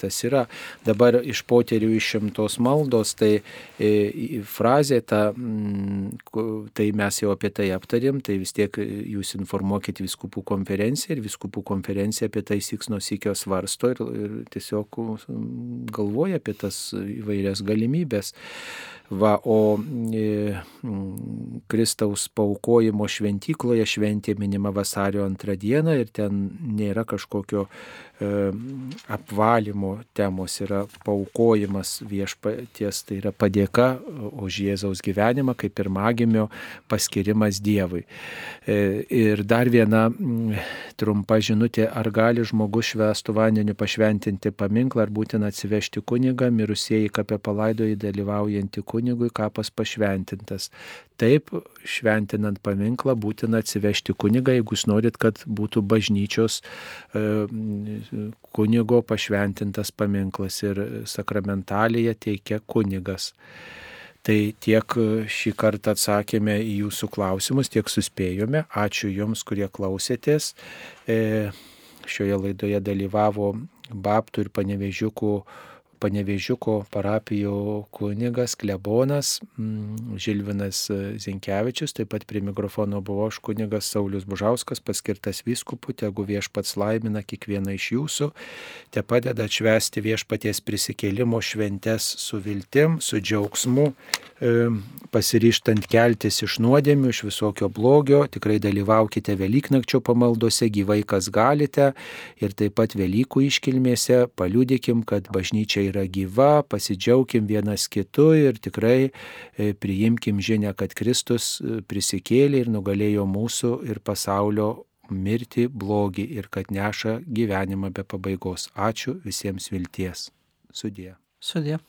tas yra. Dabar iš poterių išimtos maldos, tai e, frazė ta, tai mes jau apie tai aptarėm, tai vis tiek jūs informuokit viskupų konferenciją ir viskupų konferencija apie tai siks nuo sykio svarsto ir, ir tiesiog galvoja apie tas įvairias galimybės. Va, o e, Kristaus paukojimo šventykloje šventė minima vasario antrą dieną ir ten nėra kažkokio e, apvalymo temos, yra paukojimas viešpaties, tai yra padėka už Jėzaus gyvenimą kaip pirmagimio paskirimas Dievui. E, ir dar viena trumpa žinutė, ar gali žmogus švestų vandeniu pašventinti paminklą, ar būtina atsivežti kunigą, mirusieji kapė palaidoje dalyvaujantį kunigą kunigui kapas pašventintas. Taip, šventinant paminklą būtina atsivežti kunigą, jeigu jūs norit, kad būtų bažnyčios e, kunigo pašventintas paminklas ir sakramentalėje teikia kunigas. Tai tiek šį kartą atsakėme į jūsų klausimus, tiek suspėjome. Ačiū Jums, kurie klausėtės. E, šioje laidoje dalyvavo Baptų ir Panevežiukų Panevežiuko parapijų kunigas, klebonas mm, Žilvinas Zinkevičius, taip pat prie mikrofono buvo aš kunigas Saulis Bužauskas, paskirtas vyskupu, tegu viešpats laimina kiekvieną iš jūsų, te padeda atšvesti viešpaties prisikėlimo šventes su viltim, su džiaugsmu, e, pasiryštant keltis iš nuodėmių, iš visokio blogio, tikrai dalyvaukite Velyknakčio pamaldose, gyvai kas galite. Ir taip pat Velykų iškilmėse, paliudikim, kad bažnyčia yra yra gyva, pasidžiaugim vienas kitu ir tikrai e, priimkim žinę, kad Kristus e, prisikėlė ir nugalėjo mūsų ir pasaulio mirti blogį ir kad neša gyvenimą be pabaigos. Ačiū visiems vilties. Sudė. Sudė.